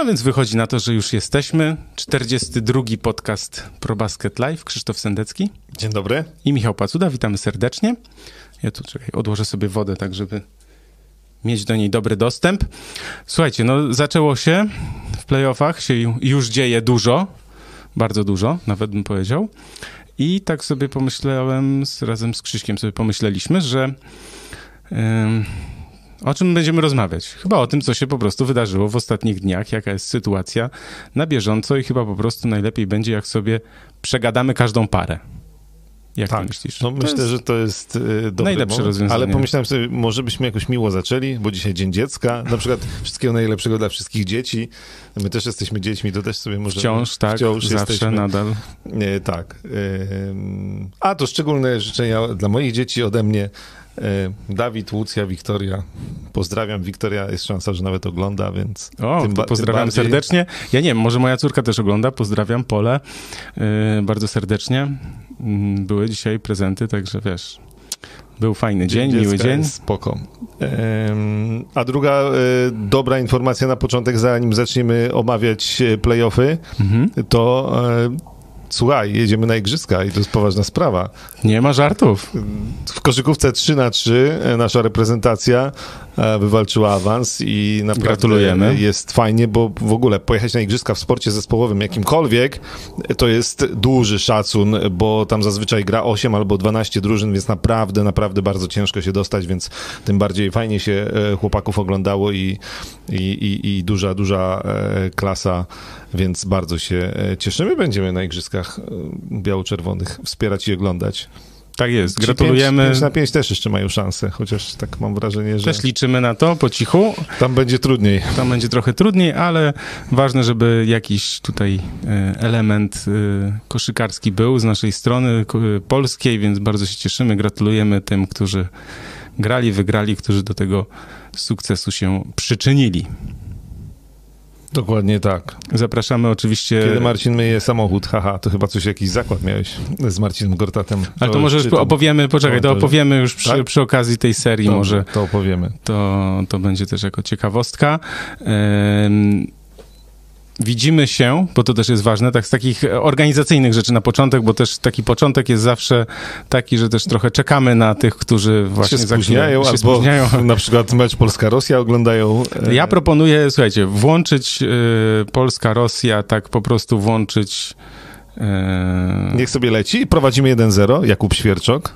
A więc wychodzi na to, że już jesteśmy. 42. podcast ProBasket Live. Krzysztof Sendecki. Dzień dobry. I Michał Pacuda. Witamy serdecznie. Ja tu czekaj, odłożę sobie wodę, tak żeby mieć do niej dobry dostęp. Słuchajcie, no zaczęło się w playoffach, się już dzieje dużo, bardzo dużo, nawet bym powiedział. I tak sobie pomyślałem, z, razem z Krzyśkiem sobie pomyśleliśmy, że yy, o czym będziemy rozmawiać? Chyba o tym, co się po prostu wydarzyło w ostatnich dniach, jaka jest sytuacja na bieżąco i chyba po prostu najlepiej będzie, jak sobie przegadamy każdą parę. Jak tak, myślisz? No myślę, jest że to jest y, dobry najlepsze moment, rozwiązanie. Ale pomyślałem sobie, może byśmy jakoś miło zaczęli, bo dzisiaj Dzień Dziecka, na przykład wszystkiego najlepszego dla wszystkich dzieci. My też jesteśmy dziećmi, to też sobie może... Wciąż, tak, wciąż zawsze, jesteśmy. nadal. Nie, tak. A, to szczególne życzenia dla moich dzieci ode mnie. E, Dawid, Łucja, Wiktoria. Pozdrawiam. Wiktoria jest szansa, że nawet ogląda, więc. O, pozdrawiam bardziej... serdecznie. Ja nie wiem, może moja córka też ogląda. Pozdrawiam Pole yy, bardzo serdecznie. Mm, były dzisiaj prezenty, także wiesz. Był fajny dzień, dzień miły dzień. Spoko. a druga e, dobra informacja na początek, zanim zaczniemy omawiać playoffy, mhm. to Słuchaj, jedziemy na igrzyska i to jest poważna sprawa. Nie ma żartów. W koszykówce 3 na 3 e, nasza reprezentacja e, wywalczyła awans i naprawdę Gratulujemy. jest fajnie, bo w ogóle pojechać na igrzyska w sporcie zespołowym jakimkolwiek to jest duży szacun, bo tam zazwyczaj gra 8 albo 12 drużyn, więc naprawdę, naprawdę bardzo ciężko się dostać, więc tym bardziej fajnie się e, chłopaków oglądało i, i, i, i duża, duża klasa więc bardzo się e, cieszymy. Będziemy na Igrzyskach e, Biało-Czerwonych wspierać i oglądać. Tak jest, gratulujemy. 5, 5 na 5 też jeszcze mają szansę, chociaż tak mam wrażenie, że... Też liczymy na to po cichu. Tam będzie trudniej. Tam będzie trochę trudniej, ale ważne, żeby jakiś tutaj e, element koszykarski był z naszej strony polskiej, więc bardzo się cieszymy. Gratulujemy tym, którzy grali, wygrali, którzy do tego sukcesu się przyczynili. Dokładnie tak. Zapraszamy oczywiście. Kiedy Marcin myje samochód, haha, to chyba coś, jakiś zakład miałeś z Marcinem Gortatem. Ale to może już opowiemy, poczekaj, to opowiemy już przy, tak? przy okazji tej serii Dobrze, może. To opowiemy. To, to będzie też jako ciekawostka. Widzimy się, bo to też jest ważne, tak z takich organizacyjnych rzeczy na początek, bo też taki początek jest zawsze taki, że też trochę czekamy na tych, którzy właśnie się spóźniają, się albo spóźniają. na przykład mecz Polska-Rosja oglądają. E, ja proponuję, słuchajcie, włączyć y, Polska-Rosja, tak po prostu włączyć... Niech sobie leci. Prowadzimy 1-0, Jakub Świerczok.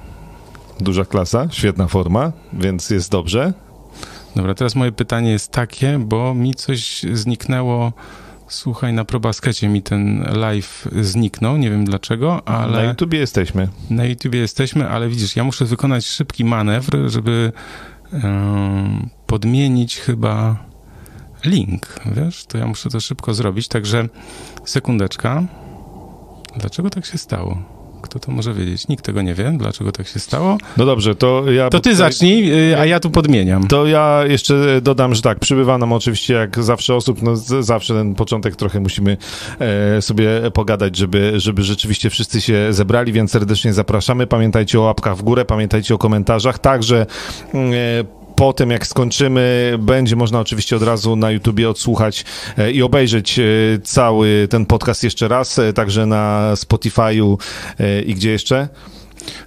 Duża klasa, świetna forma, więc jest dobrze. Dobra, teraz moje pytanie jest takie, bo mi coś zniknęło Słuchaj, na probaskecie mi ten live zniknął, nie wiem dlaczego, ale... Na YouTubie jesteśmy. Na YouTubie jesteśmy, ale widzisz, ja muszę wykonać szybki manewr, żeby podmienić chyba link, wiesz? To ja muszę to szybko zrobić, także sekundeczka. Dlaczego tak się stało? Kto to może wiedzieć? Nikt tego nie wie, dlaczego tak się stało. No dobrze, to ja... To ty zacznij, y, a ja tu podmieniam. To ja jeszcze dodam, że tak, przybywa nam oczywiście jak zawsze osób, no zawsze ten początek trochę musimy e, sobie pogadać, żeby, żeby rzeczywiście wszyscy się zebrali, więc serdecznie zapraszamy. Pamiętajcie o łapkach w górę, pamiętajcie o komentarzach, także e, po tym, jak skończymy, będzie można oczywiście od razu na YouTubie odsłuchać e, i obejrzeć e, cały ten podcast jeszcze raz, e, także na Spotify'u i gdzie jeszcze?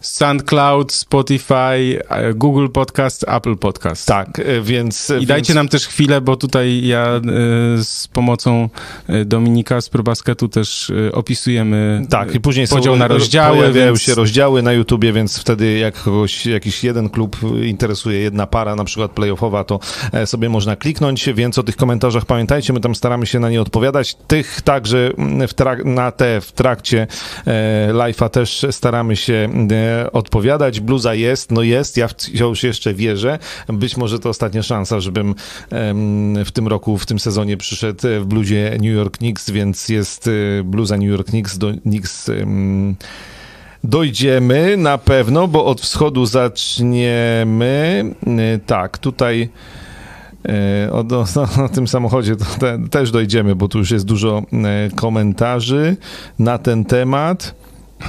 SoundCloud, Spotify, e, Google Podcast, Apple Podcast. Tak, e, więc... I więc... dajcie nam też chwilę, bo tutaj ja e, z pomocą Dominika z ProBasketu też opisujemy tak, i później podział na rozdziały. Pojawiają więc... się rozdziały na YouTubie, więc wtedy jak kogoś, jakiś jeden klub interesuje, jedna para, na przykład playoffowa, to sobie można kliknąć, więc o tych komentarzach pamiętajcie, my tam staramy się na nie odpowiadać. Tych także trak- na te w trakcie live'a też staramy się odpowiadać. Bluza jest, no jest, ja wciąż jeszcze wierzę. Być może to ostatnia szansa, żebym w tym roku, w tym sezonie przyszedł w bluzie New York Knicks, więc jest e, bluza New York Knicks, do, Knicks dojdziemy na pewno, bo od wschodu zaczniemy. E, tak, tutaj e, o, o, o, tym samochodzie te, też dojdziemy, bo tu już jest dużo komentarzy na ten temat.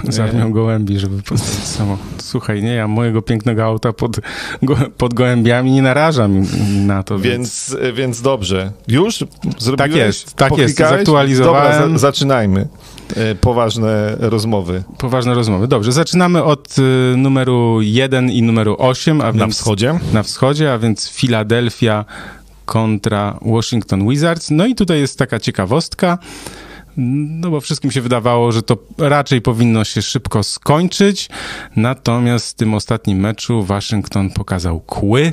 Z armią gołębi, żeby postawić samochód. Słuchaj, nie, ja mojego pięknego auta pod, go, pod gołębiami nie narażam na to. Więc, więc, więc dobrze. Już? Zrobiłeś? Tak jest, tak jest, zaktualizowałem. Dobra, za, zaczynajmy. E, Poważne rozmowy. Poważne rozmowy. Dobrze, zaczynamy od y, numeru 1 i numeru 8, a Na więc wschodzie? na wschodzie, a więc Philadelphia kontra Washington Wizards. No i tutaj jest taka ciekawostka, no bo wszystkim się wydawało, że to raczej powinno się szybko skończyć, natomiast w tym ostatnim meczu Waszyngton pokazał kły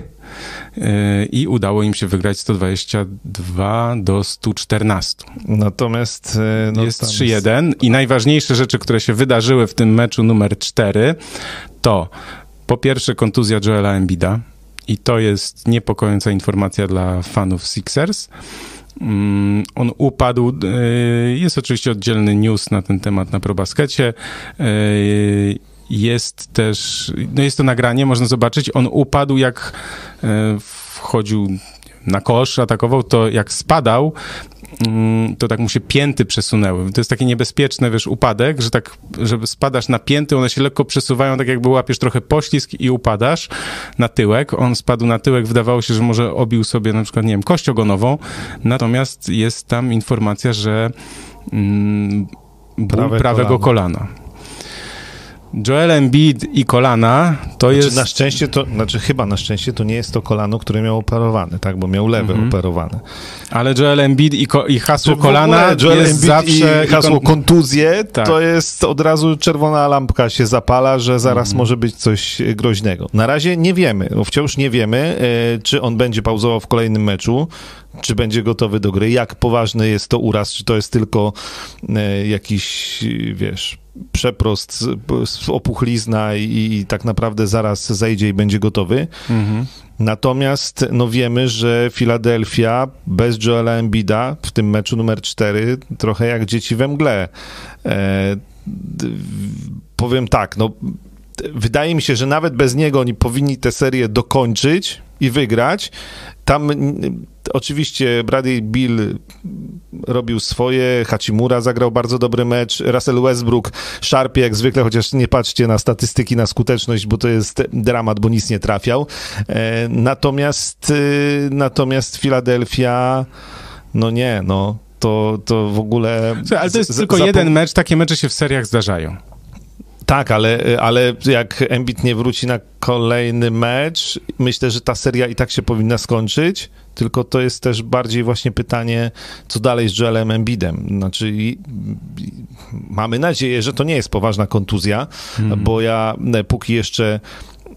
yy, i udało im się wygrać 122 do 114. Natomiast... e, No, jest tam 3-1 i najważniejsze rzeczy, które się wydarzyły w tym meczu numer 4 to po pierwsze kontuzja Joela Embida i to jest niepokojąca informacja dla fanów Sixers. Mm, On upadł. y, Jest oczywiście oddzielny news na ten temat na ProBaskecie. Y, Jest też, no jest to nagranie, można zobaczyć. On upadł jak y, wchodził na kosz, atakował, to jak spadał, to tak mu się pięty przesunęły. To jest takie niebezpieczne, wiesz, upadek, że tak, żeby spadasz na pięty, one się lekko przesuwają, tak jakby łapiesz trochę poślizg i upadasz na tyłek. On spadł na tyłek, wydawało się, że może obił sobie na przykład, nie wiem, kość ogonową, natomiast jest tam informacja, że mm, ból Prawe prawego kolano. kolana. Joel Embiid i kolana to Znaczy, jest... na szczęście to, znaczy chyba na szczęście to nie jest to kolano, które miał operowane, tak, bo miał lewe Mhm. operowane. Ale Joel Embiid i, ko- i hasło kolana Joel jest Embiid zawsze... i hasło kon- kontuzje, Tak. to jest od razu czerwona lampka się zapala, że zaraz Mhm. może być coś e, groźnego. Na razie nie wiemy, no wciąż nie wiemy, e, czy on będzie pauzował w kolejnym meczu, czy będzie gotowy do gry, jak poważny jest to uraz, czy to jest tylko e, jakiś, wiesz, przeprost, opuchlizna i, i tak naprawdę zaraz zejdzie i będzie gotowy. Mhm. Natomiast no wiemy, że Filadelfia bez Joela Embida w tym meczu numer 4 trochę jak dzieci we mgle. E, powiem tak, no wydaje mi się, że nawet bez niego oni powinni tę serię dokończyć i wygrać. Tam oczywiście Bradley Bill robił swoje, Hachimura zagrał bardzo dobry mecz, Russell Westbrook szarpie jak zwykle, chociaż nie patrzcie na statystyki, na skuteczność, bo to jest dramat, bo nic nie trafiał. E, natomiast y, natomiast Filadelfia no nie, no to, to w ogóle... Słuchaj, ale to jest z- tylko zapom- jeden mecz, takie mecze się w seriach zdarzają. Tak, ale, ale jak Embiid nie wróci na kolejny mecz, myślę, że ta seria i tak się powinna skończyć, tylko to jest też bardziej właśnie pytanie, co dalej z Joelem Embidem. Znaczy, i, i, mamy nadzieję, że to nie jest poważna kontuzja, bo ja e, póki jeszcze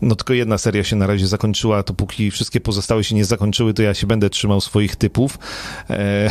no tylko jedna seria się na razie zakończyła, to póki wszystkie pozostałe się nie zakończyły, to ja się będę trzymał swoich typów. E,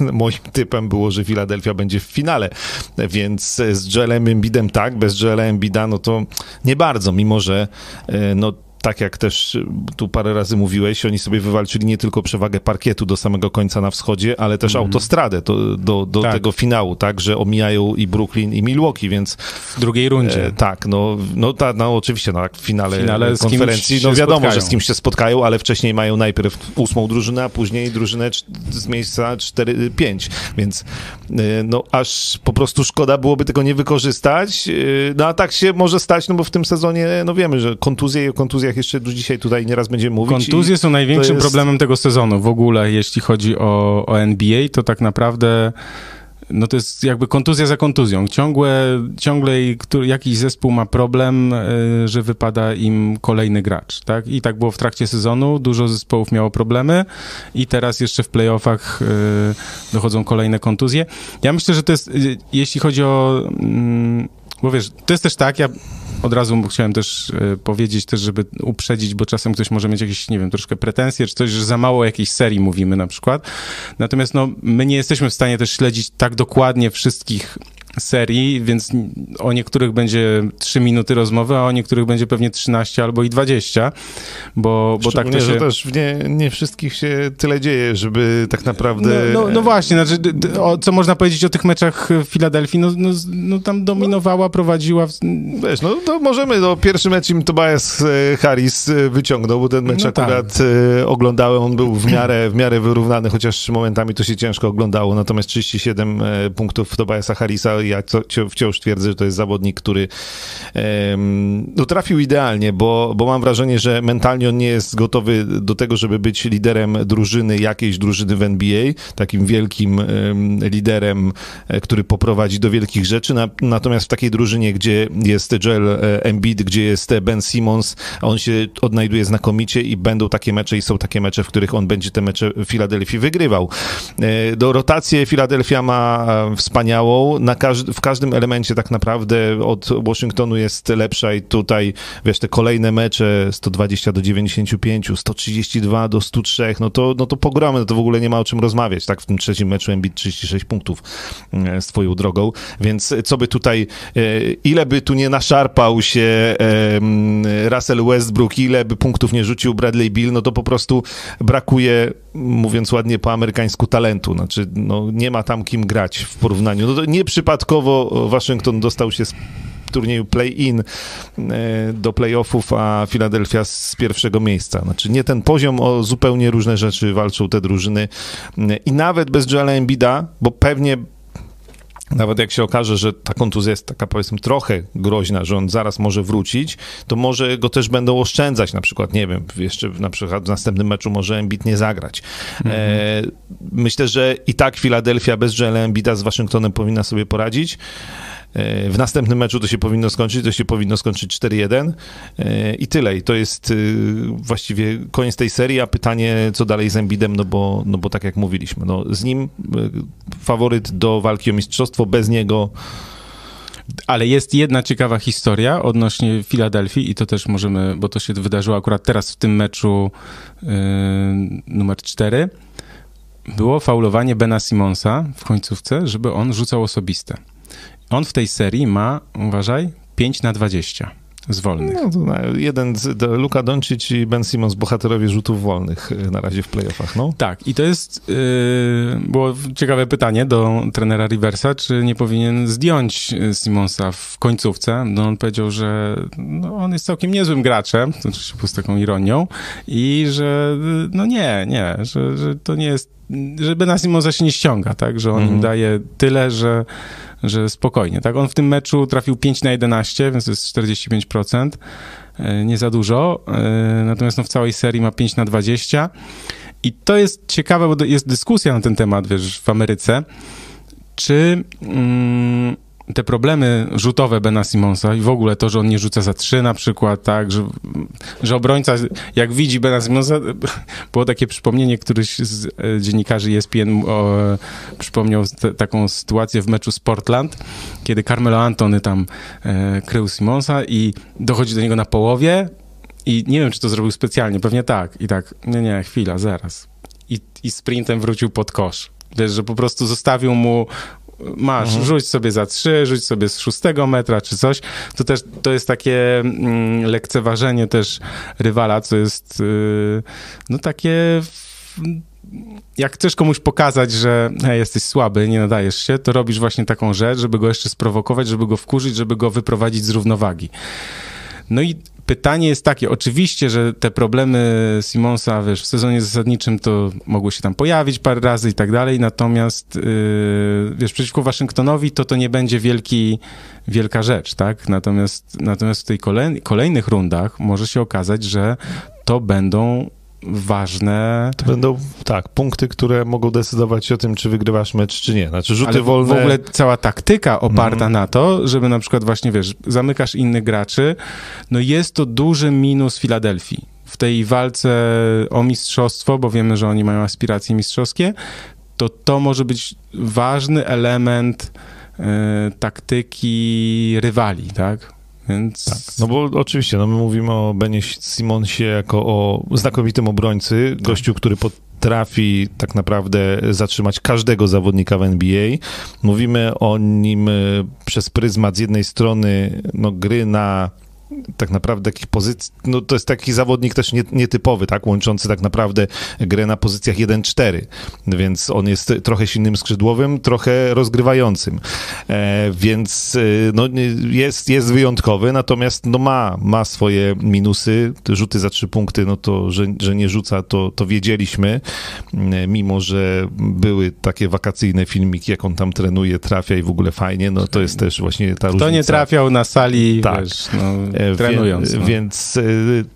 moim typem było, że Philadelphia będzie w finale, więc z Joelem Embidem tak, bez Joela Embida no to nie bardzo, mimo że e, no tak jak też tu parę razy mówiłeś, oni sobie wywalczyli nie tylko przewagę parkietu do samego końca na wschodzie, ale też autostradę do, do, do Tak. tego finału, tak, że omijają i Brooklyn i Milwaukee, więc W drugiej rundzie. E, tak, no, no, ta, no oczywiście, no, w finale, W finale konferencji, no wiadomo, spotkają. że z kimś się spotkają, ale wcześniej mają najpierw ósmą drużynę, a później drużynę z miejsca 4-5, więc e, no aż po prostu szkoda byłoby tego nie wykorzystać, e, no a tak się może stać, no bo w tym sezonie, no wiemy, że kontuzje i o kontuzjach jeszcze dzisiaj tutaj nieraz będziemy mówić. Kontuzje są największym jest- problemem tego sezonu w ogóle, jeśli chodzi o, o NBA, to tak naprawdę no to jest jakby kontuzja za kontuzją. Ciągłe, ciągle jakiś zespół ma problem, y, że wypada im kolejny gracz, tak? I tak było w trakcie sezonu, dużo zespołów miało problemy i teraz jeszcze w playoffach y, dochodzą kolejne kontuzje. Ja myślę, że to jest, y, jeśli chodzi o... Bo wiesz, to jest też tak, ja od razu chciałem też e, powiedzieć, też żeby uprzedzić, bo czasem ktoś może mieć jakieś, nie wiem, troszkę pretensje, czy coś, że za mało jakiejś serii mówimy na przykład. Natomiast no, my nie jesteśmy w stanie też śledzić tak dokładnie wszystkich serii, więc o niektórych będzie 3 minuty rozmowy, a o niektórych będzie pewnie 13 albo i 20, bo, bo tak to się... że też nie, nie wszystkich się tyle dzieje, żeby tak naprawdę... No, no, no właśnie, znaczy, o, co można powiedzieć o tych meczach w Filadelfii? No, no, no tam dominowała, prowadziła... W... Wiesz, no to możemy, no pierwszy mecz im Tobias e, Harris e, wyciągnął, bo ten mecz No tak. akurat e, oglądałem, on był w miarę, w miarę wyrównany, chociaż momentami to się ciężko oglądało, natomiast 37 e, punktów Tobiasa Harrisa ja wciąż twierdzę, że to jest zawodnik, który no, trafił idealnie, bo, bo mam wrażenie, że mentalnie on nie jest gotowy do tego, żeby być liderem drużyny, jakiejś drużyny w NBA, takim wielkim em, liderem, e, który poprowadzi do wielkich rzeczy, na, natomiast w takiej drużynie, gdzie jest Joel e, Embiid, gdzie jest Ben Simmons, on się odnajduje znakomicie i będą takie mecze i są takie mecze, w których on będzie te mecze w Filadelfii wygrywał. E, do rotację Filadelfia ma wspaniałą, na w każdym elemencie tak naprawdę od Washingtonu jest lepsza i tutaj, wiesz, te kolejne mecze 120 do 95, 132 do 103, no to, no to pogromy, no to w ogóle nie ma o czym rozmawiać, tak? W tym trzecim meczu Embiid 36 punktów swoją drogą, więc co by tutaj, ile by tu nie naszarpał się Russell Westbrook, ile by punktów nie rzucił Bradley Bill, no to po prostu brakuje, mówiąc ładnie po amerykańsku, talentu. Znaczy, no, nie ma tam kim grać w porównaniu. No to nieprzypadkowo Waszyngton dostał się z turnieju play-in e, do playoffów, a Philadelphia z pierwszego miejsca. Znaczy nie ten poziom, o zupełnie różne rzeczy walczą te drużyny i nawet bez Joela Embida, bo pewnie nawet jak się okaże, że ta kontuzja jest taka powiedzmy trochę groźna, że on zaraz może wrócić, to może go też będą oszczędzać, na przykład, nie wiem, jeszcze na przykład w następnym meczu może Embiid nie zagrać. Mhm. E, myślę, że i tak Filadelfia bez Joela Embida z Waszyngtonem powinna sobie poradzić. W następnym meczu to się powinno skończyć, to się powinno skończyć 4-1 e, i tyle. I to jest y, właściwie koniec tej serii, a pytanie, co dalej z Embidem, no bo, no bo tak jak mówiliśmy, no z nim faworyt do walki o mistrzostwo, bez niego ale jest jedna ciekawa historia odnośnie Filadelfii i to też możemy, bo to się wydarzyło akurat teraz w tym meczu yy, numer 4. Było faulowanie Bena Simonsa w końcówce, żeby on rzucał osobiste. On w tej serii ma, uważaj, 5 na 20 z wolnych. No, to jeden, z, Luka Doncic i Ben Simmons, bohaterowie rzutów wolnych y, na razie w playoffach, no. Tak, i to jest, yy, było ciekawe pytanie do trenera Riversa, czy nie powinien zdjąć y, Simmonsa w końcówce. No on powiedział, że no, on jest całkiem niezłym graczem, to oczywiście z taką ironią, i że y, no nie, nie, że, że to nie jest, że Bena Simmonsa się nie ściąga, tak, że on mm. im daje tyle, że że spokojnie, tak? On w tym meczu trafił 5 na 11, więc to jest 45%, e, nie za dużo, e, natomiast no w całej serii ma 5 na 20 i to jest ciekawe, bo jest dyskusja na ten temat, wiesz, w Ameryce, czy... Mm, te problemy rzutowe Bena Simonsa i w ogóle to, że on nie rzuca za trzy na przykład, tak, że, że obrońca, jak widzi Bena Simonsa, było takie przypomnienie, któryś z e, dziennikarzy ESPN o, przypomniał te, taką sytuację w meczu z Portland, kiedy Carmelo Antony tam e, krył Simonsa i dochodzi do niego na połowie i nie wiem, czy to zrobił specjalnie, pewnie tak. I tak, nie, nie, chwila, zaraz. I, i sprintem wrócił pod kosz. Wiesz, że po prostu zostawił mu masz, mhm. rzuć sobie za trzy, rzuć sobie z szóstego metra czy coś, to też to jest takie mm, lekceważenie też rywala, co jest y, no takie jak chcesz komuś pokazać, że hej, jesteś słaby, nie nadajesz się, to robisz właśnie taką rzecz, żeby go jeszcze sprowokować, żeby go wkurzyć, żeby go wyprowadzić z równowagi. No i pytanie jest takie, oczywiście, że te problemy Simonsa, wiesz, w sezonie zasadniczym to mogły się tam pojawić parę razy i tak dalej, natomiast, yy, wiesz, przeciwko Waszyngtonowi to to nie będzie wielki, wielka rzecz, tak? Natomiast, natomiast w tej kolej, kolejnych rundach może się okazać, że to będą ważne. To będą, tak, punkty, które mogą decydować o tym, czy wygrywasz mecz, czy nie. Znaczy rzuty Ale wolne... w ogóle cała taktyka oparta mm. na to, żeby na przykład właśnie, wiesz, zamykasz innych graczy, no jest to duży minus Filadelfii. W tej walce o mistrzostwo, bo wiemy, że oni mają aspiracje mistrzowskie, to to może być ważny element y, taktyki rywali, tak? Więc... Tak, no bo oczywiście, no my mówimy o Benie Simonsie jako o znakomitym obrońcy, tak. gościu, który potrafi tak naprawdę zatrzymać każdego zawodnika w NBA. Mówimy o nim e, przez pryzmat z jednej strony no, gry na tak naprawdę takich pozycji, no to jest taki zawodnik też nie, nietypowy, tak, łączący tak naprawdę grę na pozycjach 1-4, więc on jest trochę silnym skrzydłowym, trochę rozgrywającym, e, więc e, no, jest, jest wyjątkowy, natomiast no ma, ma swoje minusy, rzuty za trzy punkty, no to, że, że nie rzuca, to, to wiedzieliśmy, e, mimo, że były takie wakacyjne filmiki, jak on tam trenuje, trafia i w ogóle fajnie, no to jest też właśnie ta Kto różnica. nie trafiał na sali, Tak. wiesz, no, E, trenując. Wie, no. Więc e,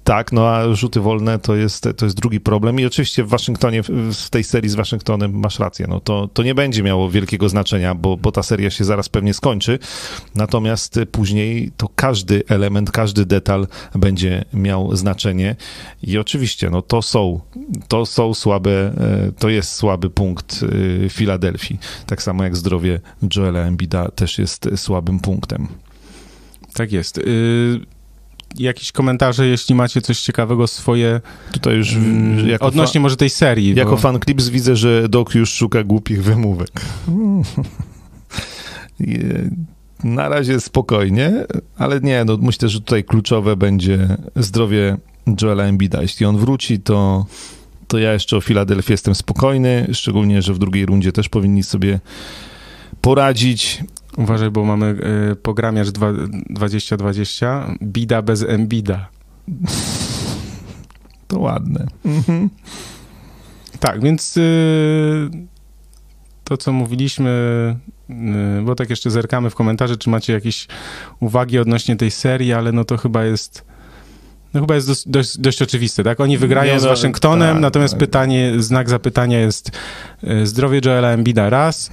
tak, no a rzuty wolne to jest, to jest drugi problem i oczywiście w Waszyngtonie, w- tej serii z Waszyngtonem masz rację, no to, to nie będzie miało wielkiego znaczenia, bo, bo ta seria się zaraz pewnie skończy, natomiast e, później to każdy element, każdy detal będzie miał znaczenie i oczywiście, no to są, to są słabe, e, to jest słaby punkt e, Filadelfii, tak samo jak zdrowie Joela Embida też jest e, słabym punktem. Tak jest. Jakieś komentarze, jeśli macie coś ciekawego swoje Tutaj już mm, odnośnie może tej serii. Jako bo- fan Clips widzę, że Doc już szuka głupich wymówek. Na razie spokojnie, ale nie, no myślę, że tutaj kluczowe będzie zdrowie Joela Embida. Jeśli on wróci, to, to ja jeszcze o Filadelfii jestem spokojny, szczególnie, że w drugiej rundzie też powinni sobie poradzić. Uważaj, bo mamy y, pogramiarz dwa- 2020, bida bez embida. To ładne. Mhm. Tak, więc y, to, co mówiliśmy, y, bo tak jeszcze zerkamy w komentarze, czy macie jakieś uwagi odnośnie tej serii, ale no to chyba jest no chyba jest dość, dość, dość oczywiste, tak? Oni wygrają Nie, z no, Waszyngtonem, tak, natomiast tak. pytanie, znak zapytania jest y, zdrowie Joela Embida raz,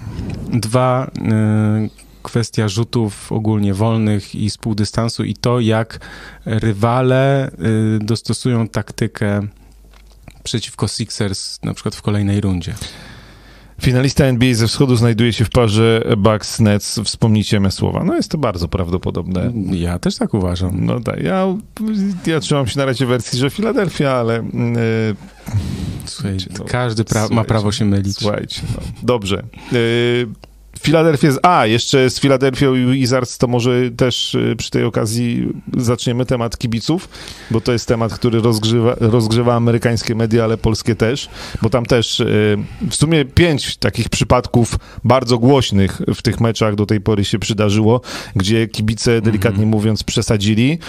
dwa, y, kwestia rzutów ogólnie wolnych i z półdystansu i to, jak rywale y, dostosują taktykę przeciwko Sixers na przykład w kolejnej rundzie. Finalista NBA ze wschodu znajduje się w parze Bucks-Nets. Wspomnijcie me słowa. No jest to bardzo prawdopodobne. Ja też tak uważam. No tak, ja, ja trzymam się na razie wersji, że Filadelfia, ale yy, Słuchaj, no, każdy pra- ma słuchajcie, prawo się mylić. słuchajcie, no, dobrze. Yy, Filadelfia, z, a jeszcze z Filadelfią i Wizards, to może też yy, przy tej okazji zaczniemy temat kibiców, bo to jest temat, który rozgrzewa, rozgrzewa amerykańskie media, ale polskie też, bo tam też yy, w sumie pięć takich przypadków bardzo głośnych w tych meczach do tej pory się przydarzyło, gdzie kibice, delikatnie mówiąc, przesadzili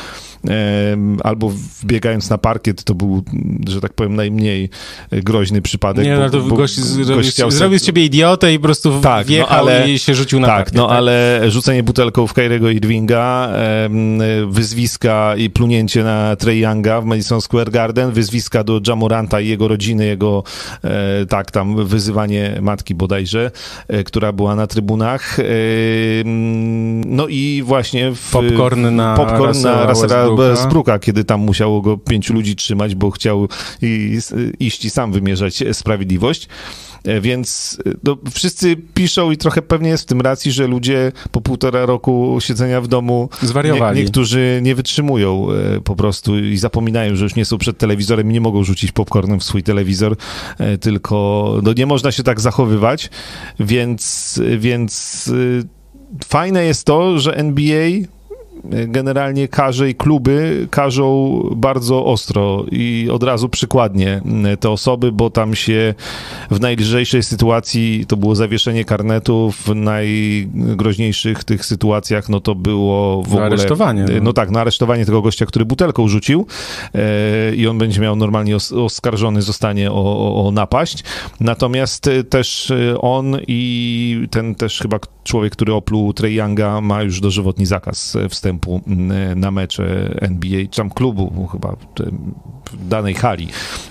albo wbiegając na parkiet, to był, że tak powiem, najmniej groźny przypadek. Nie, bo- no to bo gość gość zrobił z ciebie idiotę i po prostu Tak, no wjechał ale- i się rzucił na tak, parkiet, no ale rzucenie butelką w Kyriego Irvinga, wyzwiska i plunięcie na Trey Younga w Madison Square Garden, wyzwiska do Jamoranta i jego rodziny, jego, e, tak, tam wyzywanie matki bodajże, e, która była na trybunach. No i właśnie w, Popcorn na popcorn Russella na Russella Westbrooka. Westbrooka, kiedy tam musiało go pięciu ludzi trzymać, bo chciał i, iść i sam wymierzać sprawiedliwość. E, Więc e, no, wszyscy piszą i trochę pewnie jest w tym racji, że ludzie po półtora roku siedzenia w domu Zwariowali. Nie, niektórzy nie wytrzymują e, po prostu i zapominają, że już nie są przed telewizorem i nie mogą rzucić popcornem w swój telewizor, tylko no, nie można się tak zachowywać, więc, więc fajne jest to, że NBA generalnie karze i kluby karzą bardzo ostro i od razu przykładnie te osoby, bo tam się w najlżejszej sytuacji to było zawieszenie karnetu, w najgroźniejszych tych sytuacjach no to było w No, ogóle... aresztowanie, no. No tak, no aresztowanie tego gościa, który butelką rzucił e, i on będzie miał normalnie os oskarżony zostanie o, o, o napaść. Natomiast e, też e, on i ten też chyba człowiek, który opluł Trey Younga ma już dożywotni zakaz e, wstępu m, na mecze NBA, czy tam klubu chyba w danej hali,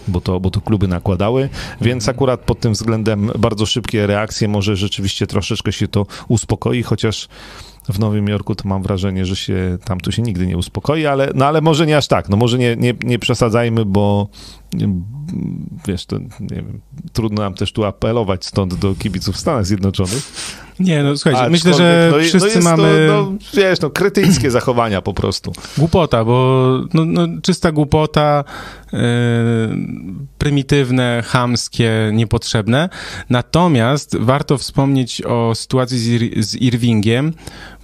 bo to, bo to kluby nakładały, więc akurat pod tym względem bardzo szybkie reakcje, może rzeczywiście troszeczkę się to uspokoi, chociaż w Nowym Jorku to mam wrażenie, że się tam to się nigdy nie uspokoi, ale, no ale może nie aż tak, no może nie, nie, nie przesadzajmy, bo mm, wiesz, to nie wiem, trudno nam też tu apelować stąd do kibiców w Stanach Zjednoczonych. Nie, no słuchajcie, myślę, że no, i- wszyscy no mamy To, no, wiesz, no, krytyjskie zachowania po prostu. głupota, bo no, no, czysta głupota, yy, prymitywne, chamskie, niepotrzebne. Natomiast warto wspomnieć o sytuacji z, Ir- z Irvingiem,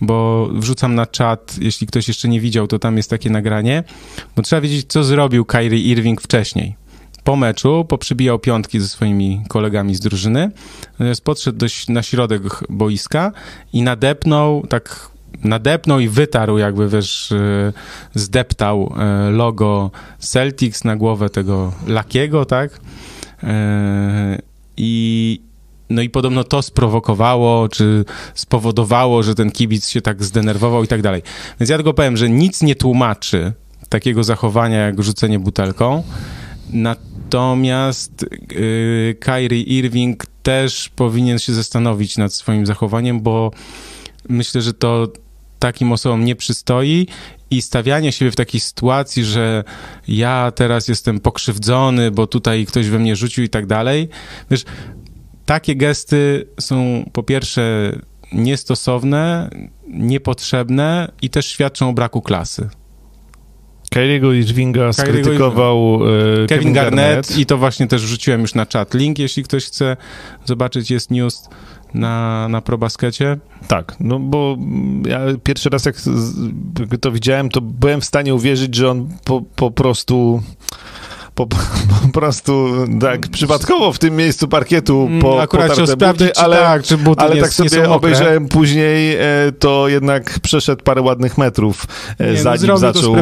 bo wrzucam na czat, jeśli ktoś jeszcze nie widział, to tam jest takie nagranie, bo trzeba wiedzieć, co zrobił Kyrie Irving wcześniej. Po meczu poprzybijał piątki ze swoimi kolegami z drużyny, natomiast podszedł do, ś- na środek boiska i nadepnął, tak nadepnął i wytarł jakby, wiesz, y, zdeptał y, logo Celtics na głowę tego Lakiego, tak? Y, I no i podobno to sprowokowało, czy spowodowało, że ten kibic się tak zdenerwował i tak dalej. Więc ja tylko powiem, że nic nie tłumaczy takiego zachowania jak rzucenie butelką. Natomiast yy, Kyrie Irving też powinien się zastanowić nad swoim zachowaniem, bo myślę, że to takim osobom nie przystoi i stawianie siebie w takiej sytuacji, że ja teraz jestem pokrzywdzony, bo tutaj ktoś we mnie rzucił i tak dalej. Wiesz, takie gesty są po pierwsze niestosowne, niepotrzebne i też świadczą o braku klasy. Kyriego Irvinga skrytykował e, Kevin Garnett i to właśnie też wrzuciłem już na czat. Link, jeśli ktoś chce zobaczyć, jest news na, na ProBaskecie. Tak, no bo ja pierwszy raz jak to widziałem, to byłem w stanie uwierzyć, że on po, po prostu po, po prostu tak przypadkowo w tym miejscu parkietu po, Mm, Akurat potarte chciał sprawdzić, buty, ale, tak, czy buty ale nie, tak nie sobie mokre. obejrzałem później, e, to jednak przeszedł parę ładnych metrów, e, Nie, no, zanim z zaczął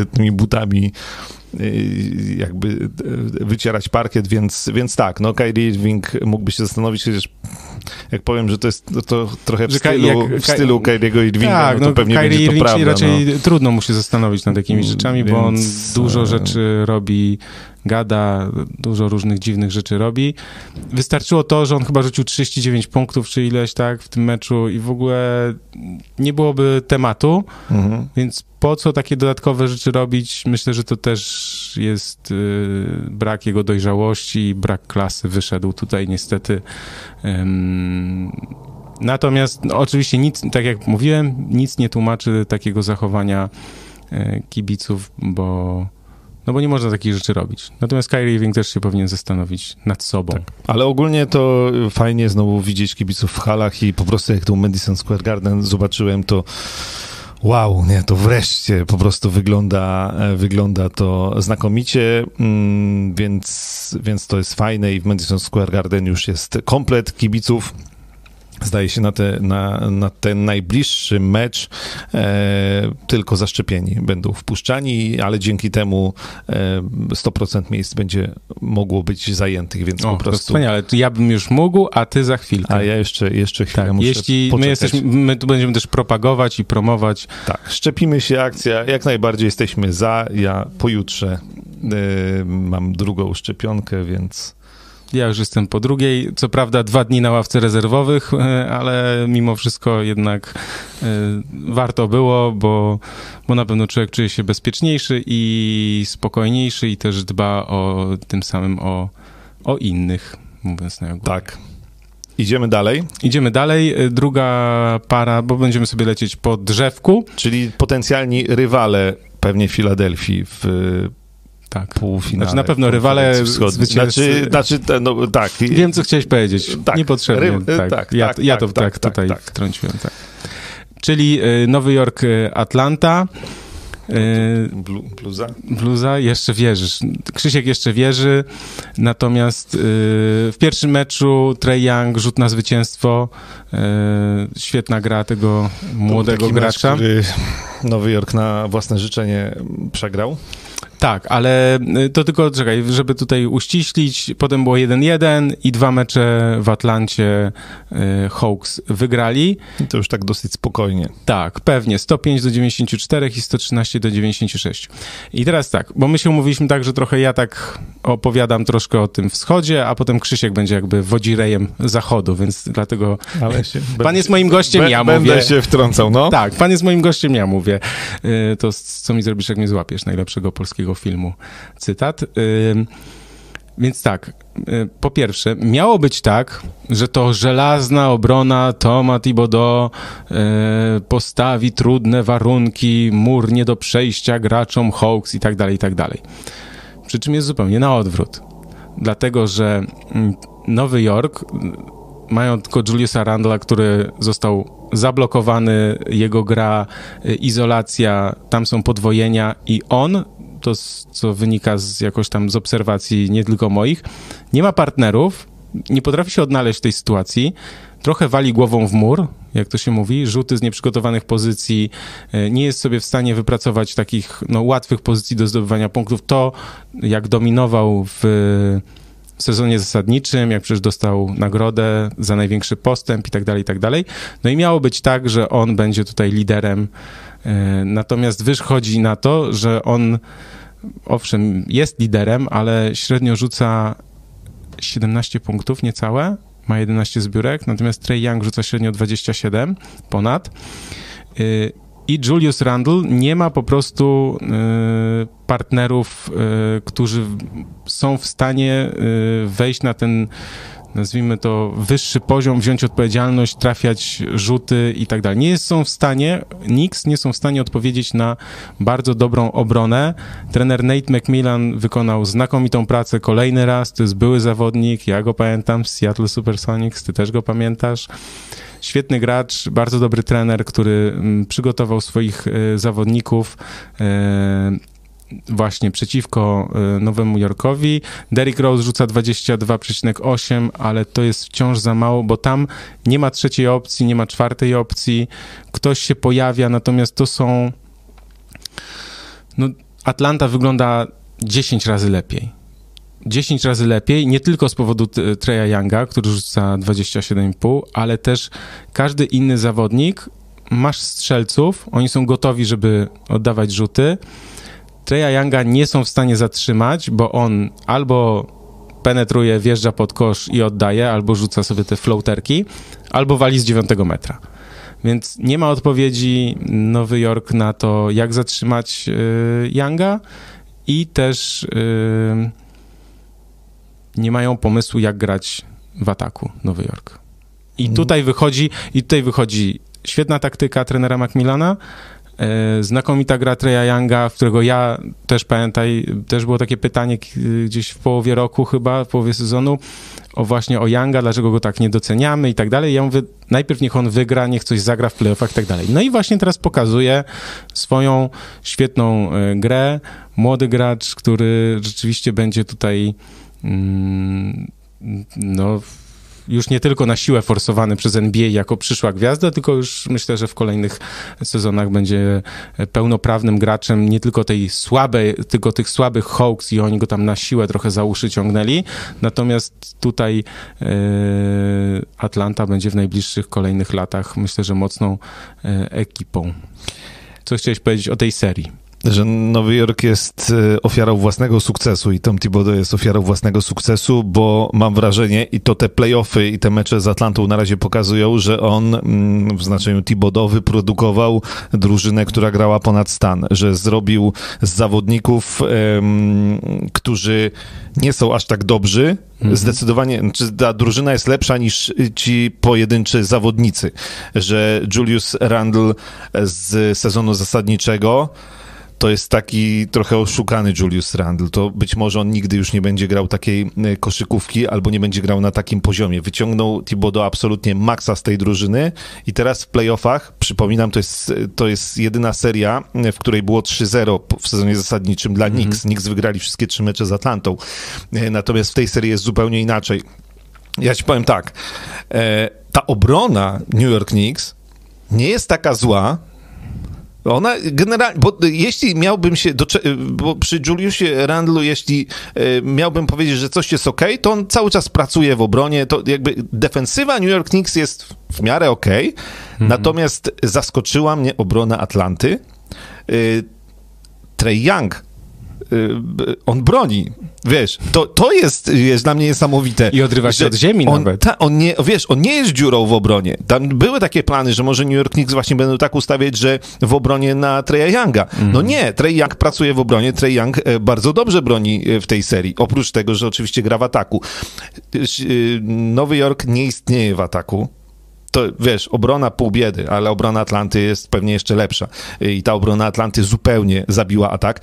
e, tymi butami jakby e, wycierać parkiet, więc, więc tak, no Kyrie Irving mógłby się zastanowić, chociaż jak powiem, że to jest to, to trochę w Że stylu, jak- w stylu Irvinga, tak, no to no, pewnie Kyrie będzie to Irving prawda. raczej no. trudno mu się zastanowić nad takimi rzeczami, bo on więc, dużo e, rzeczy robi, gada, dużo różnych dziwnych rzeczy robi. Wystarczyło to, że on chyba rzucił 39 punktów czy ileś, tak, w tym meczu i w ogóle nie byłoby tematu, Mhm. więc po co takie dodatkowe rzeczy robić? Myślę, że to też jest y, brak jego dojrzałości i brak klasy wyszedł tutaj niestety. Ym, natomiast no, oczywiście nic, tak jak mówiłem, nic nie tłumaczy takiego zachowania y, kibiców, bo no bo nie można takich rzeczy robić. Natomiast Kyrie Irving też się powinien zastanowić nad sobą. Ale ogólnie to fajnie znowu widzieć kibiców w halach i po prostu jak tą Madison Square Garden zobaczyłem, to wow, nie, to wreszcie po prostu wygląda, e, wygląda to znakomicie, mm, więc, więc to jest fajne i w Madison Square Garden już jest komplet kibiców. Zdaje się na, te, na, na ten najbliższy mecz e, tylko zaszczepieni będą wpuszczani, ale dzięki temu e, 100% miejsc będzie mogło być zajętych, więc O, po prostu wspaniale. Ja bym już mógł, a ty za chwilkę. a ja jeszcze, jeszcze chwilę Tak, muszę jeśli my jesteśmy, my tu będziemy też propagować i promować. Tak, szczepimy się, akcja, jak najbardziej jesteśmy za. Ja pojutrze y, mam drugą szczepionkę, więc Ja już jestem po drugiej, co prawda dwa dni na ławce rezerwowych, e, ale mimo wszystko jednak e, warto było, bo, bo na pewno człowiek czuje się bezpieczniejszy i spokojniejszy i też dba o tym samym o, o innych, mówiąc na ogół. tak. Idziemy dalej, Idziemy dalej. E, Druga para, bo będziemy sobie lecieć po drzewku. czyli potencjalni rywale pewnie Filadelfii w Tak. półfinale. Znaczy na pewno rywale zwycięzcy- Znaczy, znaczy no, tak. Wiem, co chciałeś powiedzieć. Tak, Niepotrzebnie. ry- tak. tak, ja, tak, ja to tak, tak, tak, tutaj wtrąciłem. Tak. Czyli y, Nowy Jork, y, Atlanta. Y, Blu, bluza? Bluza, jeszcze wierzysz. Krzysiek jeszcze wierzy, natomiast w pierwszym meczu Trey Young, rzut na zwycięstwo, świetna gra tego młodego mecz, gracza. który Nowy Jork na własne życzenie przegrał. Tak, ale y, to tylko, czekaj, żeby tutaj uściślić, potem było 1-1 i dwa mecze w Atlancie y, Hawks wygrali. I to już tak dosyć spokojnie. Tak, pewnie. 105 do 94 i 113 do 96. I teraz tak, bo my się umówiliśmy tak, że trochę ja tak opowiadam troszkę o tym wschodzie, a potem Krzysiek będzie jakby wodzirejem zachodu, więc dlatego... Ale się, Pan jest moim gościem, ja Będę mówię. się wtrącał, no. Tak, pan jest moim gościem, ja mówię. Y, To co mi zrobisz, jak mnie złapiesz? Najlepszego polskiego filmu. Cytat. Y, Więc tak, y, po pierwsze, miało być tak, że to żelazna obrona Toma Thibodeau y, postawi trudne warunki, mur nie do przejścia graczom, Hawks i tak dalej, i tak dalej. Przy czym jest zupełnie na odwrót. Dlatego, że mm, Nowy Jork mają tylko Juliusa Randla, który został zablokowany, jego gra, y, izolacja, tam są podwojenia i on, to co wynika z jakoś tam z obserwacji nie tylko moich, nie ma partnerów, nie potrafi się odnaleźć w tej sytuacji, trochę wali głową w mur, jak to się mówi, rzuty z nieprzygotowanych pozycji, y, nie jest sobie w stanie wypracować takich no, łatwych pozycji do zdobywania punktów. To, jak dominował w w sezonie zasadniczym, jak przecież dostał nagrodę za największy postęp i tak dalej, i tak dalej. No i miało być tak, że on będzie tutaj liderem. E, natomiast wychodzi na to, że on owszem, jest liderem, ale średnio rzuca 17 punktów niecałe, ma 11 zbiórek, natomiast Trey Young rzuca średnio 27 ponad. E, I Julius Randle nie ma po prostu e, partnerów, którzy są w stanie wejść na ten nazwijmy to, wyższy poziom, wziąć odpowiedzialność, trafiać rzuty i tak dalej. Nie są w stanie, Knicks nie są w stanie odpowiedzieć na bardzo dobrą obronę. Trener Nate McMillan wykonał znakomitą pracę kolejny raz, to jest były zawodnik, ja go pamiętam z Seattle Supersonics, ty też go pamiętasz. Świetny gracz, bardzo dobry trener, który mm, przygotował swoich y, zawodników właśnie przeciwko y, Nowemu Jorkowi. Derrick Rose rzuca 22,8, ale to jest wciąż za mało, bo tam nie ma trzeciej opcji, nie ma czwartej opcji. Ktoś się pojawia, natomiast to są. No, Atlanta wygląda 10 razy lepiej. 10 razy lepiej, nie tylko z powodu Treya Younga, który rzuca 27,5, ale też każdy inny zawodnik. Masz strzelców, oni są gotowi, żeby oddawać rzuty Treya Younga nie są w stanie zatrzymać, bo on albo penetruje, wjeżdża pod kosz i oddaje, albo rzuca sobie te floaterki, albo wali z 9 metra. Więc nie ma odpowiedzi Nowy Jork na to, jak zatrzymać y, Younga i też y, nie mają pomysłu, jak grać w ataku Nowy Jork. I mhm. tutaj wychodzi, i tutaj wychodzi świetna taktyka trenera Macmillana, znakomita gra Treya Younga, którego ja też pamiętaj, też było takie pytanie gdzieś w połowie roku chyba, w połowie sezonu, o właśnie o Younga, dlaczego go tak nie doceniamy i tak dalej. Ja mówię, najpierw niech on wygra, niech coś zagra w playoffach i tak dalej. No i właśnie teraz pokazuje swoją świetną e, grę. Młody gracz, który rzeczywiście będzie tutaj mm, no już nie tylko na siłę forsowany przez NBA jako przyszła gwiazda, tylko już myślę, że w kolejnych sezonach będzie pełnoprawnym graczem nie tylko tej słabej, tylko tych słabych Hawks i oni go tam na siłę trochę za uszy ciągnęli. Natomiast tutaj e, Atlanta będzie w najbliższych kolejnych latach myślę, że mocną e, ekipą. Co chciałeś powiedzieć o tej serii? Że Nowy Jork jest e, ofiarą własnego sukcesu i Tom Thibodeau jest ofiarą własnego sukcesu, bo mam wrażenie i to te playoffy i te mecze z Atlantą na razie pokazują, że on mm, w znaczeniu Thibodeau wyprodukował drużynę, która grała ponad stan, że zrobił z zawodników, którzy nie są aż tak dobrzy, mhm. zdecydowanie, znaczy ta drużyna jest lepsza niż ci pojedynczy zawodnicy, że Julius Randle z sezonu zasadniczego to jest taki trochę oszukany Julius Randle. To być może on nigdy już nie będzie grał takiej e, koszykówki albo nie będzie grał na takim poziomie. Wyciągnął Thibodeau absolutnie maksa z tej drużyny i teraz w playoffach, przypominam, to jest, to jest jedyna seria, w której było 3-0 w sezonie zasadniczym dla Knicks. Mm -hmm. Knicks wygrali wszystkie trzy mecze z Atlantą. E, natomiast w tej serii jest zupełnie inaczej. Ja ci powiem tak, e, ta obrona New York Knicks nie jest taka zła, ona generalnie, bo jeśli miałbym się, bo przy Juliusie Randlu, jeśli e, miałbym powiedzieć, że coś jest ok, to on cały czas pracuje w obronie, to jakby defensywa New York Knicks jest w miarę ok, mhm. natomiast zaskoczyła mnie obrona Atlanty. E, Trey Young on broni. Wiesz, to, to jest, jest dla mnie niesamowite. I odrywa się od ziemi on, nawet. Ta, on nie, wiesz, on nie jest dziurą w obronie. Tam były takie plany, że może New York Knicks właśnie będą tak ustawiać, że w obronie na Treya Younga. No Mhm. nie, Trey Young pracuje w obronie, Trey Young e, bardzo dobrze broni e, w tej serii. Oprócz tego, że oczywiście gra w ataku. Ś- y, Nowy Jork nie istnieje w ataku. To wiesz, obrona pół biedy, ale obrona Atlanty jest pewnie jeszcze lepsza. I ta obrona Atlanty zupełnie zabiła atak.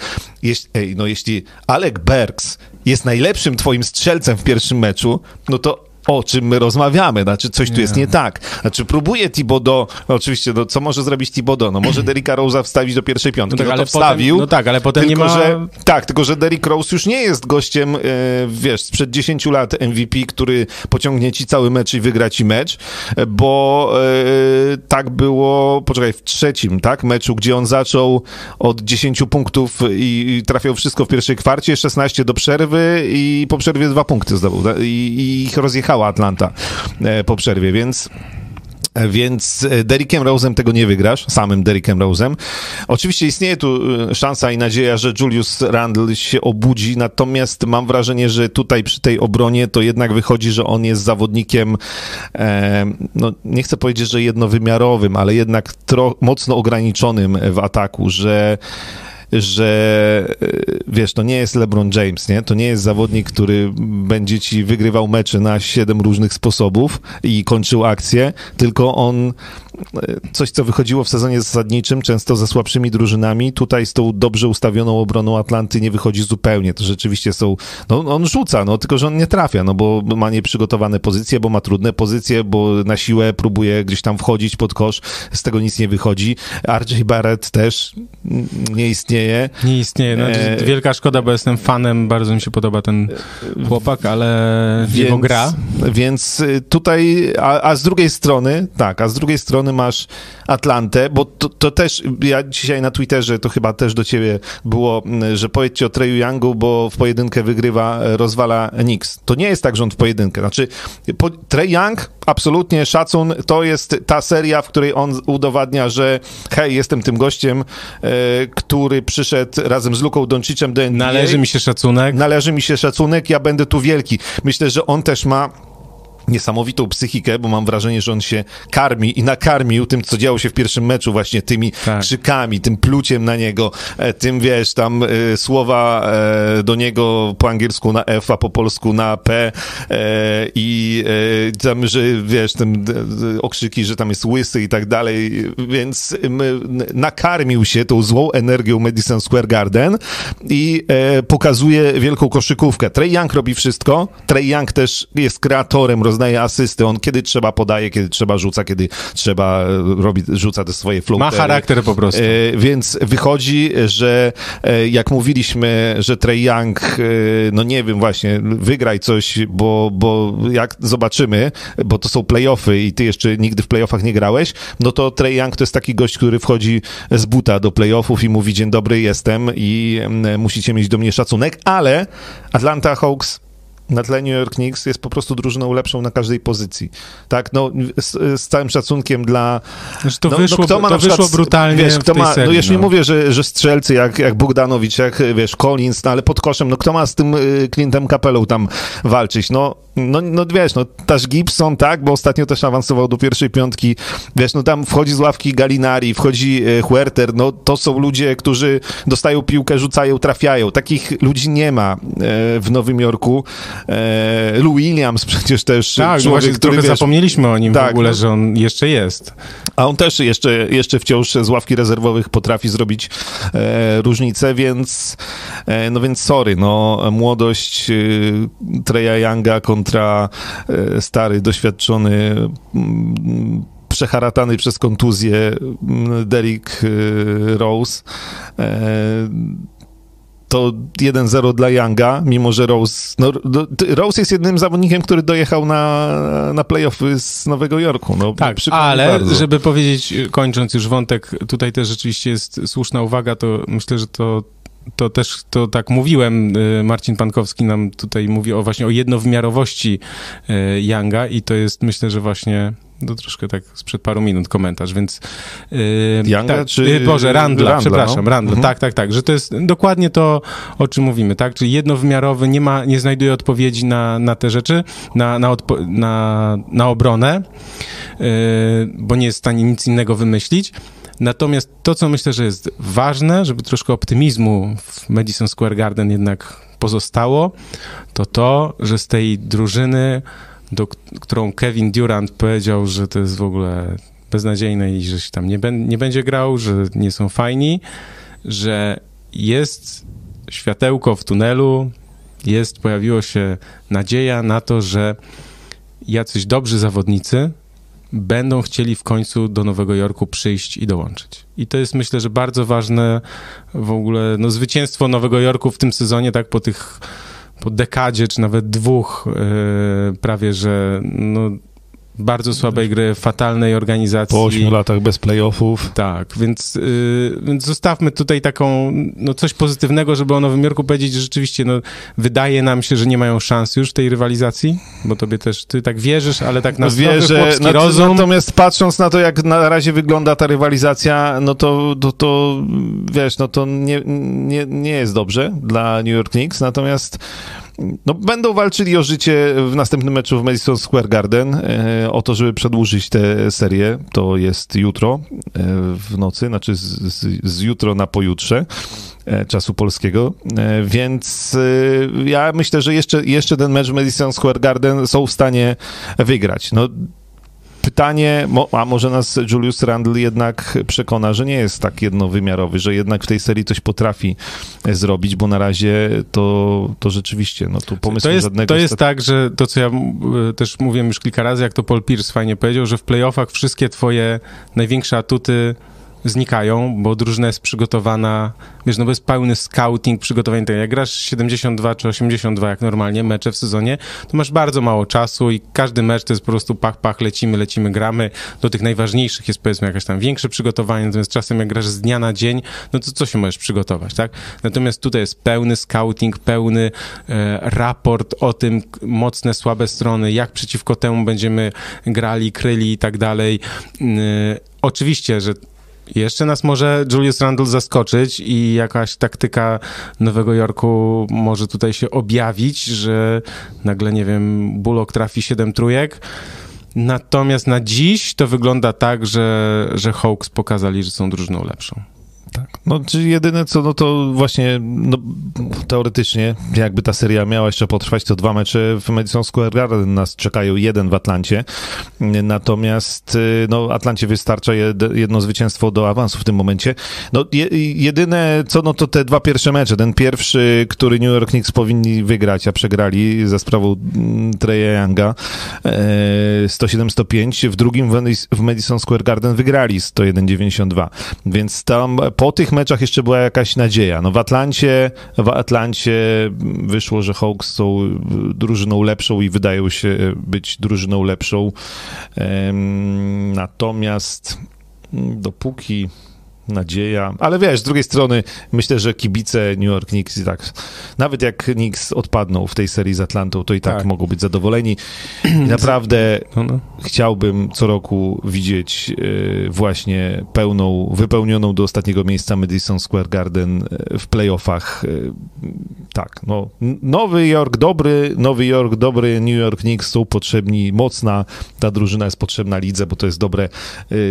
Ej, no jeśli Alec Bergs jest najlepszym twoim strzelcem w pierwszym meczu, no to o czym my rozmawiamy? Znaczy, coś tu jest nie tak. Znaczy, próbuje Thibodeau, no oczywiście, no, co może zrobić Thibodeau? No, może Derricka Rose'a wstawić do pierwszej piątki. No tak, No, ale to wstawił. potem- no tak, ale potem nie tylko, ma- Że, tak, tylko że Derrick Rose już nie jest gościem, e, wiesz, sprzed 10 lat MVP, który pociągnie ci cały mecz i wygra ci mecz, e, bo e, tak było, poczekaj, w trzecim, tak, meczu, gdzie on zaczął od 10 punktów i, i trafiał wszystko w pierwszej kwarcie, 16 do przerwy i po przerwie dwa punkty zdobył da- i, i ich rozjechała Atlanta e, po przerwie, więc więc e, Derrickiem Rose'em tego nie wygrasz, samym Derrickiem Rose'em. Oczywiście istnieje tu e, szansa i nadzieja, że Julius Randle się obudzi, natomiast mam wrażenie, że tutaj przy tej obronie to jednak wychodzi, że on jest zawodnikiem, e, no nie chcę powiedzieć, że jednowymiarowym, ale jednak mocno ograniczonym w ataku, że że e, wiesz, to nie jest LeBron James, nie? To nie jest zawodnik, który będzie ci wygrywał mecze na siedem różnych sposobów i kończył akcję, tylko on coś, co wychodziło w sezonie zasadniczym, często ze słabszymi drużynami, tutaj z tą dobrze ustawioną obroną Atlanty nie wychodzi zupełnie. To rzeczywiście są, no on rzuca, no tylko, że on nie trafia, no bo ma nieprzygotowane pozycje, bo ma trudne pozycje, bo na siłę próbuje gdzieś tam wchodzić pod kosz, z tego nic nie wychodzi. RJ Barrett też nie istnieje. Nie istnieje. No, E, Wielka szkoda, bo jestem fanem, bardzo mi się podoba ten chłopak, ale jego gra. Więc y, tutaj, a, a z drugiej strony, tak, a z drugiej strony masz Atlantę, bo to, to też, ja dzisiaj na Twitterze, to chyba też do ciebie było, że powiedzcie o Treju Youngu, bo w pojedynkę wygrywa, e, rozwala Knicks. To nie jest tak, że on w pojedynkę. Znaczy, po, Trey Young, absolutnie szacun, to jest ta seria, w której on udowadnia, że hej, jestem tym gościem, e, który przyszedł razem z Luką Doncicem do NBA. Należy mi się szacunek. Należy mi się szacunek, ja będę tu wielki. Myślę, że on też ma niesamowitą psychikę, bo mam wrażenie, że on się karmi i nakarmił tym, co działo się w pierwszym meczu, właśnie tymi Tak. krzykami, tym pluciem na niego, e, tym, wiesz, tam e, słowa e, do niego po angielsku na F, a po polsku na P i tam, że, wiesz, tym okrzyki, że tam jest łysy i tak dalej, więc nakarmił się tą złą energią Madison Square Garden i pokazuje wielką koszykówkę. Trey Young robi wszystko, Trey Young też jest kreatorem, rozdaje asysty, on kiedy trzeba podaje, kiedy trzeba rzuca, kiedy trzeba e, robi, rzuca te swoje Ma floatery. charakter po prostu. E, więc wychodzi, że e, jak mówiliśmy, że Trey Young, no nie wiem właśnie, wygraj coś, bo, bo jak zobaczymy, bo to są playoffy i ty jeszcze nigdy w playoffach nie grałeś, no to Trey Young to jest taki gość, który wchodzi z buta do playoffów i mówi dzień dobry, jestem i mm, musicie mieć do mnie szacunek, ale Atlanta Hawks na tle New York Knicks jest po prostu drużyną lepszą na każdej pozycji. Tak, no z, z całym szacunkiem dla Znaczy, to no, wyszło, no, kto ma to na przykład, wyszło brutalnie wiesz, kto ma, serii. No już nie no. mówię, że, że strzelcy jak, jak Bogdanowicz, jak wiesz, Collins, no ale pod koszem, no kto ma z tym y, Clintem Capelą tam walczyć? No, no, no wiesz, no też Gibson, tak, bo ostatnio też awansował do pierwszej piątki, wiesz, no tam wchodzi z ławki Galinari, wchodzi y, Huerter, no to są ludzie, którzy dostają piłkę, rzucają, trafiają. Takich ludzi nie ma e, w Nowym Jorku. E, Lou Williams przecież też Tak, no człowiek, właśnie który trochę wiesz, zapomnieliśmy o nim w tak, ogóle, no. że on jeszcze jest. a on też jeszcze, jeszcze wciąż z ławki rezerwowych potrafi zrobić e, różnicę, więc e, no więc sorry, no młodość e, Treya Younga kontra e, stary, doświadczony mm, przeharatany przez kontuzję mm, Derrick e, Rose. To 1-0 dla Younga, mimo że Rose. No, ty- Rose jest jednym zawodnikiem, który dojechał na, na playoffy z Nowego Jorku. No, Tak, ale bardzo. żeby powiedzieć, kończąc już wątek, tutaj też rzeczywiście jest słuszna uwaga, to myślę, że to to też to tak mówiłem, y, Marcin Pankowski nam tutaj mówi o właśnie o jednowymiarowości y, Younga i to jest myślę, że właśnie To troszkę tak sprzed paru minut komentarz, więc... Yy, Younga tak, czy... Yy, Boże, Randla, Randla przepraszam, no? Randla, Mhm. tak, tak, tak, że to jest dokładnie to, o czym mówimy, tak, czyli jednowymiarowy, nie ma, nie znajduje odpowiedzi na, na te rzeczy, na, na, na, na obronę, yy, bo nie jest w stanie nic innego wymyślić. Natomiast to, co myślę, że jest ważne, żeby troszkę optymizmu w Madison Square Garden jednak pozostało, to to, że z tej drużyny, do, którą Kevin Durant powiedział, że to jest w ogóle beznadziejne i że się tam nie, ben, nie będzie grał, że nie są fajni, że jest światełko w tunelu, jest, pojawiło się nadzieja na to, że jacyś dobrzy zawodnicy będą chcieli w końcu do Nowego Jorku przyjść i dołączyć. I to jest myślę, że bardzo ważne w ogóle, no zwycięstwo Nowego Jorku w tym sezonie, tak po tych, po dekadzie, czy nawet dwóch yy, prawie, że no bardzo słabej gry, fatalnej organizacji. Po ośmiu latach bez playoffów. Tak, więc, yy, więc zostawmy tutaj taką, no coś pozytywnego, żeby o Nowym Jorku powiedzieć, że rzeczywiście, no wydaje nam się, że nie mają szans już w tej rywalizacji, bo tobie też, ty tak wierzysz, ale tak na zdrowy Wierzę, nat- rozum. natomiast patrząc na to, jak na razie wygląda ta rywalizacja, no to, to, to wiesz, no to nie, nie, nie jest dobrze dla New York Knicks, natomiast no, będą walczyli o życie w następnym meczu w Madison Square Garden, e, o to, żeby przedłużyć tę serię, to jest jutro e, w nocy, znaczy z, z, z jutro na pojutrze e, czasu polskiego, więc ja myślę, że jeszcze, jeszcze ten mecz w Madison Square Garden są w stanie wygrać. No, pytanie, a może nas Julius Randle jednak przekona, że nie jest tak jednowymiarowy, że jednak w tej serii coś potrafi e, zrobić, bo na razie to, to rzeczywiście, no tu pomysłu To jest, żadnego... to jest sta- tak, że to, co ja y, też mówiłem już kilka razy, jak to Paul Pierce fajnie powiedział, że w playoffach wszystkie twoje największe atuty znikają, bo drużyna jest przygotowana, wiesz, no bo jest pełny scouting, przygotowanie tego. Jak grasz 72 czy 82 jak normalnie, mecze w sezonie, to masz bardzo mało czasu i każdy mecz to jest po prostu pach, pach, lecimy, lecimy, gramy. Do tych najważniejszych jest powiedzmy jakieś tam większe przygotowanie, natomiast czasem jak grasz z dnia na dzień, no to co się możesz przygotować, tak? Natomiast tutaj jest pełny scouting, pełny e, raport o tym, mocne, słabe strony, jak przeciwko temu będziemy grali, kryli i tak dalej. Y, oczywiście, że jeszcze nas może Julius Randle zaskoczyć i jakaś taktyka Nowego Jorku może tutaj się objawić, że nagle, nie wiem, Bullock trafi 7 trójek. Natomiast na dziś to wygląda tak, że, że Hawks pokazali, że są drużyną lepszą. Tak. No, czyli jedyne co, no to właśnie, no, teoretycznie, jakby ta seria miała jeszcze potrwać, to dwa mecze w Madison Square Garden nas czekają, jeden w Atlancie. Natomiast, y, no, Atlancie wystarcza jed, jedno zwycięstwo do awansu w tym momencie. No, je, jedyne co, no to te dwa pierwsze mecze. Ten pierwszy, który New York Knicks powinni wygrać, a przegrali za sprawą mm, Treya Younga e, 107-105. W drugim w Madis- w Madison Square Garden wygrali 101-92. Więc tam po tych meczach jeszcze była jakaś nadzieja. No w Atlancie, w Atlancie wyszło, że Hawks są drużyną lepszą i wydają się być drużyną lepszą. Natomiast mm, dopóki nadzieja, ale wiesz, z drugiej strony myślę, że kibice New York Knicks i tak, nawet jak Knicks odpadną w tej serii z Atlantą, to i tak, Tak. mogą być zadowoleni. I naprawdę No, no. chciałbym co roku widzieć e, właśnie pełną, wypełnioną do ostatniego miejsca Madison Square Garden e, w playoffach. E, Tak, no. Nowy Jork dobry, Nowy Jork dobry, New York Knicks są potrzebni, mocna ta drużyna jest potrzebna lidze, bo to jest dobre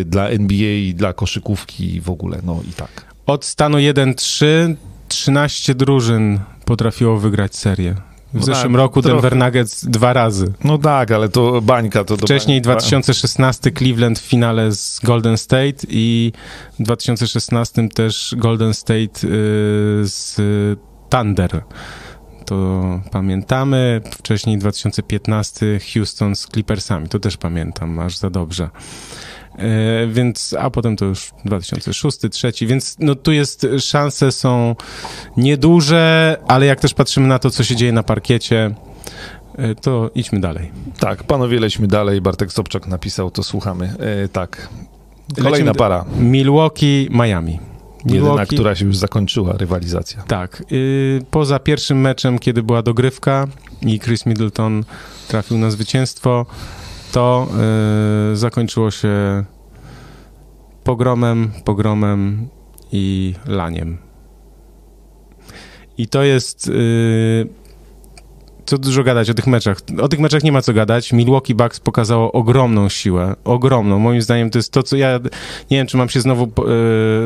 dla NBA i dla koszykówki w ogóle, no i tak. Od stanu 1-3 13 drużyn potrafiło wygrać serię. W No zeszłym tak, roku trochę. Denver Nuggets dwa razy. No tak, ale to bańka to Wcześniej bańka. 2016 Cleveland w finale z Golden State i w 2016 też Golden State y, z Thunder. To pamiętamy. Wcześniej 2015 Houston z Clippersami. To też pamiętam, aż za dobrze. E, Więc, a potem to już 2006, 2003, więc no tu jest, szanse są nieduże, ale jak też patrzymy na to, co się dzieje na parkiecie, e, to idźmy dalej. Tak, panowie, lećmy dalej. Bartek Sobczak napisał, to słuchamy. E, tak. Kolejna Lecimy para. Milwaukee, Miami. Jedyna, która się już zakończyła, rywalizacja. Tak. y, poza pierwszym meczem, kiedy była dogrywka i Chris Middleton trafił na zwycięstwo, to y, zakończyło się pogromem, pogromem i laniem. I to jest. Y, co dużo gadać o tych meczach. O tych meczach nie ma co gadać. Milwaukee Bucks pokazało ogromną siłę. Ogromną. Moim zdaniem to jest to, co ja. Nie wiem, czy mam się znowu.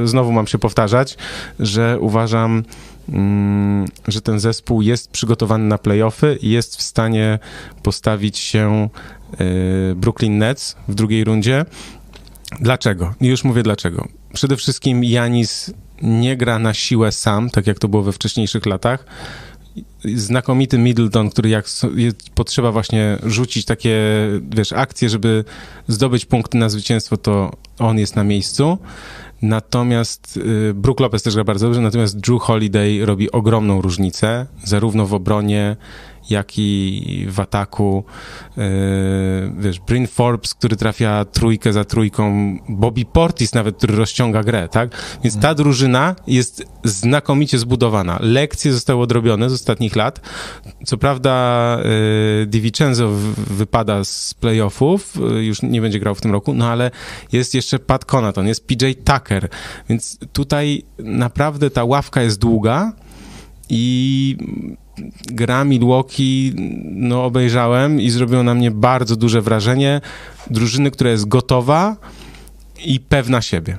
Y, znowu mam się powtarzać, że uważam. Mm, że ten zespół jest przygotowany na playoffy i jest w stanie postawić się y, Brooklyn Nets w drugiej rundzie. Dlaczego? Już mówię dlaczego. Przede wszystkim Janis nie gra na siłę sam, tak jak to było we wcześniejszych latach. Znakomity Middleton, który jak potrzeba właśnie rzucić takie, wiesz, akcje, żeby zdobyć punkty na zwycięstwo, to on jest na miejscu. Natomiast y, Brook Lopez też gra bardzo dobrze, natomiast Drew Holiday robi ogromną różnicę, zarówno w obronie, jak i w ataku. Yy, wiesz, Bryn Forbes, który trafia trójkę za trójką, Bobby Portis nawet, który rozciąga grę, tak? Więc ta drużyna jest znakomicie zbudowana. Lekcje zostały odrobione z ostatnich lat. Co prawda yy, DiVincenzo wypada z playoffów, yy, już nie będzie grał w tym roku, no ale jest jeszcze Pat Conaton, jest PJ Tucker, więc tutaj naprawdę ta ławka jest długa i gra Milwaukee no, obejrzałem i zrobiło na mnie bardzo duże wrażenie. Drużyny, która jest gotowa i pewna siebie.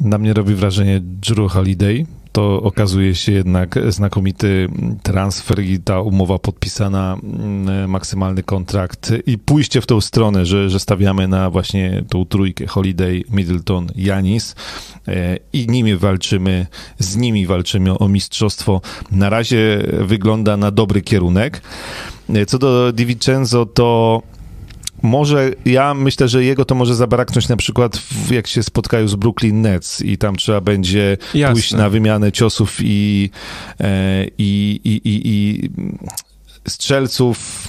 Na mnie robi wrażenie Drew Holiday, to okazuje się jednak znakomity transfer i ta umowa podpisana, mm, maksymalny kontrakt i pójście w tą stronę, że, że stawiamy na właśnie tą trójkę Holiday, Middleton, Janis e, i nimi walczymy, z nimi walczymy o mistrzostwo. Na razie wygląda na dobry kierunek. E, co do DiVincenzo, to może ja myślę, że jego to może zabraknąć na przykład w, jak się spotkają z Brooklyn Nets i tam trzeba będzie Jasne. pójść na wymianę ciosów i, e, i, i, i, i strzelców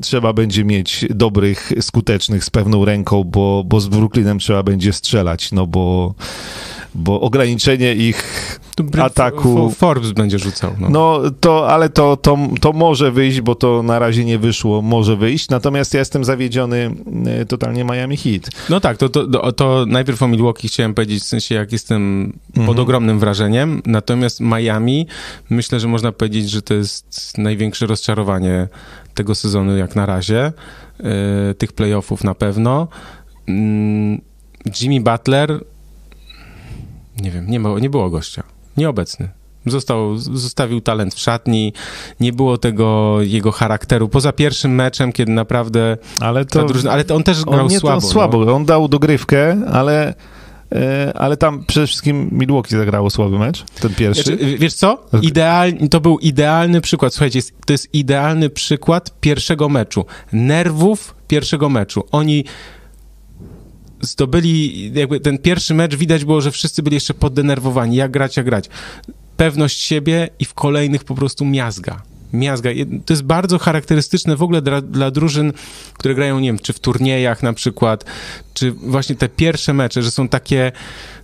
trzeba będzie mieć dobrych, skutecznych, z pewną ręką, bo, bo z Brooklynem trzeba będzie strzelać, no bo bo ograniczenie ich ataku... Forbes będzie rzucał. No, no to, ale to, to, to może wyjść, bo to na razie nie wyszło, może wyjść, natomiast ja jestem zawiedziony e, totalnie Miami Heat. No tak, to, to, to najpierw o Milwaukee chciałem powiedzieć, w sensie jak jestem mhm. pod ogromnym wrażeniem, natomiast Miami, myślę, że można powiedzieć, że to jest największe rozczarowanie tego sezonu jak na razie, yy, tych playoffów na pewno. Yy, Jimmy Butler nie wiem, nie, ma, nie było gościa. Nieobecny. Został, zostawił talent w szatni, nie było tego jego charakteru. Poza pierwszym meczem, kiedy naprawdę. Ale to, drużyna, ale to on też grał on nie słabo. To słabo. No. On dał dogrywkę, ale e, ale tam przede wszystkim Milwaukee zagrało słaby mecz, ten pierwszy. Znaczy, wiesz co? Idealnie, to był idealny przykład. Słuchajcie, to jest idealny przykład pierwszego meczu. Nerwów pierwszego meczu. Oni zdobyli, jakby ten pierwszy mecz widać było, że wszyscy byli jeszcze poddenerwowani, jak grać, jak grać. Pewność siebie i w kolejnych po prostu miazga. Miazga. To jest bardzo charakterystyczne w ogóle dla, dla drużyn, które grają, nie wiem, czy w turniejach na przykład, czy właśnie te pierwsze mecze, że są takie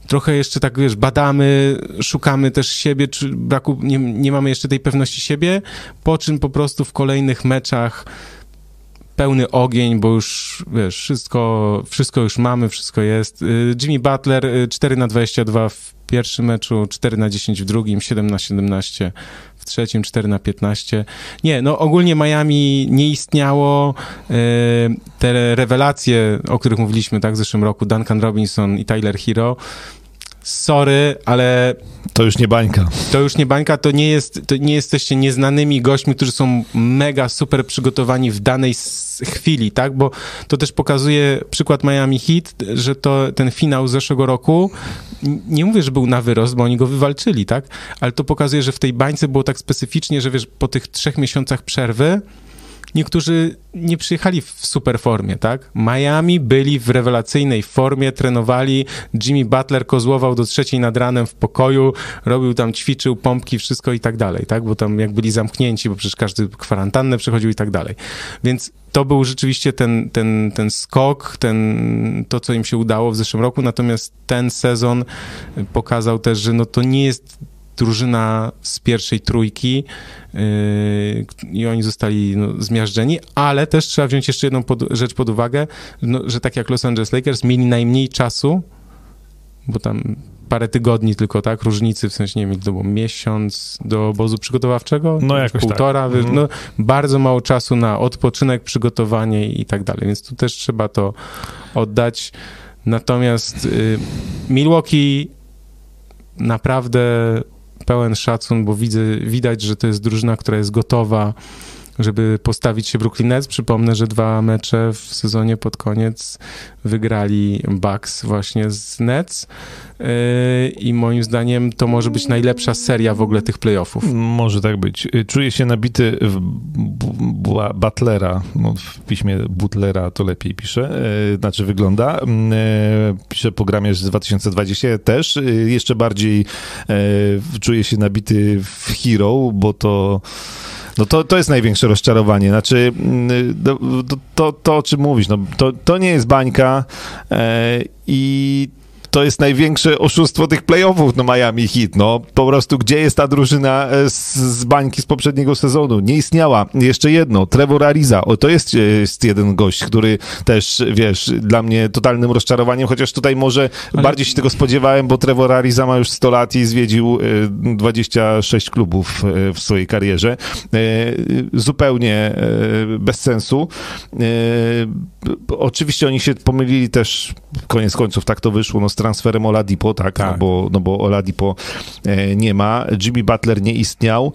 trochę jeszcze tak, wiesz, badamy, szukamy też siebie, czy braku, nie, nie mamy jeszcze tej pewności siebie, po czym po prostu w kolejnych meczach pełny ogień, bo już, wiesz, wszystko, wszystko już mamy, wszystko jest. Y, Jimmy Butler 4 y, na 22 w pierwszym meczu, 4 na 10 w drugim, 7 na 17 w trzecim, 4 na 15. Nie, no ogólnie Miami nie istniało. Y, te rewelacje, o których mówiliśmy tak w zeszłym roku, Duncan Robinson i Tyler Hero, sorry, ale... To już nie bańka. To już nie bańka, to nie, jest, to nie jesteście nieznanymi gośćmi, którzy są mega super przygotowani w danej chwili, tak? Bo to też pokazuje przykład Miami Heat, że to ten finał zeszłego roku, nie mówię, że był na wyrost, bo oni go wywalczyli, tak? Ale to pokazuje, że w tej bańce było tak specyficznie, że wiesz, po tych trzech miesiącach przerwy niektórzy nie przyjechali w super formie, tak? Miami byli w rewelacyjnej formie, trenowali, Jimmy Butler kozłował do trzeciej nad ranem w pokoju, robił tam, ćwiczył pompki, wszystko i tak dalej, tak? Bo tam jak byli zamknięci, bo przecież każdy kwarantannę przechodził i tak dalej. Więc to był rzeczywiście ten, ten, ten skok, ten, to, co im się udało w zeszłym roku, natomiast ten sezon pokazał też, że no to nie jest drużyna z pierwszej trójki yy, i oni zostali no, zmiażdżeni, ale też trzeba wziąć jeszcze jedną pod, rzecz pod uwagę, no, że tak jak Los Angeles Lakers mieli najmniej czasu, bo tam parę tygodni tylko, tak, różnicy, w sensie, nie wiem, to było miesiąc do obozu przygotowawczego? No jakoś Półtora, tak. no bardzo mało czasu na odpoczynek, przygotowanie i tak dalej, więc tu też trzeba to oddać. Natomiast y, Milwaukee naprawdę pełen szacun, bo widzę, widać, że to jest drużyna, która jest gotowa, żeby postawić się Brooklyn Nets. Przypomnę, że dwa mecze w sezonie pod koniec wygrali Bucks właśnie z Nets yy, i moim zdaniem to może być najlepsza seria w ogóle tych playoffów. Może tak być. Czuję się nabity w Butlera, no w piśmie Butlera to lepiej pisze, e, znaczy wygląda. Mm, e, Piszę po gramie z 2020 też. Jeszcze bardziej czuję się nabity w Hero, bo to no to, to jest największe rozczarowanie. Znaczy, mm, to, to, to, to o czym mówisz, no, to, to nie jest bańka e, i to jest największe oszustwo tych playoffów, no Miami Heat, no po prostu gdzie jest ta drużyna e, z, z bańki z poprzedniego sezonu? Nie istniała. Jeszcze jedno, Trevor Ariza, o to jest, e, jest jeden gość, który też, wiesz, dla mnie totalnym rozczarowaniem, chociaż tutaj może Ale- bardziej się tego spodziewałem, bo Trevor Ariza ma już 100 lat i zwiedził e, 26 klubów e, w swojej karierze. Zupełnie bez sensu. Oczywiście oni się pomylili też, koniec końców tak to wyszło, no transferem Oladipo, tak, Tak. No, bo, no bo Oladipo e, nie ma, Jimmy Butler nie istniał.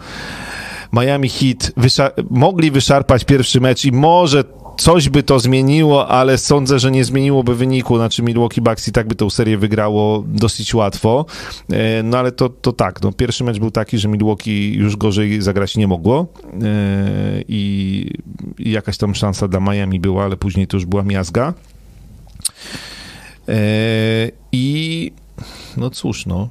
Miami Heat wysza- mogli wyszarpać pierwszy mecz i może coś by to zmieniło, ale sądzę, że nie zmieniłoby wyniku. Znaczy Milwaukee Bucks i tak by tą serię wygrało dosyć łatwo. E, No ale to, to tak, no, pierwszy mecz był taki, że Milwaukee już gorzej zagrać nie mogło E, i, i jakaś tam szansa dla Miami była, ale później to już była miazga. E, I no cóż, no,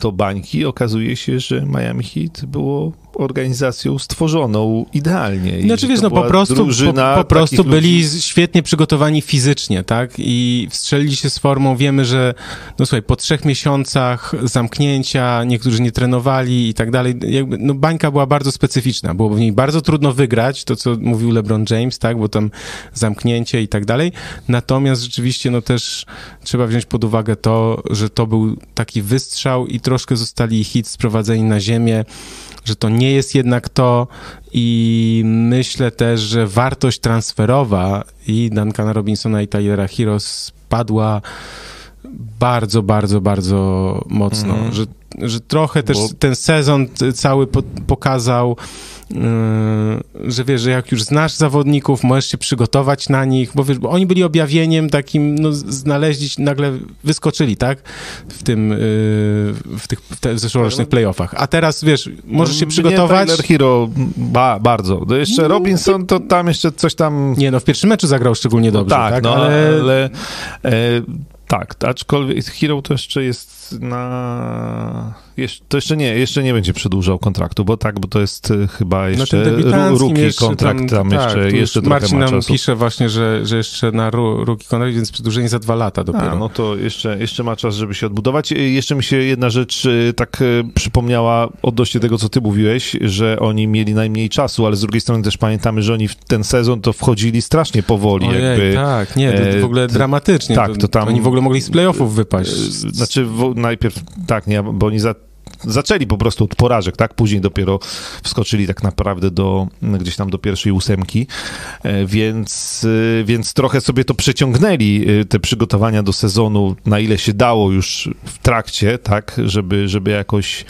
do bańki okazuje się, że Miami Heat było organizacją stworzoną idealnie. I Znaczy wiesz, no po prostu, po, po prostu byli ludzi- świetnie przygotowani fizycznie, tak? I wstrzelili się z formą. Wiemy, że no słuchaj, po trzech miesiącach zamknięcia, niektórzy nie trenowali i tak dalej. Jakby, no bańka była bardzo specyficzna. Było w niej bardzo trudno wygrać, to co mówił LeBron James, tak? Bo tam zamknięcie i tak dalej. Natomiast rzeczywiście, no też trzeba wziąć pod uwagę to, że to był taki wystrzał i troszkę zostali hit sprowadzeni na ziemię że to nie jest jednak to i myślę też, że wartość transferowa i Duncana Robinsona i Tylera Hero spadła bardzo, bardzo, bardzo mocno, Mhm. że, że trochę też Bo- ten sezon cały po, pokazał, że wiesz, że jak już znasz zawodników, możesz się przygotować na nich, bo wiesz, bo oni byli objawieniem takim, no znaleźli, nagle wyskoczyli, tak, w tym, yy, w tych w te, w zeszłorocznych playoffach, a teraz, wiesz, możesz się No, przygotować, Nie, Tyler Hero, ba, bardzo. To jeszcze Robinson, to tam jeszcze coś tam... nie no, w pierwszym meczu zagrał szczególnie dobrze, tak, no, ale... ale... e, tak, aczkolwiek Hero to jeszcze jest na... To jeszcze nie, jeszcze nie będzie przedłużał kontraktu, bo tak, bo to jest e, chyba jeszcze ten ru- debiutanckim rookie jeszcze kontrakt, tam, tak, jeszcze, jeszcze trochę Marcin ma nam czasu. pisze właśnie, że, że jeszcze na ru- rookie kontrakt, więc przedłużenie za dwa lata dopiero. A, no to jeszcze, jeszcze ma czas, żeby się odbudować. Y, Jeszcze mi się jedna rzecz y, tak y, przypomniała odnośnie tego, co ty mówiłeś, że oni mieli najmniej czasu, ale z drugiej strony też pamiętamy, że oni w ten sezon to wchodzili strasznie powoli. Ojej, jakby, tak, nie, to e, w ogóle t- dramatycznie. tak, to, to tam- Oni w ogóle mogli z playoffów wypaść. y, Znaczy, najpierw, tak, nie, bo oni za, zaczęli po prostu od porażek, tak? Później dopiero wskoczyli tak naprawdę do, gdzieś tam do pierwszej ósemki, e, więc, y, więc trochę sobie to przeciągnęli, y, te przygotowania do sezonu, na ile się dało już w trakcie, tak? Żeby, żeby jakoś,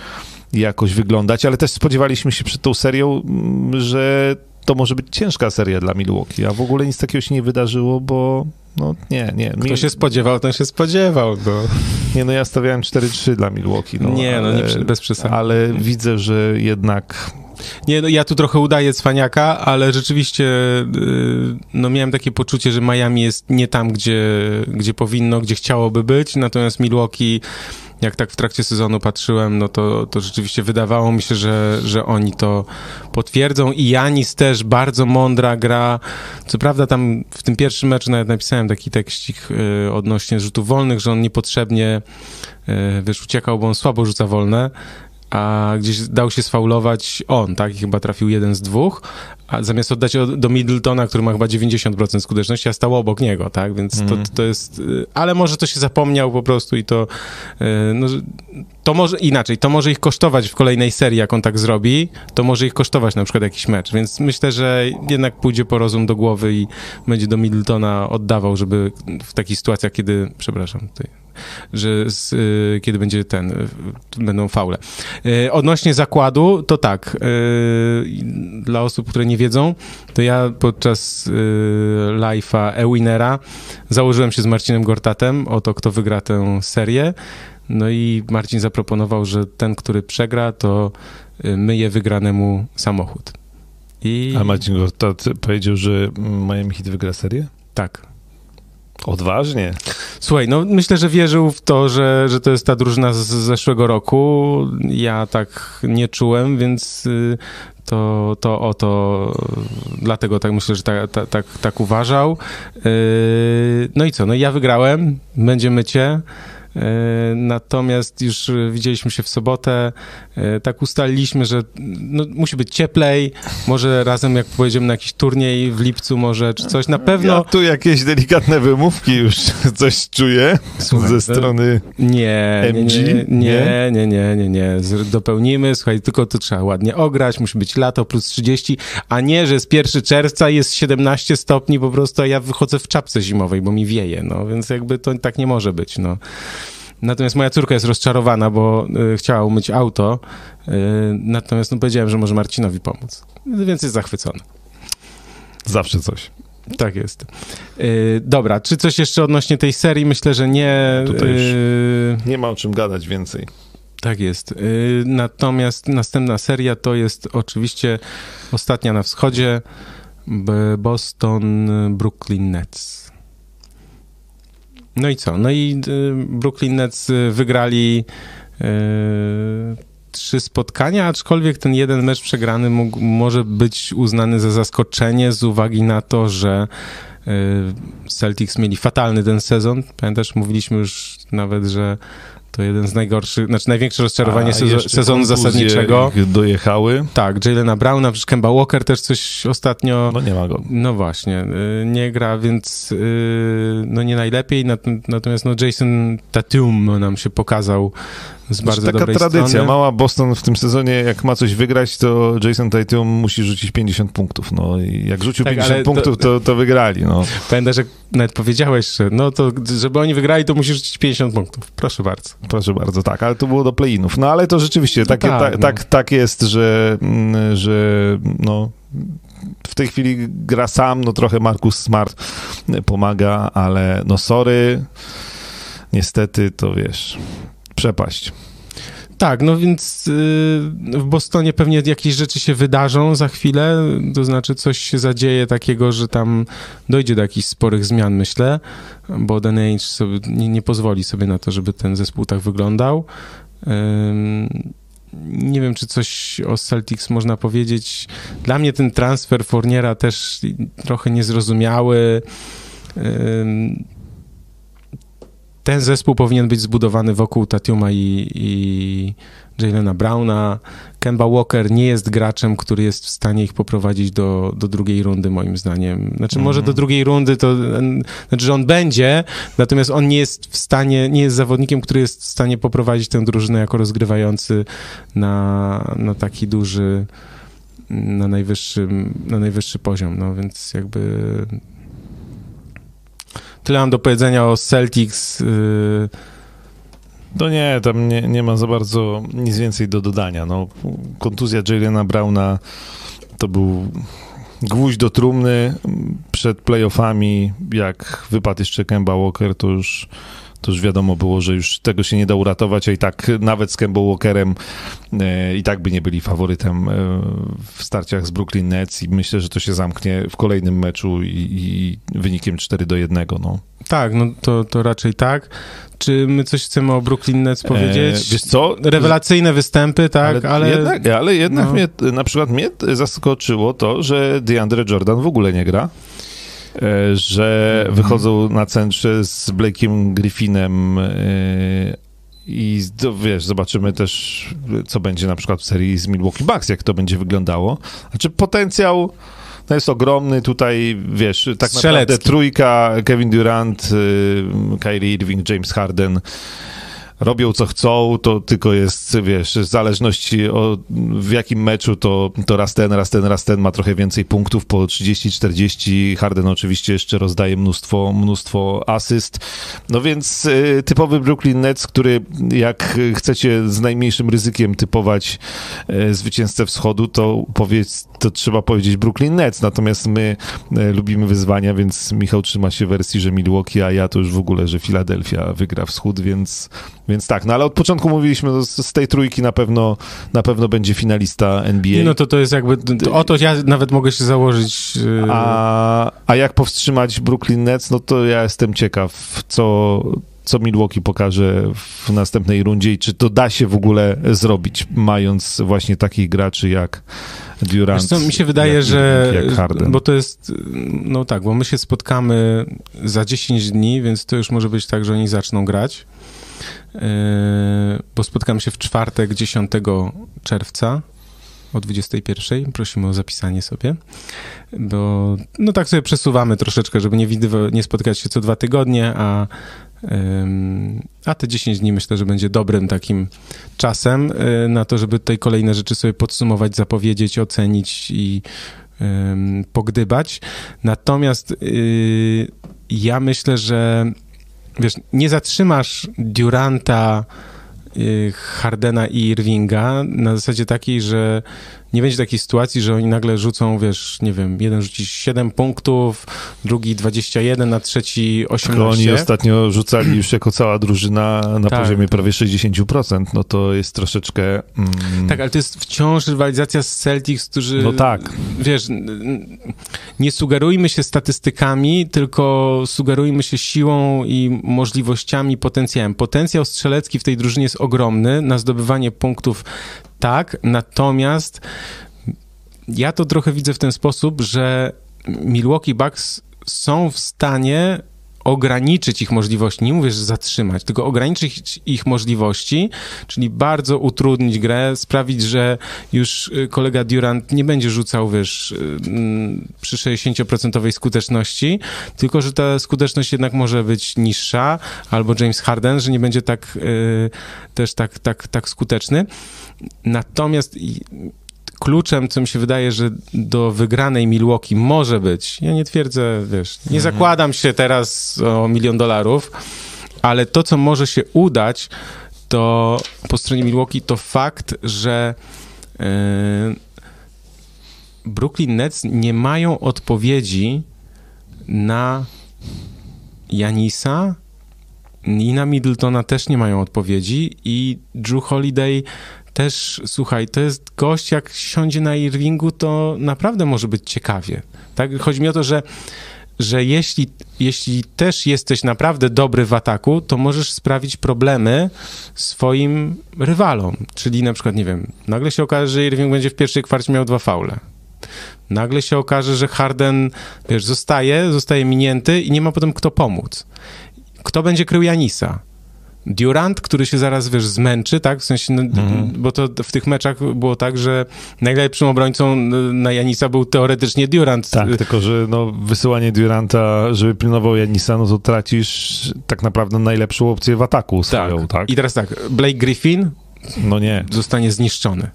jakoś wyglądać, ale też spodziewaliśmy się przed tą serią, mm, że to może być ciężka seria dla Milwaukee, a w ogóle nic takiego się nie wydarzyło, bo no nie, nie. Kto Mi- się spodziewał, ten się spodziewał. No. nie, no ja stawiałem 4-3 dla Milwaukee. No, nie, no ale, nie, przy- bez przesady. Ale widzę, że jednak Nie, no ja tu trochę udaję cwaniaka, ale rzeczywiście y, no miałem takie poczucie, że Miami jest nie tam, gdzie, gdzie powinno, gdzie chciałoby być, natomiast Milwaukee, jak tak w trakcie sezonu patrzyłem, no to, to rzeczywiście wydawało mi się, że, że oni to potwierdzą i Janis też bardzo mądra gra. Co prawda tam w tym pierwszym meczu nawet napisałem taki tekścik y, odnośnie rzutów wolnych, że on niepotrzebnie y, wiesz, uciekał, bo on słabo rzuca wolne, a gdzieś dał się sfaulować on, tak? I chyba trafił jeden z dwóch, a zamiast oddać do Middletona, który ma chyba 90% skuteczności, a stał obok niego, tak? Więc to, mhm. to jest... Y, ale może to się zapomniał po prostu i to... Y, no, to może inaczej, to może ich kosztować w kolejnej serii, jak on tak zrobi, to może ich kosztować na przykład jakiś mecz, więc myślę, że jednak pójdzie po rozum do głowy i będzie do Middletona oddawał, żeby w takich sytuacjach, kiedy, przepraszam, tutaj że z, y, kiedy będzie ten, y, będą faule. Y, odnośnie zakładu, to tak, dla osób, które nie wiedzą, to ja podczas live'a e-winnera założyłem się z Marcinem Gortatem o to, kto wygra tę serię. No i Marcin zaproponował, że ten, który przegra, to myje wygranemu samochód. I... A Marcin Gortat powiedział, że Miami Heat wygra serię? Tak. Odważnie. Słuchaj, no myślę, że wierzył w to, że, że to jest ta drużyna z zeszłego roku. Ja tak nie czułem, więc y, to, to o to dlatego tak myślę, że tak, tak, tak, tak uważał. Y, no i co? No ja wygrałem, będzie mycie. E, natomiast już widzieliśmy się w sobotę, e, tak ustaliliśmy, że no, musi być cieplej, może razem jak pojedziemy na jakiś turniej w lipcu może, czy coś, na pewno... Ja tu jakieś delikatne wymówki już coś czuję Słuchaj, ze strony nie, MG. Nie, nie, nie, nie, nie, nie, dopełnimy, słuchaj, tylko to trzeba ładnie ograć, musi być lato plus 30, a nie, że z 1 czerwca jest 17 stopni po prostu, a ja wychodzę w czapce zimowej, bo mi wieje, no, więc jakby to tak nie może być, no. Natomiast moja córka jest rozczarowana, bo y, chciała umyć auto, y, natomiast no, powiedziałem, że może Marcinowi pomóc, więc jest zachwycony. Zawsze coś. Tak jest. Y, dobra, czy coś jeszcze odnośnie tej serii? Myślę, że nie. Tutaj już nie ma o czym gadać więcej. Tak jest. Natomiast następna seria to jest oczywiście ostatnia na wschodzie. Boston Brooklyn Nets. No i co? No i y, Brooklyn Nets y, wygrali y, trzy spotkania, aczkolwiek ten jeden mecz przegrany mógł, może być uznany za zaskoczenie z uwagi na to, że Celtics mieli fatalny ten sezon. Pamiętasz, mówiliśmy już nawet, że to jeden z najgorszych, znaczy największe rozczarowanie sezo sezonu zasadniczego. dojechały. Tak, Jalena Browna, przecież Kemba Walker też coś ostatnio... No nie ma go. No właśnie, y, nie gra, więc y, no nie najlepiej, natomiast no Jason Tatum nam się pokazał z znaczy, bardzo taka tradycja. Strony. Mała Boston w tym sezonie, jak ma coś wygrać, to Jason Tatum musi rzucić 50 punktów. No i jak rzucił tak, 50 punktów, to, to, wygrali. No. Pamiętam, że nawet powiedziałeś, że no to żeby oni wygrali, to musisz rzucić 50 punktów. Proszę bardzo. Proszę bardzo, tak, ale to było do play-inów. No ale to rzeczywiście no tak, ta, no. tak, tak jest, że, mm, że no w tej chwili gra sam, no trochę Markus Smart pomaga, ale no sorry, niestety to wiesz, przepaść. Tak, no więc y, w Bostonie pewnie jakieś rzeczy się wydarzą za chwilę, to znaczy coś się zadzieje takiego, że tam dojdzie do jakichś sporych zmian, myślę, bo Dan Ainge sobie, nie, nie pozwoli sobie na to, żeby ten zespół tak wyglądał. Nie wiem, czy coś o Celtics można powiedzieć. Dla mnie ten transfer Fourniera też trochę niezrozumiały ten zespół powinien być zbudowany wokół Tatiuma i, i Jalena Browna. Kemba Walker nie jest graczem, który jest w stanie ich poprowadzić do, do drugiej rundy, moim zdaniem. Znaczy, może do mhm. drugiej rundy to, znaczy, że on będzie, natomiast on nie jest w stanie, nie jest zawodnikiem, który jest w stanie poprowadzić tę drużynę jako rozgrywający na, na taki duży, na najwyższym, na najwyższy poziom, no więc jakby tyle mam do powiedzenia o Celtics. No nie, tam nie, nie ma za bardzo nic więcej do dodania. No, kontuzja Jalena Browna to był gwóźdź do trumny przed playoffami. Jak wypadł jeszcze Kemba Walker, to już to już wiadomo było, że już tego się nie da uratować, a i tak nawet z Kemba Walkerem e, i tak by nie byli faworytem e, w starciach z Brooklyn Nets i myślę, że to się zamknie w kolejnym meczu i, i wynikiem 4 do 1. No. Tak, no to, to raczej tak. Czy my coś chcemy o Brooklyn Nets e, powiedzieć? E, wiesz co? Rewelacyjne występy, tak, ale... Ale jednak, ale jednak no. mnie, na przykład mnie zaskoczyło to, że DeAndre Jordan w ogóle nie gra. E, że wychodzą na centrze z Blake'iem Griffinem e, i wiesz, zobaczymy też, co będzie na przykład w serii z Milwaukee Bucks, jak to będzie wyglądało. Znaczy potencjał no jest ogromny tutaj, wiesz, tak Strzelecki. naprawdę trójka, Kevin Durant, y, Kyrie Irving, James Harden, robią co chcą, to tylko jest, wiesz, w zależności o w jakim meczu, to, to raz ten, raz ten, raz ten ma trochę więcej punktów, po 30-40, Harden oczywiście jeszcze rozdaje mnóstwo, mnóstwo asyst, no więc y, typowy Brooklyn Nets, który jak chcecie z najmniejszym ryzykiem typować y, zwycięzcę wschodu, to powiedz, to trzeba powiedzieć Brooklyn Nets, natomiast my y, lubimy wyzwania, więc Michał trzyma się wersji, że Milwaukee, a ja to już w ogóle, że Filadelfia wygra wschód, więc więc tak, no ale od początku mówiliśmy, no, z z tej trójki na pewno, na pewno będzie finalista NBA. No to to jest jakby, to, o to ja nawet mogę się założyć. yy, a, a jak powstrzymać Brooklyn Nets, no to ja jestem ciekaw, co, co Milwaukee pokaże w następnej rundzie i czy to da się w ogóle zrobić, mając właśnie takich graczy jak Durant. Wiesz co, mi się wydaje, jak że. Jak. Bo to jest. No tak, bo my się spotkamy za 10 dni, więc to już może być tak, że oni zaczną grać. Yy, bo spotkamy się w czwartek 10 czerwca o 21. Prosimy o zapisanie sobie. Bo no tak sobie przesuwamy troszeczkę, żeby nie, widywa- nie spotykać się co dwa tygodnie, a. A te 10 dni myślę, że będzie dobrym takim czasem y, na to, żeby tutaj kolejne rzeczy sobie podsumować, zapowiedzieć, ocenić i pogdybać. Natomiast y, ja myślę, że wiesz, nie zatrzymasz Duranta, y, Hardena i Irvinga na zasadzie takiej, że nie będzie takiej sytuacji, że oni nagle rzucą, wiesz, nie wiem, jeden rzuci 7 punktów, drugi 21, a trzeci Tylko 18. oni ostatnio rzucali już jako cała drużyna na Tak. poziomie prawie 60%, no to jest troszeczkę... Mm, Tak, ale to jest wciąż rywalizacja z Celtics, którzy... No tak. Wiesz, nie sugerujmy się statystykami, tylko sugerujmy się siłą i możliwościami, potencjałem. Potencjał strzelecki w tej drużynie jest ogromny na zdobywanie punktów, tak, natomiast ja to trochę widzę w ten sposób, że Milwaukee Bucks są w stanie ograniczyć ich możliwości, nie mówię, że zatrzymać, tylko ograniczyć ich możliwości, czyli bardzo utrudnić grę, sprawić, że już y, kolega Durant nie będzie rzucał, wiesz, y, mm, przy 60% skuteczności, tylko że ta skuteczność jednak może być niższa, albo James Harden, że nie będzie tak y, też tak, tak, tak skuteczny. Natomiast kluczem, co mi się wydaje, że do wygranej Milwaukee może być, ja nie twierdzę, wiesz, nie zakładam się teraz o milion dolarów, ale to, co może się udać, to po stronie Milwaukee, to fakt, że yy, Brooklyn Nets nie mają odpowiedzi na Janisa i na Middletona też nie mają odpowiedzi i Drew Holiday też, słuchaj, to jest gość, jak siądzie na Irvingu, to naprawdę może być ciekawie. Tak? Chodzi mi o to, że, że jeśli, jeśli też jesteś naprawdę dobry w ataku, to możesz sprawić problemy swoim rywalom. Czyli na przykład, nie wiem, nagle się okaże, że Irving będzie w pierwszej kwarcie miał dwa faule. Nagle się okaże, że Harden, wiesz, zostaje, zostaje minięty i nie ma potem kto pomóc. Kto będzie krył Janisa? Durant, który się zaraz, wiesz, zmęczy, tak? W sensie, no, bo to w tych meczach było tak, że najlepszym obrońcą na Janisa był teoretycznie Durant. Tak, tylko że no, wysyłanie Duranta, żeby pilnował Janisa, no to tracisz tak naprawdę najlepszą opcję w ataku swoją, tak? I teraz tak, Blake Griffin No nie. zostanie zniszczony.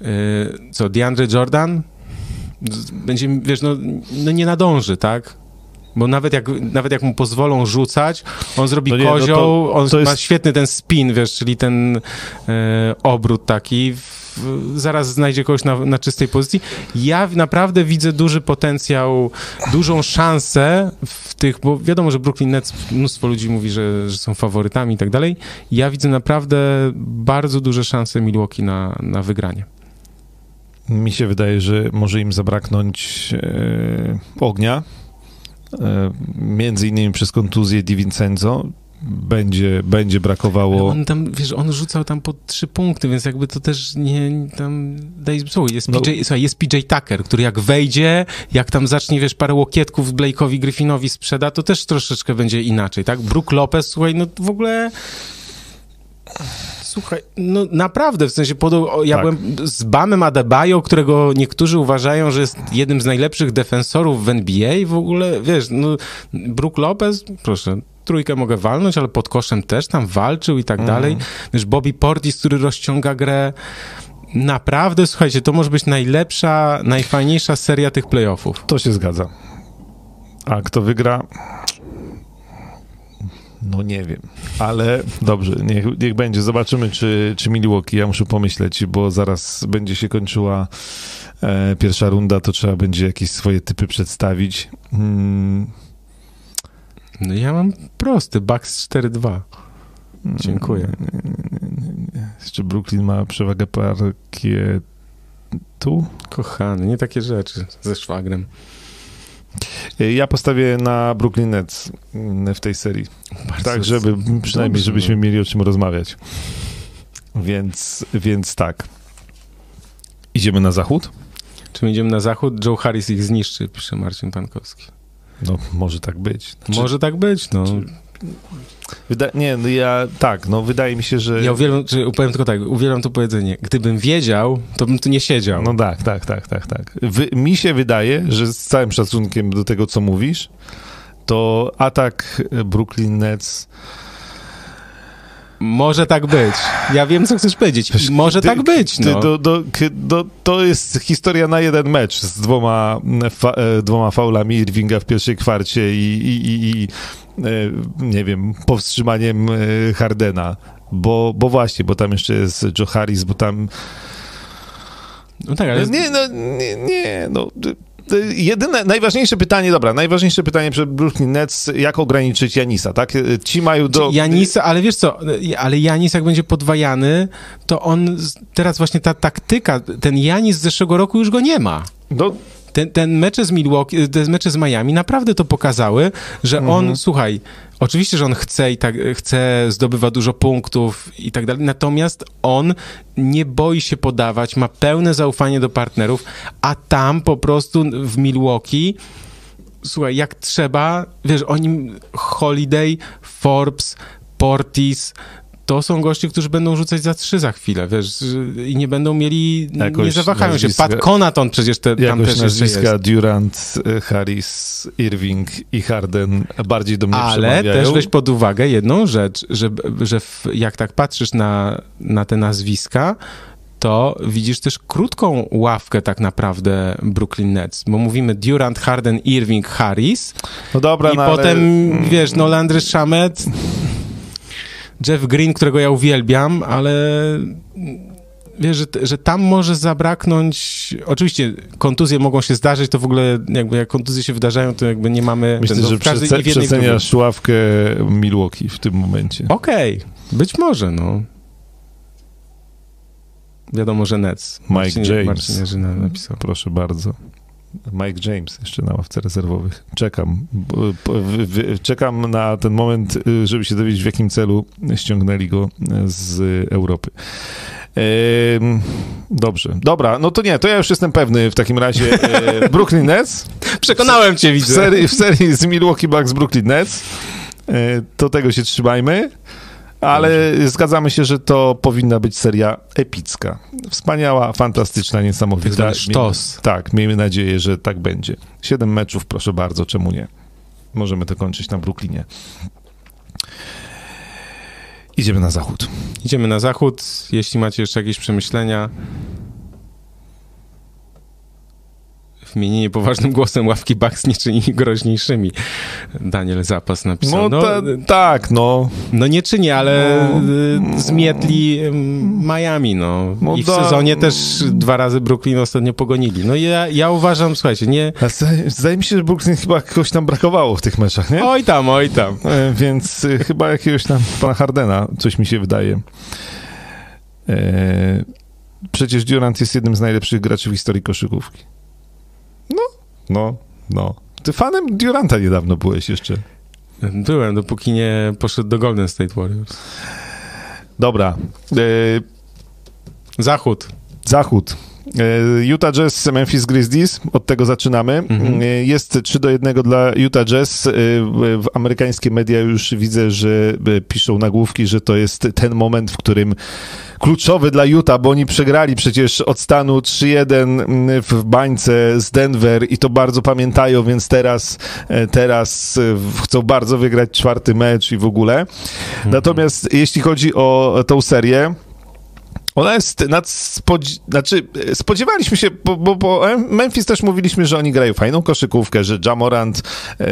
Yy, Co, DeAndre Jordan będzie, wiesz, no, no nie nadąży, tak? Bo nawet jak, nawet jak mu pozwolą rzucać, on zrobi No nie, no to- kozioł, on to ma jest- świetny ten spin, wiesz, czyli ten e, obrót taki. W, zaraz znajdzie kogoś na, na czystej pozycji. Ja naprawdę widzę duży potencjał, dużą szansę w tych, bo wiadomo, że Brooklyn Nets, mnóstwo ludzi mówi, że, że są faworytami i tak dalej. Ja widzę naprawdę bardzo duże szanse Milwaukee na, na wygranie. Mi się wydaje, że może im zabraknąć e, ognia, między innymi przez kontuzję Di Vincenzo. Będzie, będzie brakowało... On tam, wiesz, on rzucał tam po trzy punkty, więc jakby to też nie, tam, daj słuchaj, jest No. PJ, słuchaj, jest PJ Tucker, który jak wejdzie, jak tam zacznie, wiesz, parę łokietków Blake'owi Griffinowi sprzeda, to też troszeczkę będzie inaczej, tak? Brook Lopez, słuchaj, no w ogóle Słuchaj, no naprawdę, w sensie podał, o, ja Tak. byłem z Bamem Adebayo, którego niektórzy uważają, że jest jednym z najlepszych defensorów w NBA i w ogóle, wiesz, no, Brook Lopez, proszę, trójkę mogę walnąć, ale pod koszem też tam walczył i tak Mhm. dalej. Wiesz, Bobby Portis, który rozciąga grę. Naprawdę, słuchajcie, to może być najlepsza, najfajniejsza seria tych playoffów. To się zgadza. A kto wygra? No nie wiem, ale dobrze, niech, niech będzie. Zobaczymy, czy, czy Milwaukee. Ja muszę pomyśleć, bo zaraz będzie się kończyła e, pierwsza runda, to trzeba będzie jakieś swoje typy przedstawić. Hmm, No ja mam prosty, Bucks 4-2. Dziękuję. Jeszcze Brooklyn ma przewagę parkietu. Kochany, nie takie rzeczy ze szwagrem. E, Ja postawię na Brooklyn Nets mm, w tej serii. Bardzo Tak, żeby przynajmniej, Dobrze, żebyśmy mieli o czym rozmawiać. Więc, więc tak. Idziemy na zachód? Czy my idziemy na zachód? Joe Harris ich zniszczy, pisze Marcin Pankowski. No, może tak być. Znaczy, Może tak być, no. Wyda- nie, no ja, tak, no wydaje mi się, że... Ja uwielbiam, czy powiem tylko tak, uwielbiam to powiedzenie. Gdybym wiedział, to bym tu nie siedział. No tak, tak, tak, tak, tak. Wy, mi się wydaje, że z całym szacunkiem do tego, co mówisz, to atak Brooklyn Nets... Może tak być. Ja wiem, co chcesz powiedzieć. Może Ty- tak być, ty- no. do, do, k- do, to jest historia na jeden mecz z dwoma, mm, fa, e, dwoma faulami Irvinga w pierwszej kwarcie i, i, i, i e, nie wiem, powstrzymaniem e, Hardena. Bo, bo właśnie, bo tam jeszcze jest Joe Harris, bo tam... No tak, ale Nie, no, nie, nie no... Jedyne, najważniejsze pytanie, dobra, najważniejsze pytanie przed Brooklyn Nets, jak ograniczyć Janisa, tak? Ci mają do... Janisa, ale wiesz co, ale Janis jak będzie podwajany, to on, teraz właśnie ta taktyka, ten Janis z zeszłego roku już go nie ma. No, Ten, ten mecze z Milwaukee, te mecze z Miami naprawdę to pokazały, że on, słuchaj, oczywiście, że on chce i tak, chce, zdobywa dużo punktów i tak dalej, natomiast on nie boi się podawać, ma pełne zaufanie do partnerów, a tam po prostu w Milwaukee słuchaj, jak trzeba, wiesz, oni, Holiday, Forbes, Portis, to są goście, którzy będą rzucać za trzy za chwilę, wiesz, i nie będą mieli, Jakoś nie zawahają się. Pat Conaton przecież te, tam też nazwiska jest. Durant, Harris, Irving i Harden bardziej do mnie Ale przemawiają. też weź pod uwagę jedną rzecz, że, że w, jak tak patrzysz na, na te nazwiska, to widzisz też krótką ławkę tak naprawdę Brooklyn Nets, bo mówimy Durant, Harden, Irving, Harris No dobra, i no ale- potem, wiesz, no Landry Shamet, Jeff Green, którego ja uwielbiam, ale wiesz, że, że tam może zabraknąć, oczywiście kontuzje mogą się zdarzyć, to w ogóle jakby jak kontuzje się wydarzają, to jakby nie mamy... Myślę, że przece- przeceniasz ławkę Milwaukee w tym momencie. Okej, być może, no. Wiadomo, że Nets. Mike Marcin, James. Marcin Jarzyna napisał. Proszę bardzo. Mike James jeszcze na ławce rezerwowych. Czekam. W- w- Czekam na ten moment, y, żeby się dowiedzieć, w jakim celu ściągnęli go z Europy. Dobrze. Dobra, no to nie, to ja już jestem pewny w takim razie. E, Brooklyn Nets Przekonałem cię, w widzę. serii, w serii z Milwaukee Bucks Brooklyn Nets. Do tego się trzymajmy. Ale zgadzamy się, że to powinna być seria epicka. Wspaniała, fantastyczna, niesamowita. Tak sztos. Miejmy- Tak, miejmy nadzieję, że tak będzie. Siedem meczów, proszę bardzo, czemu nie? Możemy to kończyć na Brooklynie. Idziemy na zachód. Idziemy na zachód. Jeśli macie jeszcze jakieś przemyślenia, wymienienie poważnym głosem ławki Bucks nie czyni groźniejszymi. Daniel Zapas napisał. No, No, ta, tak, no. no nie czyni, ale No. y, zmietli Miami, no. No I w da- sezonie też dwa razy Brooklyn ostatnio pogonili. No ja, ja uważam, słuchajcie, nie... Zdaje, mi się, że Brooklyn chyba kogoś tam brakowało w tych meczach, nie? Oj tam, oj tam. E, Więc y, chyba jakiegoś tam pana Hardena, coś mi się wydaje. E, przecież Durant jest jednym z najlepszych graczy w historii koszykówki. No, no. Ty fanem Duranta niedawno byłeś jeszcze. Byłem, dopóki nie poszedł do Golden State Warriors. Dobra. E, Zachód. zachód. E, Utah Jazz, Memphis Grizzlies, od tego zaczynamy. Mhm. E, jest 3 do 1 dla Utah Jazz. E, w amerykańskie media już widzę, że piszą nagłówki, że to jest ten moment, w którym kluczowy dla Utah, bo oni przegrali przecież od stanu 3-1 w bańce z Denver i to bardzo pamiętają, więc teraz, teraz chcą bardzo wygrać czwarty mecz i w ogóle. Mhm. Natomiast jeśli chodzi o tą serię, ona jest nadspodzi... Znaczy, spodziewaliśmy się, bo, bo, bo, Memphis też mówiliśmy, że oni grają fajną koszykówkę, że Jamorant e,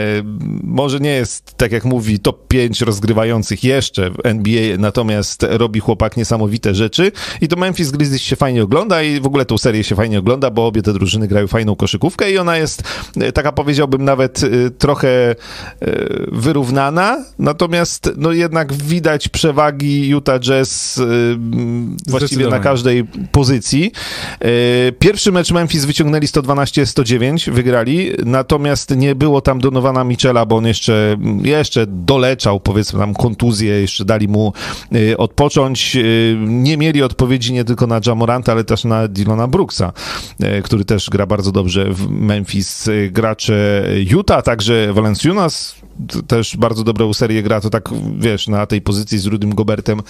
może nie jest, tak jak mówi, top 5 rozgrywających jeszcze w NBA, natomiast robi chłopak niesamowite rzeczy i to Memphis Grizzlies się fajnie ogląda i w ogóle tą serię się fajnie ogląda, bo obie te drużyny grają fajną koszykówkę i ona jest e, taka powiedziałbym nawet e, trochę e, wyrównana, natomiast no jednak widać przewagi Utah Jazz e, właściwie na każdej pozycji. E, pierwszy mecz Memphis wyciągnęli 112-109, wygrali, natomiast nie było tam Donowana Michela, bo on jeszcze, jeszcze doleczał, powiedzmy tam kontuzję, jeszcze dali mu e, odpocząć. E, nie mieli odpowiedzi nie tylko na Jamoranta, ale też na Dylona Brooksa, który też gra bardzo dobrze w Memphis. Gracze Utah, także Valenciunas też bardzo dobrą serię gra, to tak, wiesz, na tej pozycji z Rudym Gobertem,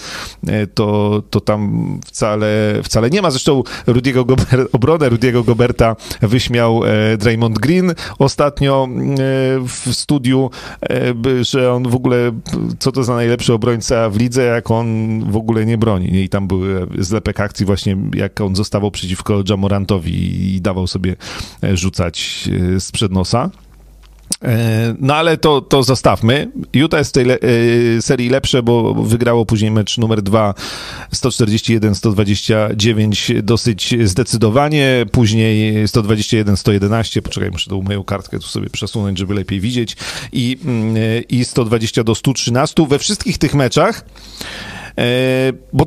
to, to tam wcale, wcale nie ma. Zresztą Rudiego Gober, obronę Rudiego Goberta wyśmiał e, Draymond Green ostatnio e, w studiu, e, że on w ogóle, co to za najlepszy obrońca w lidze, jak on w ogóle nie broni. I tam były zlepek akcji właśnie, jak on zostawał przeciwko Jamorantowi i dawał sobie e, rzucać e, sprzed nosa. E, no ale to, to zostawmy. Utah jest w tej le e, serii lepsze, bo wygrało później mecz numer 2 141-129 dosyć zdecydowanie, później 121-111, poczekaj, muszę tą moją kartkę tu sobie przesunąć, żeby lepiej widzieć. I, mm, i 120 do 113. We wszystkich tych meczach. E, bo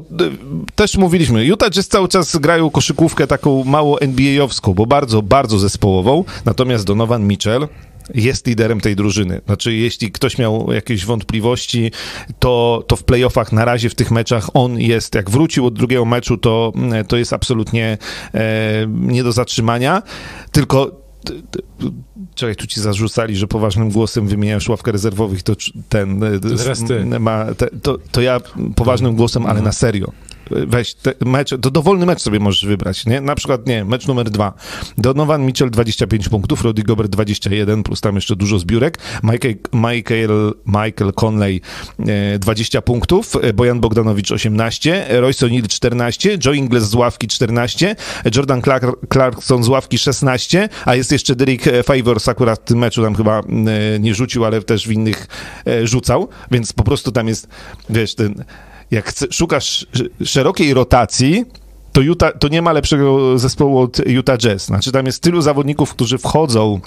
też mówiliśmy, Utah Jazz cały czas grają koszykówkę taką mało NBA-owską, bo bardzo, bardzo zespołową, natomiast Donovan Mitchell jest liderem tej drużyny. Znaczy, jeśli ktoś miał jakieś wątpliwości, to, to w playoffach na razie w tych meczach on jest, jak wrócił od drugiego meczu, to, to jest absolutnie e, nie do zatrzymania. Tylko Czekaj, tu ci zarzucali, że poważnym głosem wymieniasz ławkę rezerwowych, to ten e, ma, te, to, to ja poważnym głosem, ale na serio weź mecz, to dowolny mecz sobie możesz wybrać, nie? Na przykład, nie, mecz numer dwa. Donovan Mitchell 25 punktów, Rudy Gobert 21, plus tam jeszcze dużo zbiórek. Michael, Michael, Michael Conley 20 e, punktów, e, Bojan Bogdanowicz 18, Royce O'Neal 14, Joe Ingles z ławki 14, Jordan Clark, Clarkson z ławki 16, a jest jeszcze Derek Favors akurat w tym meczu tam chyba nie rzucił, ale też w innych e, rzucał, więc po prostu tam jest, wiesz, ten jak szukasz szerokiej rotacji, to, Utah, to nie ma lepszego zespołu od Utah Jazz. Znaczy tam jest tylu zawodników, którzy wchodzą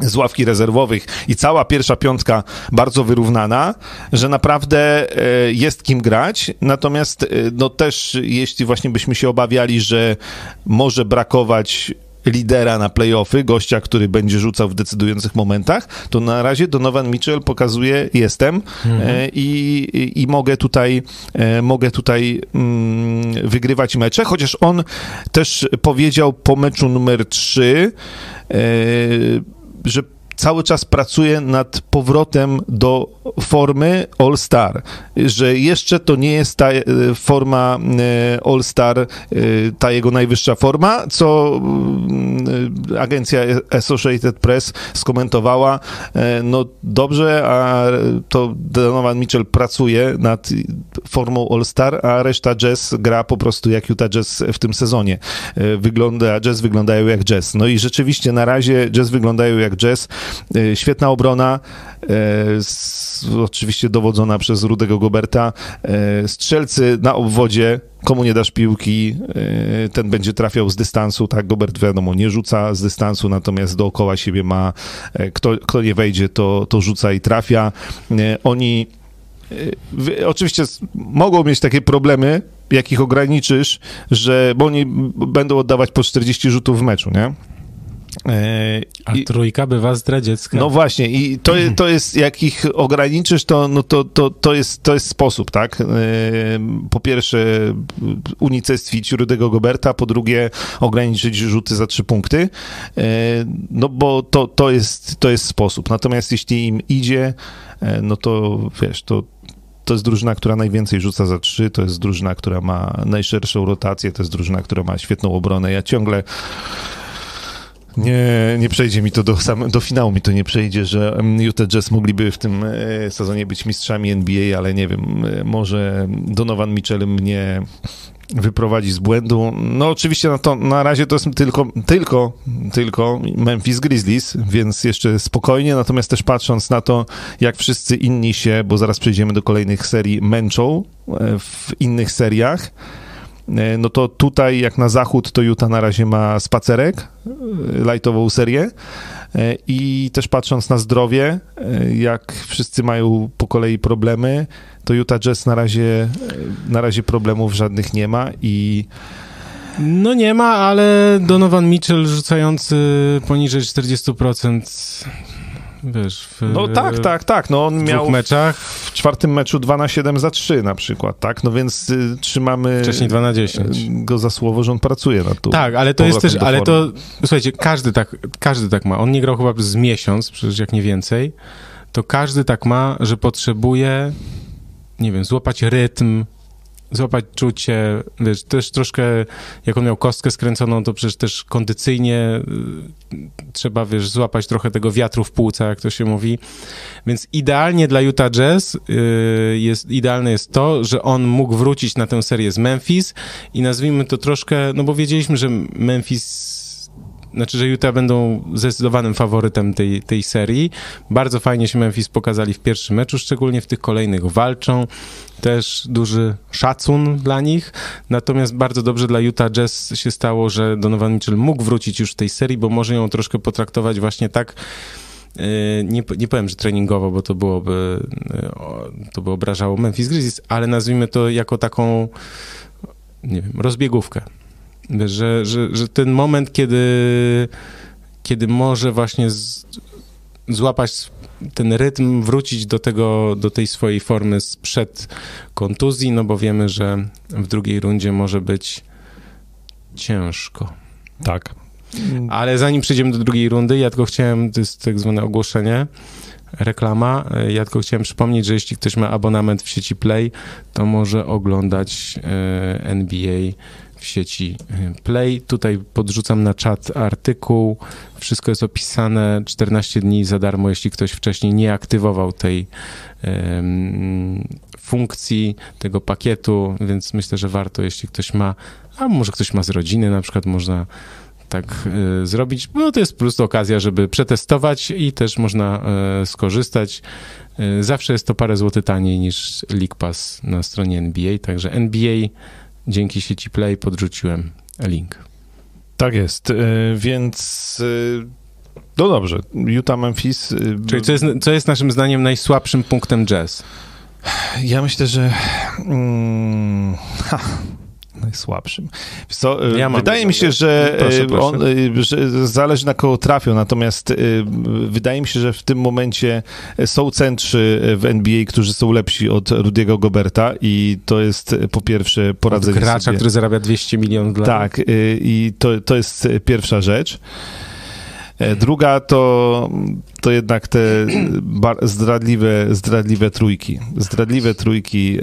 z ławki rezerwowych i cała pierwsza piątka bardzo wyrównana, że naprawdę e, jest kim grać. Natomiast e, no też jeśli właśnie byśmy się obawiali, że może brakować lidera na playoffy, gościa, który będzie rzucał w decydujących momentach, to na razie Donovan Mitchell pokazuje, jestem mhm. e, i, i, mogę tutaj, e, mogę tutaj mm, wygrywać mecze, chociaż on też powiedział po meczu numer 3, e, że cały czas pracuje nad powrotem do formy All-Star, że jeszcze to nie jest ta e, forma e, All-Star, e, ta jego najwyższa forma, co mm, agencja Associated Press skomentowała, no dobrze, a to Donovan Mitchell pracuje nad formą All-Star, a reszta Jazz gra po prostu jak Utah Jazz w tym sezonie. Wygląda, Jazz wyglądają jak Jazz. No i rzeczywiście na razie Jazz wyglądają jak Jazz. Świetna obrona, oczywiście dowodzona przez Rudego Goberta. Strzelcy na obwodzie, komu nie dasz piłki, e, ten będzie trafiał z dystansu, tak, Gobert wiadomo, nie rzuca z dystansu, natomiast dookoła siebie ma, e, kto, kto nie wejdzie, to, to rzuca i trafia. Oni oczywiście mogą mieć takie problemy, jakich ograniczysz, że, bo oni będą oddawać po 40 rzutów w meczu, nie? E, A trójka bywa zdradziecka. No właśnie, i to, to jest, jak ich ograniczysz, to, no to, to, to, jest, to jest sposób, tak? E, Po pierwsze, unicestwić Rudego Goberta, po drugie, ograniczyć rzuty za trzy punkty, E, no bo to, to, jest, to jest sposób. Natomiast jeśli im idzie, no to wiesz, to, to jest drużyna, która najwięcej rzuca za trzy, to jest drużyna, która ma najszerszą rotację, to jest drużyna, która ma świetną obronę. Ja ciągle nie, nie przejdzie mi to do, sam, do finału, mi to nie przejdzie, że mm, Utah Jazz mogliby w tym e, sezonie być mistrzami NBA, ale nie wiem, e, może Donovan Mitchell mnie wyprowadzi z błędu. No oczywiście na, to, na razie to jest tylko, tylko, tylko Memphis Grizzlies, więc jeszcze spokojnie, natomiast też patrząc na to, jak wszyscy inni się, bo zaraz przejdziemy do kolejnych serii, męczą e, w innych seriach, no to tutaj jak na zachód to Utah na razie ma spacerek, e, lightową serię. E, i też patrząc na zdrowie, e, jak wszyscy mają po kolei problemy, to Utah Jazz na razie, e, na razie problemów żadnych nie ma i No nie ma, ale Donovan Mitchell rzucający poniżej 40%, wiesz, w no tak, tak, tak, no on w miał meczach, w czwartym meczu 2 na 7 za 3 na przykład, tak, no więc y, trzymamy wcześniej 2 na 10. y, go za słowo, że on pracuje nad tą Tak, ale to jest też, ale to, słuchajcie, każdy tak, każdy tak ma. On nie grał chyba przez miesiąc, przecież jak nie więcej, to każdy tak ma, że potrzebuje, nie wiem, złapać rytm, złapać czucie, wiesz, też troszkę, jak on miał kostkę skręconą, to przecież też kondycyjnie y, trzeba, wiesz, złapać trochę tego wiatru w półce, jak to się mówi. Więc idealnie dla Utah Jazz y, jest, idealne jest to, że on mógł wrócić na tę serię z Memphis i nazwijmy to troszkę, no bo wiedzieliśmy, że Memphis znaczy, że Utah będą zdecydowanym faworytem tej, tej serii. Bardzo fajnie się Memphis pokazali w pierwszym meczu, szczególnie w tych kolejnych walczą. Też duży szacun dla nich. Natomiast bardzo dobrze dla Utah Jazz się stało, że Donovan Mitchell mógł wrócić już w tej serii, bo może ją troszkę potraktować właśnie tak, yy, nie, nie powiem, że treningowo, bo to byłoby, o, to by obrażało Memphis Grizzlies, ale nazwijmy to jako taką, nie wiem, rozbiegówkę. Że, że, że ten moment, kiedy, kiedy może właśnie z, złapać ten rytm, wrócić do tego, do tej swojej formy sprzed kontuzji, no bo wiemy, że w drugiej rundzie może być ciężko. Tak. Ale zanim przejdziemy do drugiej rundy, ja tylko chciałem, to jest tak zwane ogłoszenie, reklama, ja tylko chciałem przypomnieć, że jeśli ktoś ma abonament w sieci Play, to może oglądać e, NBA w sieci e, Play. Tutaj podrzucam na czat artykuł. Wszystko jest opisane 14 dni za darmo, jeśli ktoś wcześniej nie aktywował tej em, funkcji, tego pakietu, więc myślę, że warto, jeśli ktoś ma, a może ktoś ma z rodziny, na przykład można tak y, zrobić, bo to jest po prostu okazja, żeby przetestować i też można y, skorzystać. Y, zawsze jest to parę złotych taniej niż League Pass na stronie NBA, także NBA dzięki sieci Play podrzuciłem link. Tak jest, y, więc y, no dobrze, Utah Memphis. y, Czyli co jest, co jest naszym zdaniem najsłabszym punktem jazz? Ja myślę, że mm, ha, najsłabszym. Co, y, Ja wydaje mi się, że, rzecz. Proszę, y, proszę. On, y, że zależy na kogo trafią, natomiast wydaje mi się, że w tym momencie są centrzy w NBA, którzy są lepsi od Rudiego Goberta i to jest po pierwsze Od poradzenie gracza, sobie. który zarabia 200 milionów dolarów. Tak, i to, to jest pierwsza rzecz. E, Druga to, to jednak te zdradliwe, zdradliwe trójki. Zdradliwe trójki, e,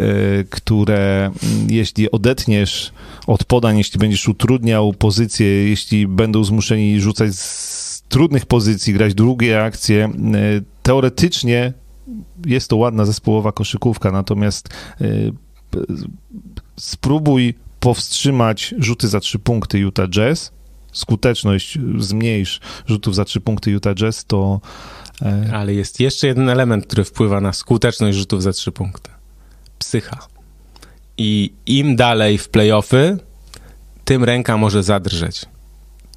które mm, jeśli odetniesz od podań, jeśli będziesz utrudniał pozycję, jeśli będą zmuszeni rzucać z trudnych pozycji, grać długie akcje, e, teoretycznie jest to ładna zespołowa koszykówka, natomiast spróbuj powstrzymać rzuty za trzy punkty Utah Jazz, skuteczność zmniejsz rzutów za trzy punkty Utah Jazz, to e, Ale jest jeszcze jeden element, który wpływa na skuteczność rzutów za trzy punkty. Psycha. I im dalej w playoffy, tym ręka może zadrżeć.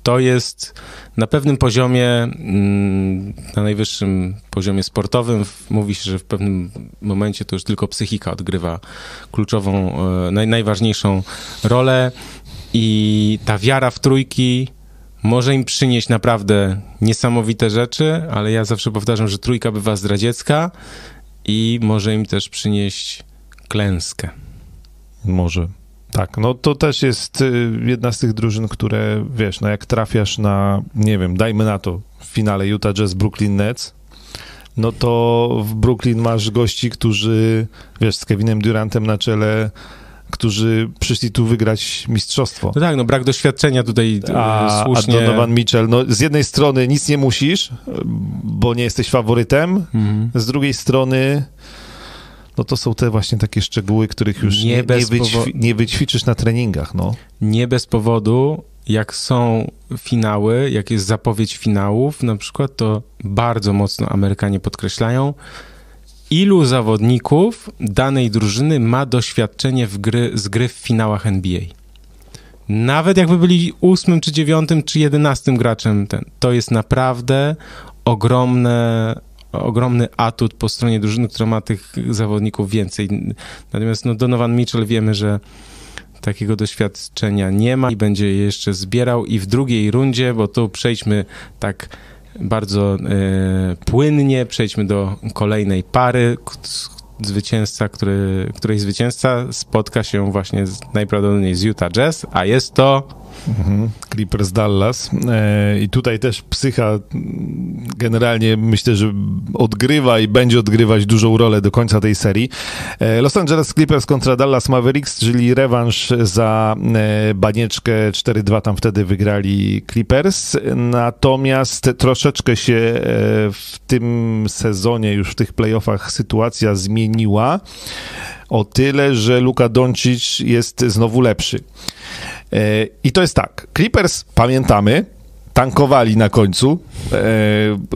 To jest na pewnym poziomie, mm, na najwyższym poziomie sportowym, mówi się, że w pewnym momencie to już tylko psychika odgrywa kluczową, e, naj, najważniejszą rolę i ta wiara w trójki może im przynieść naprawdę niesamowite rzeczy, ale ja zawsze powtarzam, że trójka bywa zdradziecka i może im też przynieść klęskę. Może. Tak, no to też jest y, jedna z tych drużyn, które, wiesz, no jak trafiasz na, nie wiem, dajmy na to, w finale Utah Jazz Brooklyn Nets, no to w Brooklyn masz gości, którzy, wiesz, z Kevinem Durantem na czele, którzy przyszli tu wygrać mistrzostwo. No tak, no brak doświadczenia tutaj e, A, słusznie. a Donovan Mitchell, no z jednej strony nic nie musisz, bo nie jesteś faworytem, Mhm. z drugiej strony no to są te właśnie takie szczegóły, których już Nie nie, nie, wyćwi- nie wyćwiczysz na treningach, no. Nie bez powodu, jak są finały, jak jest zapowiedź finałów na przykład, to bardzo mocno Amerykanie podkreślają, ilu zawodników danej drużyny ma doświadczenie w gry, z gry w finałach NBA. Nawet jakby byli ósmym, czy dziewiątym, czy jedenastym graczem, ten, to jest naprawdę ogromne, ogromny atut po stronie drużyny, która ma tych zawodników więcej. Natomiast no, Donovan Mitchell wiemy, że takiego doświadczenia nie ma i będzie je jeszcze zbierał i w drugiej rundzie, bo tu przejdźmy tak bardzo e, płynnie, przejdźmy do kolejnej pary. Zwycięzca, który, której zwycięzca spotka się właśnie z, najprawdopodobniej z Utah Jazz, a jest to Mhm. Clippers Dallas. E, I tutaj też psycha generalnie myślę, że odgrywa i będzie odgrywać dużą rolę do końca tej serii. E, Los Angeles Clippers kontra Dallas Mavericks, czyli rewanż za e, banieczkę 4-2 tam wtedy wygrali Clippers. Natomiast troszeczkę się e, w tym sezonie, już w tych playoffach sytuacja zmieniła o tyle, że Luka Doncic jest znowu lepszy. E, I to jest tak. Clippers, pamiętamy, tankowali na końcu, e,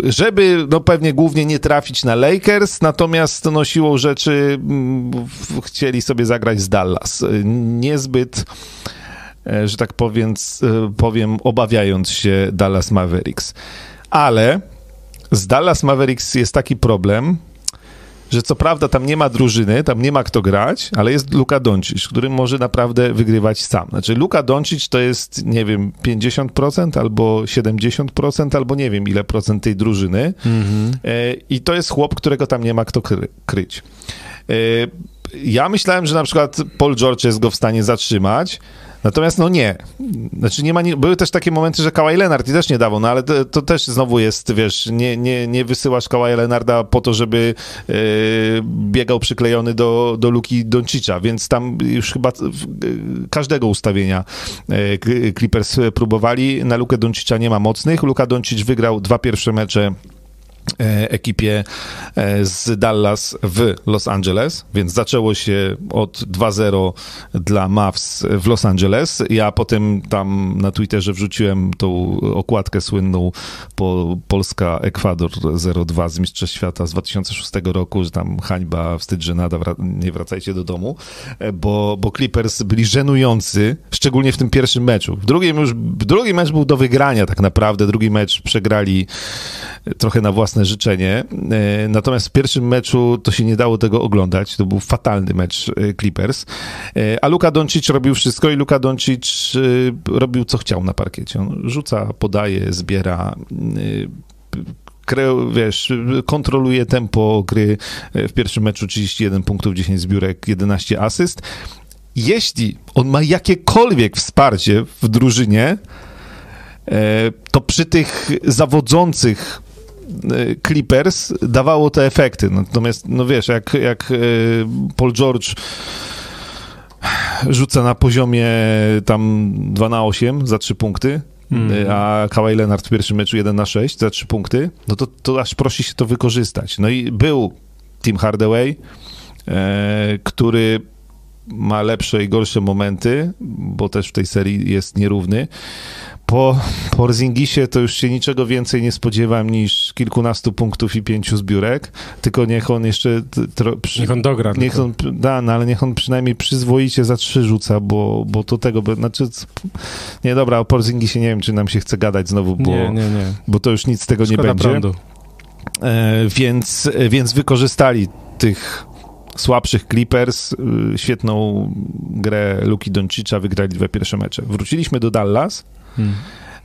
żeby no pewnie głównie nie trafić na Lakers, natomiast no siłą rzeczy mm, chcieli sobie zagrać z Dallas. E, Niezbyt, że tak powiem, powiem obawiając się Dallas Mavericks. Ale z Dallas Mavericks jest taki problem, że co prawda tam nie ma drużyny, tam nie ma kto grać, ale jest Luka Doncic, który może naprawdę wygrywać sam. Znaczy Luka Doncic to jest, nie wiem, 50% albo 70%, albo nie wiem ile procent tej drużyny. E, I to jest chłop, którego tam nie ma kto kry- kryć. E, Ja myślałem, że na przykład Paul George jest go w stanie zatrzymać, natomiast no nie. Znaczy nie ma, nie, były też takie momenty, że Kawhi Leonard i też nie dawał, no ale to, to też znowu jest, wiesz, nie, nie, nie wysyłasz Kawhi Leonarda po to, żeby e, biegał przyklejony do, do Luki Doncicza, więc tam już chyba e, każdego ustawienia e, Clippers próbowali. Na Lukę Doncicza nie ma mocnych. Luka Doncic wygrał dwa pierwsze mecze ekipie e, z Dallas w Los Angeles, więc zaczęło się od 2-0 dla Mavs w Los Angeles. Ja potem tam na Twitterze wrzuciłem tą okładkę słynną po Polska-Ekwador 0-2 z Mistrzostw Świata z 2006 roku, że tam hańba, wstyd, żenada, nie wracajcie do domu, e, bo, bo Clippers byli żenujący, szczególnie w tym pierwszym meczu. W drugim już, drugi mecz był do wygrania tak naprawdę, drugi mecz przegrali trochę na własne życzenie. E, Natomiast w pierwszym meczu to się nie dało tego oglądać. To był fatalny mecz e, Clippers. E, A Luka Doncic robił wszystko i Luka Doncic robił co chciał na parkiecie. On rzuca, podaje, zbiera kre, wiesz, kontroluje tempo gry. W pierwszym meczu 31 punktów, 10 zbiórek, 11 asyst. Jeśli on ma jakiekolwiek wsparcie w drużynie, to przy tych zawodzących Clippers dawało te efekty. Natomiast, no wiesz, jak, jak e, Paul George rzuca na poziomie tam 2 na 8 za 3 punkty, e, a Kawhi Leonard w pierwszym meczu 1 na 6 za 3 punkty, no to, to aż prosi się to wykorzystać. No i był Tim Hardaway, e, który ma lepsze i gorsze momenty, bo też w tej serii jest nierówny. Po Porzingisie to już się niczego więcej nie spodziewam niż kilkunastu punktów i pięciu zbiórek, tylko niech on jeszcze... Tro, przy, Niech on dogra. niech on da, no, ale niech on przynajmniej przyzwoicie za trzy rzuca, bo, bo to tego, by- znaczy, nie dobra, o Porzingisie nie wiem, czy nam się chce gadać znowu, bo, Nie, nie, nie. bo to już nic z tego Szkoda nie będzie. prądu. E, więc, e, więc wykorzystali tych słabszych Clippers, y, świetną grę Luki Doncicza, wygrali dwa pierwsze mecze. Wróciliśmy do Dallas, Hmm.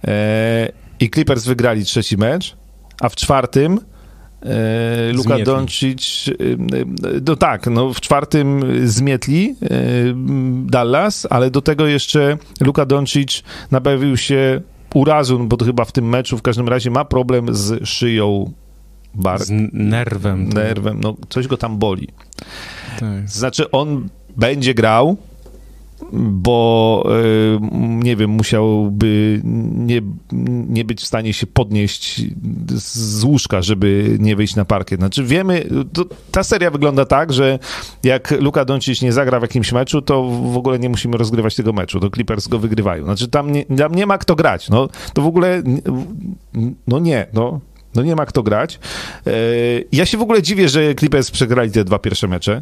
E, I Clippers wygrali trzeci mecz, a w czwartym e, Luka. Doncic, e, no tak, no w czwartym zmietli e, Dallas, ale do tego jeszcze Luka Doncic nabawił się urazu, bo chyba w tym meczu w każdym razie ma problem z szyją bark, Z nerwem. nerwem, no coś go tam boli. Tak. Znaczy on będzie grał, bo y, nie wiem, musiałby nie, nie być w stanie się podnieść z, z łóżka, żeby nie wyjść na parkiet. Znaczy wiemy, to, ta seria wygląda tak, że jak Luka Doncic nie zagra w jakimś meczu, to w ogóle nie musimy rozgrywać tego meczu, to Clippers go wygrywają. Znaczy tam nie, tam nie ma kto grać, no to w ogóle no nie, no no nie ma kto grać. E, Ja się w ogóle dziwię, że Clippers przegrali te dwa pierwsze mecze.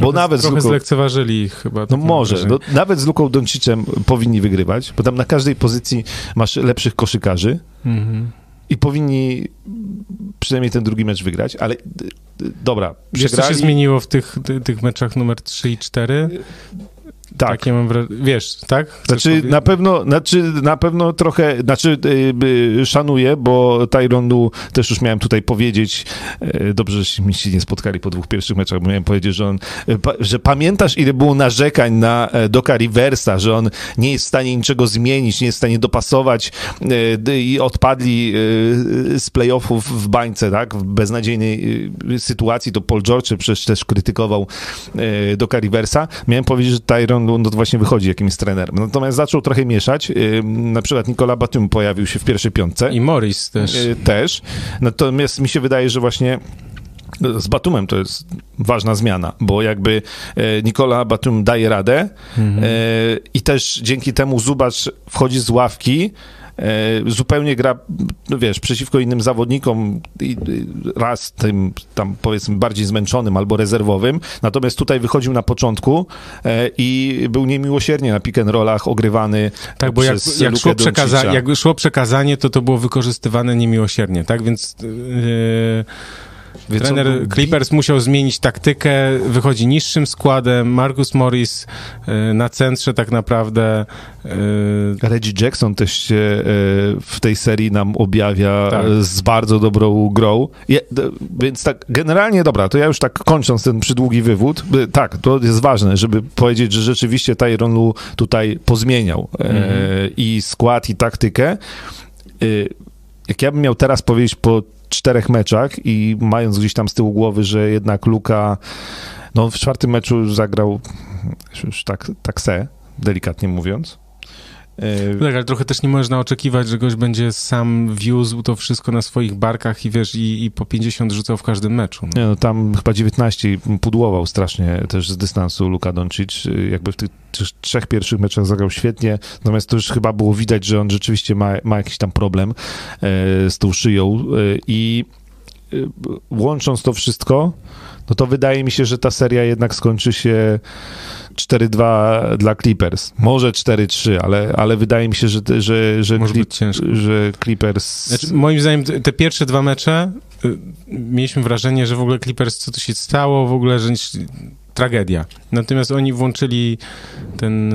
Bo Trochę, nawet z trochę Luką, zlekceważyli ich chyba. no może, no, nawet z Luką Doncicem powinni wygrywać, bo tam na każdej pozycji masz lepszych koszykarzy Mhm. i powinni przynajmniej ten drugi mecz wygrać, ale dobra, Wiesz, co się przegrali. zmieniło w tych, ty, tych meczach numer 3 i 4? Tak. Takie mam wrażenie. Wiesz, tak? Chcesz Znaczy powiedzieć? na pewno, znaczy na pewno trochę, znaczy y, y, szanuję, bo Tyronu też już miałem tutaj powiedzieć, y, dobrze, żeśmy się nie spotkali po dwóch pierwszych meczach, bo miałem powiedzieć, że on, y, pa, że pamiętasz ile było narzekań na e, Doka Riversa, że on nie jest w stanie niczego zmienić, nie jest w stanie dopasować d- i odpadli y, z playoffów w bańce, tak, w beznadziejnej sytuacji, to Paul George przecież też krytykował Doka Riversa. Miałem powiedzieć, że Tyron no, to właśnie wychodzi jakimś trenerem. Natomiast zaczął trochę mieszać. Y, Na przykład Nikola Batum pojawił się w pierwszej piątce. I Morris też. Y, też. Natomiast mi się wydaje, że właśnie z Batumem to jest ważna zmiana, bo jakby e, Nikola Batum daje radę Mhm. i też dzięki temu Zubacz wchodzi z ławki, zupełnie gra, no wiesz, przeciwko innym zawodnikom, raz tym tam powiedzmy bardziej zmęczonym albo rezerwowym, natomiast tutaj wychodził na początku e, i był niemiłosiernie na pick and rollach ogrywany Tak, bo jak, jak, szło przekaza- jak szło przekazanie, to to było wykorzystywane niemiłosiernie, tak? Więc yy, On trener był Clippers musiał zmienić taktykę, wychodzi niższym składem, Marcus Morris yy, na centrze tak naprawdę. Yy, Reggie Jackson też się e, w tej serii nam objawia Tak. z bardzo dobrą grą. Je, d- więc tak, generalnie dobra, to ja już tak kończąc ten przydługi wywód, tak, to jest ważne, żeby powiedzieć, że rzeczywiście Tyron Lu tutaj pozmieniał Mhm. i skład, i taktykę. Jak ja bym miał teraz powiedzieć po czterech meczach i mając gdzieś tam z tyłu głowy, że jednak Luka no, w czwartym meczu zagrał już tak, tak se, delikatnie mówiąc. E, tak, ale trochę też nie można oczekiwać, że gość będzie sam wiózł to wszystko na swoich barkach i wiesz, i, i po 50 rzucał w każdym meczu. No. Nie, no tam chyba 19 i pudłował strasznie też z dystansu Luka Doncic. Jakby w tych trzech- pierwszych meczach zagrał świetnie, natomiast to już chyba było widać, że on rzeczywiście ma, ma jakiś tam problem e, z tą szyją e, i łącząc to wszystko, no to wydaje mi się, że ta seria jednak skończy się 4-2 dla Clippers. Może 4-3, ale, ale wydaje mi się, że, że, że, Może Clip- że Clippers... Znaczy, moim zdaniem te- pierwsze dwa mecze y, mieliśmy wrażenie, że w ogóle Clippers, co tu się stało, w ogóle, że tragedia. Natomiast oni włączyli ten,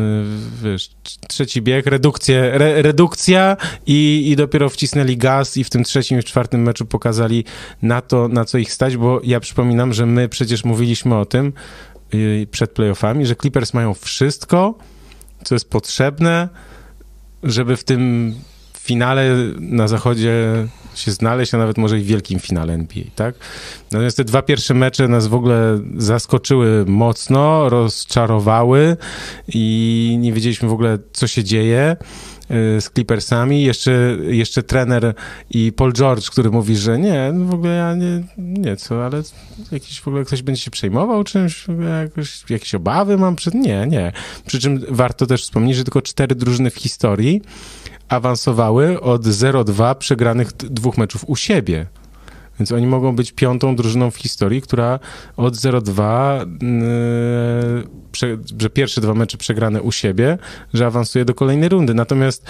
wiesz, tr- trzeci bieg, redukcję, re, redukcja i, i dopiero wcisnęli gaz i w tym trzecim i czwartym meczu pokazali na to, na co ich stać, bo ja przypominam, że my przecież mówiliśmy o tym y, przed playoffami, że Clippers mają wszystko, co jest potrzebne, żeby w tym finale na zachodzie się znaleźć, a nawet może i w wielkim finale NBA, tak? Natomiast te dwa pierwsze mecze nas w ogóle zaskoczyły mocno, rozczarowały i nie wiedzieliśmy w ogóle, co się dzieje y, z Clippersami. Jeszcze, jeszcze trener i Paul George, który mówi, że nie, w ogóle ja nie, nie co, ale jakiś w ogóle ktoś będzie się przejmował czymś, jakoś, jakieś obawy mam przed... Nie, nie. Przy czym warto też wspomnieć, że tylko cztery drużyny w historii awansowały od 0-2 przegranych dwóch meczów u siebie. Więc oni mogą być piątą drużyną w historii, która od 0-2, yy, prze, że pierwsze dwa mecze przegrane u siebie, że awansuje do kolejnej rundy. Natomiast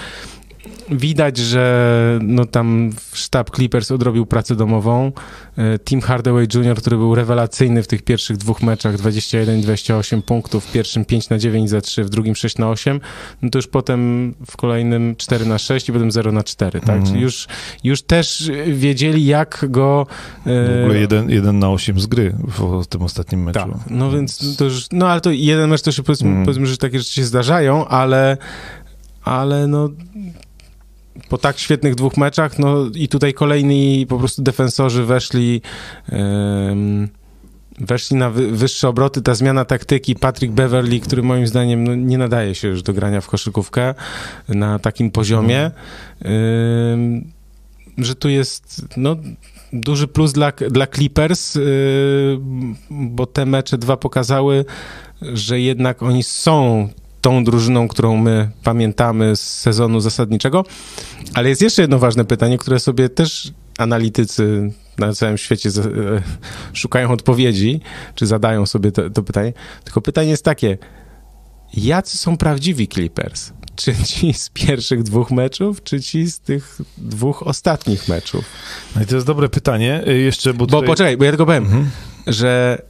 widać, że no tam sztab Clippers odrobił pracę domową. E, Tim Hardaway Jr., który był rewelacyjny w tych pierwszych dwóch meczach, 21-28 punktów, w pierwszym 5 na 9 za 3, w drugim 6 na 8, no to już potem w kolejnym 4 na 6 i potem 0 na 4, tak? Mhm. Czyli już, już też wiedzieli, jak go... e, W ogóle 1, 1 na 8 z gry w, w tym ostatnim meczu. tak, no więc to już, no ale to jeden mecz to się powiedzmy, Mm. powiedzmy, że takie rzeczy się zdarzają, ale, ale no po tak świetnych dwóch meczach, no i tutaj kolejni po prostu defensorzy weszli em, weszli na wy, wyższe obroty, ta zmiana taktyki, Patrick Beverly, który moim zdaniem no, nie nadaje się już do grania w koszykówkę na takim poziomie, em, że tu jest no, duży plus dla, dla Clippers, yy, bo te mecze dwa pokazały, że jednak oni są tą drużyną, którą my pamiętamy z sezonu zasadniczego. Ale jest jeszcze jedno ważne pytanie, które sobie też analitycy na całym świecie e, szukają odpowiedzi, czy zadają sobie to, to pytanie. Tylko pytanie jest takie, jacy są prawdziwi Clippers? Czy ci z pierwszych dwóch meczów, czy ci z tych dwóch ostatnich meczów? No i to jest dobre pytanie. Y, Jeszcze, bo, Bo tutaj... poczekaj, bo ja tylko powiem, Mhm. że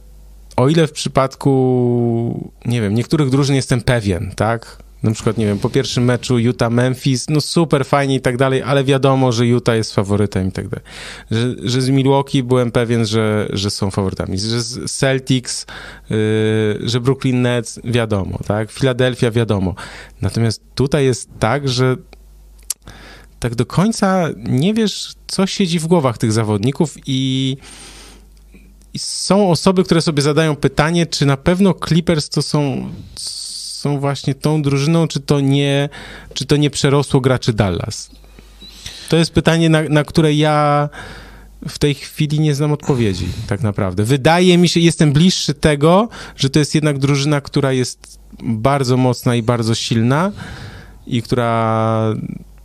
o ile w przypadku, nie wiem, niektórych drużyn jestem pewien, tak? Na przykład, nie wiem, po pierwszym meczu Utah-Memphis, no super, fajnie i tak dalej, ale wiadomo, że Utah jest faworytem i tak dalej. Że, że z Milwaukee byłem pewien, że, że są faworytami. Że z Celtics, yy, że Brooklyn Nets, wiadomo, tak? Philadelphia, wiadomo. Natomiast tutaj jest tak, że tak do końca nie wiesz, co siedzi w głowach tych zawodników i są osoby, które sobie zadają pytanie, czy na pewno Clippers to są, są właśnie tą drużyną, czy to nie, czy to nie przerosło graczy Dallas? To jest pytanie, na, na które ja w tej chwili nie znam odpowiedzi, tak naprawdę. Wydaje mi się, jestem bliższy tego, że to jest jednak drużyna, która jest bardzo mocna i bardzo silna i która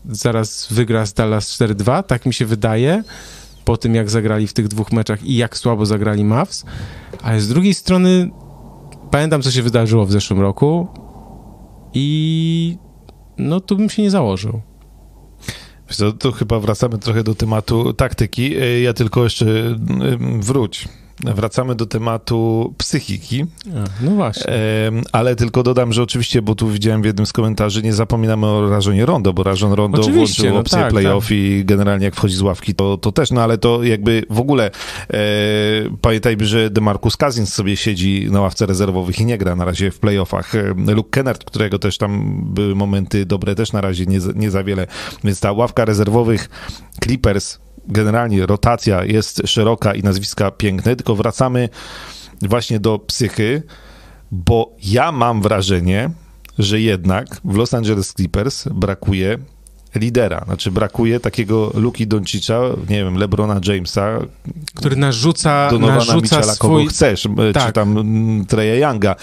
zaraz wygra z Dallas 4-2, tak mi się wydaje po tym, jak zagrali w tych dwóch meczach i jak słabo zagrali Mavs, ale z drugiej strony pamiętam, co się wydarzyło w zeszłym roku i no tu bym się nie założył. Co, to chyba wracamy trochę do tematu taktyki. Ja tylko jeszcze y, wróć. Wracamy do tematu psychiki, A, no właśnie. Ale tylko dodam, że oczywiście, bo tu widziałem w jednym z komentarzy, nie zapominamy o Rażonie Rondo, bo Rażon Rondo Oczywiście, włączył no opcję tak, playoff i generalnie jak wchodzi z ławki, to, to też, no ale to jakby w ogóle e, pamiętajmy, że DeMarcus Cousins sobie siedzi na ławce rezerwowych i nie gra na razie w playoffach. Luke Kennard, którego też tam były momenty dobre, też na razie nie, nie za wiele, więc ta ławka rezerwowych Clippers generalnie rotacja jest szeroka i nazwiska piękne, tylko wracamy właśnie do psychy, bo ja mam wrażenie, że jednak w Los Angeles Clippers brakuje lidera, znaczy brakuje takiego Luki Doncicza, nie wiem, Lebrona Jamesa, Który narzuca, Donowana narzuca Mitchella, kogo swój... chcesz, e, czy Tak. tam Treya Younga.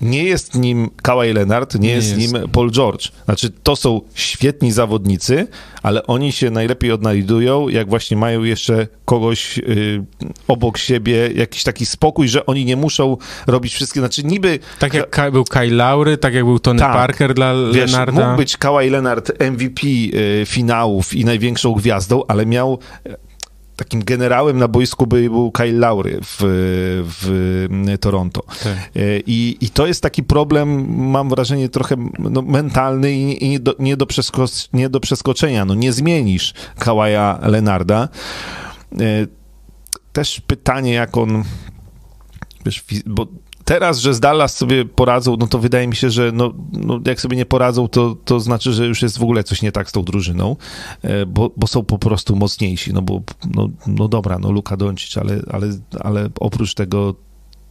Nie jest nim Kawhi Leonard, nie, Nie jest, jest. nim Paul George. Znaczy, to są świetni zawodnicy, ale oni się najlepiej odnajdują, jak właśnie mają jeszcze kogoś y, obok siebie, jakiś taki spokój, że oni nie muszą robić wszystkie, znaczy niby Tak jak Ka- był Kyle Laury, tak jak był Tony Tak. Parker dla Wiesz, Leonarda. mógł być Kawhi Leonard MVP y, finałów i największą gwiazdą, ale miał takim generałem na boisku by był Kyle Lowry w, w mm, Toronto. Tak. E, I, I to jest taki problem, mam wrażenie, trochę no, mentalny i, i nie, do, nie, do przesko- nie do przeskoczenia. No, nie zmienisz Kawaja Lenarda. E, Też pytanie, jak on wiesz, bo teraz, że z Dallas sobie poradzą, no to wydaje mi się, że no, no jak sobie nie poradzą, to, to znaczy, że już jest w ogóle coś nie tak z tą drużyną, e, bo, bo są po prostu mocniejsi, no bo no, no dobra, no Luka Doncic, ale, ale, ale oprócz tego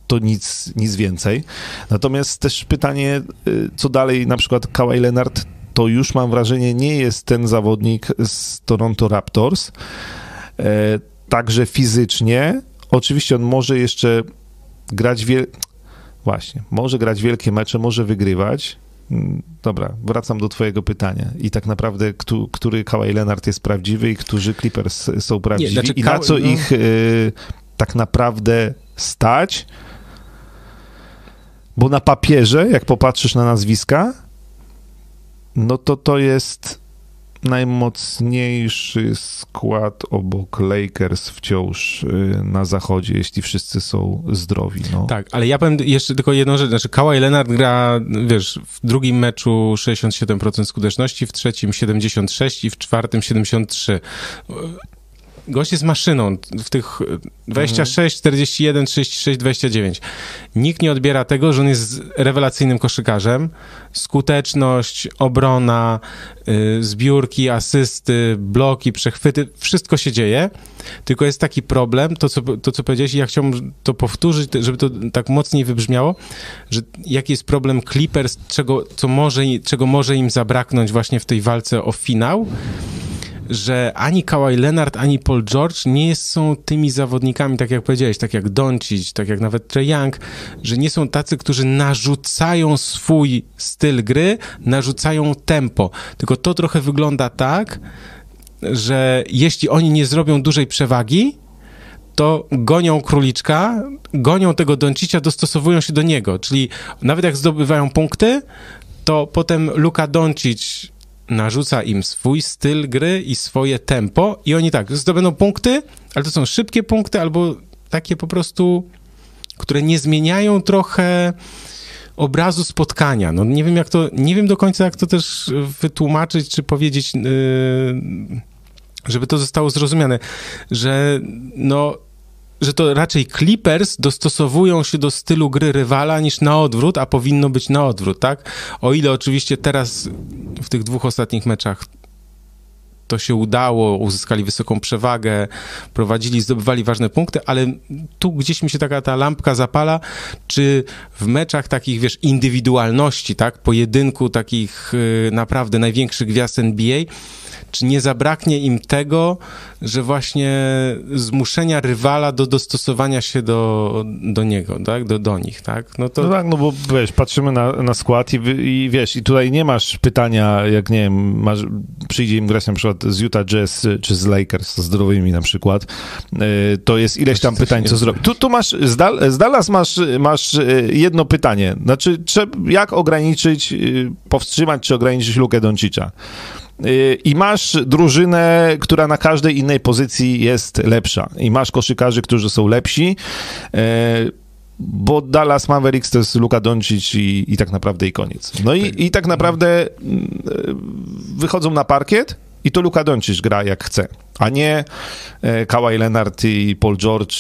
to nic, nic więcej. Natomiast też pytanie, y, co dalej, na przykład Kawhi Leonard, to już mam wrażenie, nie jest ten zawodnik z Toronto Raptors, e, także fizycznie, oczywiście on może jeszcze grać wiel... Właśnie, może grać wielkie mecze, może wygrywać. Mm, Dobra, wracam do twojego pytania. I tak naprawdę, kto, który Kawhi Leonard jest prawdziwy i którzy Clippers są prawdziwi znaczy i na co no. ich y, tak naprawdę stać? Bo na papierze, jak popatrzysz na nazwiska, no to to jest najmocniejszy skład obok Lakers wciąż y, na zachodzie, jeśli wszyscy są zdrowi. No. Tak, ale ja powiem jeszcze tylko jedną rzecz. Znaczy, Kawhi Leonard gra, wiesz, w drugim meczu 67% skuteczności, w trzecim 76% i w czwartym 73% gość jest maszyną w tych 26, 41, 36, 29. Nikt nie odbiera tego, że on jest rewelacyjnym koszykarzem. Skuteczność, obrona, yy, zbiórki, asysty, bloki, przechwyty, wszystko się dzieje. Tylko jest taki problem, to co, to co powiedziałeś, i ja chciałbym to powtórzyć, żeby to tak mocniej wybrzmiało, że jaki jest problem Clippers, czego, co może, czego może im zabraknąć właśnie w tej walce o finał że ani Kawhi Leonard, ani Paul George nie są tymi zawodnikami, tak jak powiedziałeś, tak jak Doncic, tak jak nawet Trey Young, że nie są tacy, którzy narzucają swój styl gry, narzucają tempo. Tylko to trochę wygląda tak, że jeśli oni nie zrobią dużej przewagi, to gonią króliczka, gonią tego Doncicia, dostosowują się do niego. Czyli nawet jak zdobywają punkty, to potem Luka Doncic narzuca im swój styl gry i swoje tempo i oni tak, zdobędą punkty, ale to są szybkie punkty albo takie po prostu, które nie zmieniają trochę obrazu spotkania. No nie wiem jak to, nie wiem do końca jak to też wytłumaczyć, czy powiedzieć, yy, żeby to zostało zrozumiane, że no że to raczej Clippers dostosowują się do stylu gry rywala niż na odwrót, a powinno być na odwrót, tak? O ile oczywiście teraz w tych dwóch ostatnich meczach to się udało, uzyskali wysoką przewagę, prowadzili, zdobywali ważne punkty, ale tu gdzieś mi się taka ta lampka zapala, czy w meczach takich, wiesz, indywidualności, tak, pojedynku takich y, naprawdę największych gwiazd NBA, czy nie zabraknie im tego, że właśnie zmuszenia rywala do dostosowania się do, do niego, tak? Do, do nich, tak? No, to... no tak, no bo wiesz, patrzymy na, na skład i, i wiesz, i tutaj nie masz pytania, jak nie wiem, masz, przyjdzie im grać na przykład z Utah Jazz czy z Lakers, zdrowymi na przykład, y, to jest ileś tam pytań, co zrobić. Tu, tu masz, z, Dal, z Dallas masz, masz y, jedno pytanie, znaczy, jak ograniczyć, y, powstrzymać czy ograniczyć lukę Doncicza? I masz drużynę, która na każdej innej pozycji jest lepsza. I masz koszykarzy, którzy są lepsi, e, bo Dallas Mavericks to jest Luka Doncic i, i tak naprawdę i koniec. No i, i tak naprawdę mm, e, wychodzą na parkiet i to Luka Doncic gra jak chce, a nie e, Kawhi Leonard i Paul George,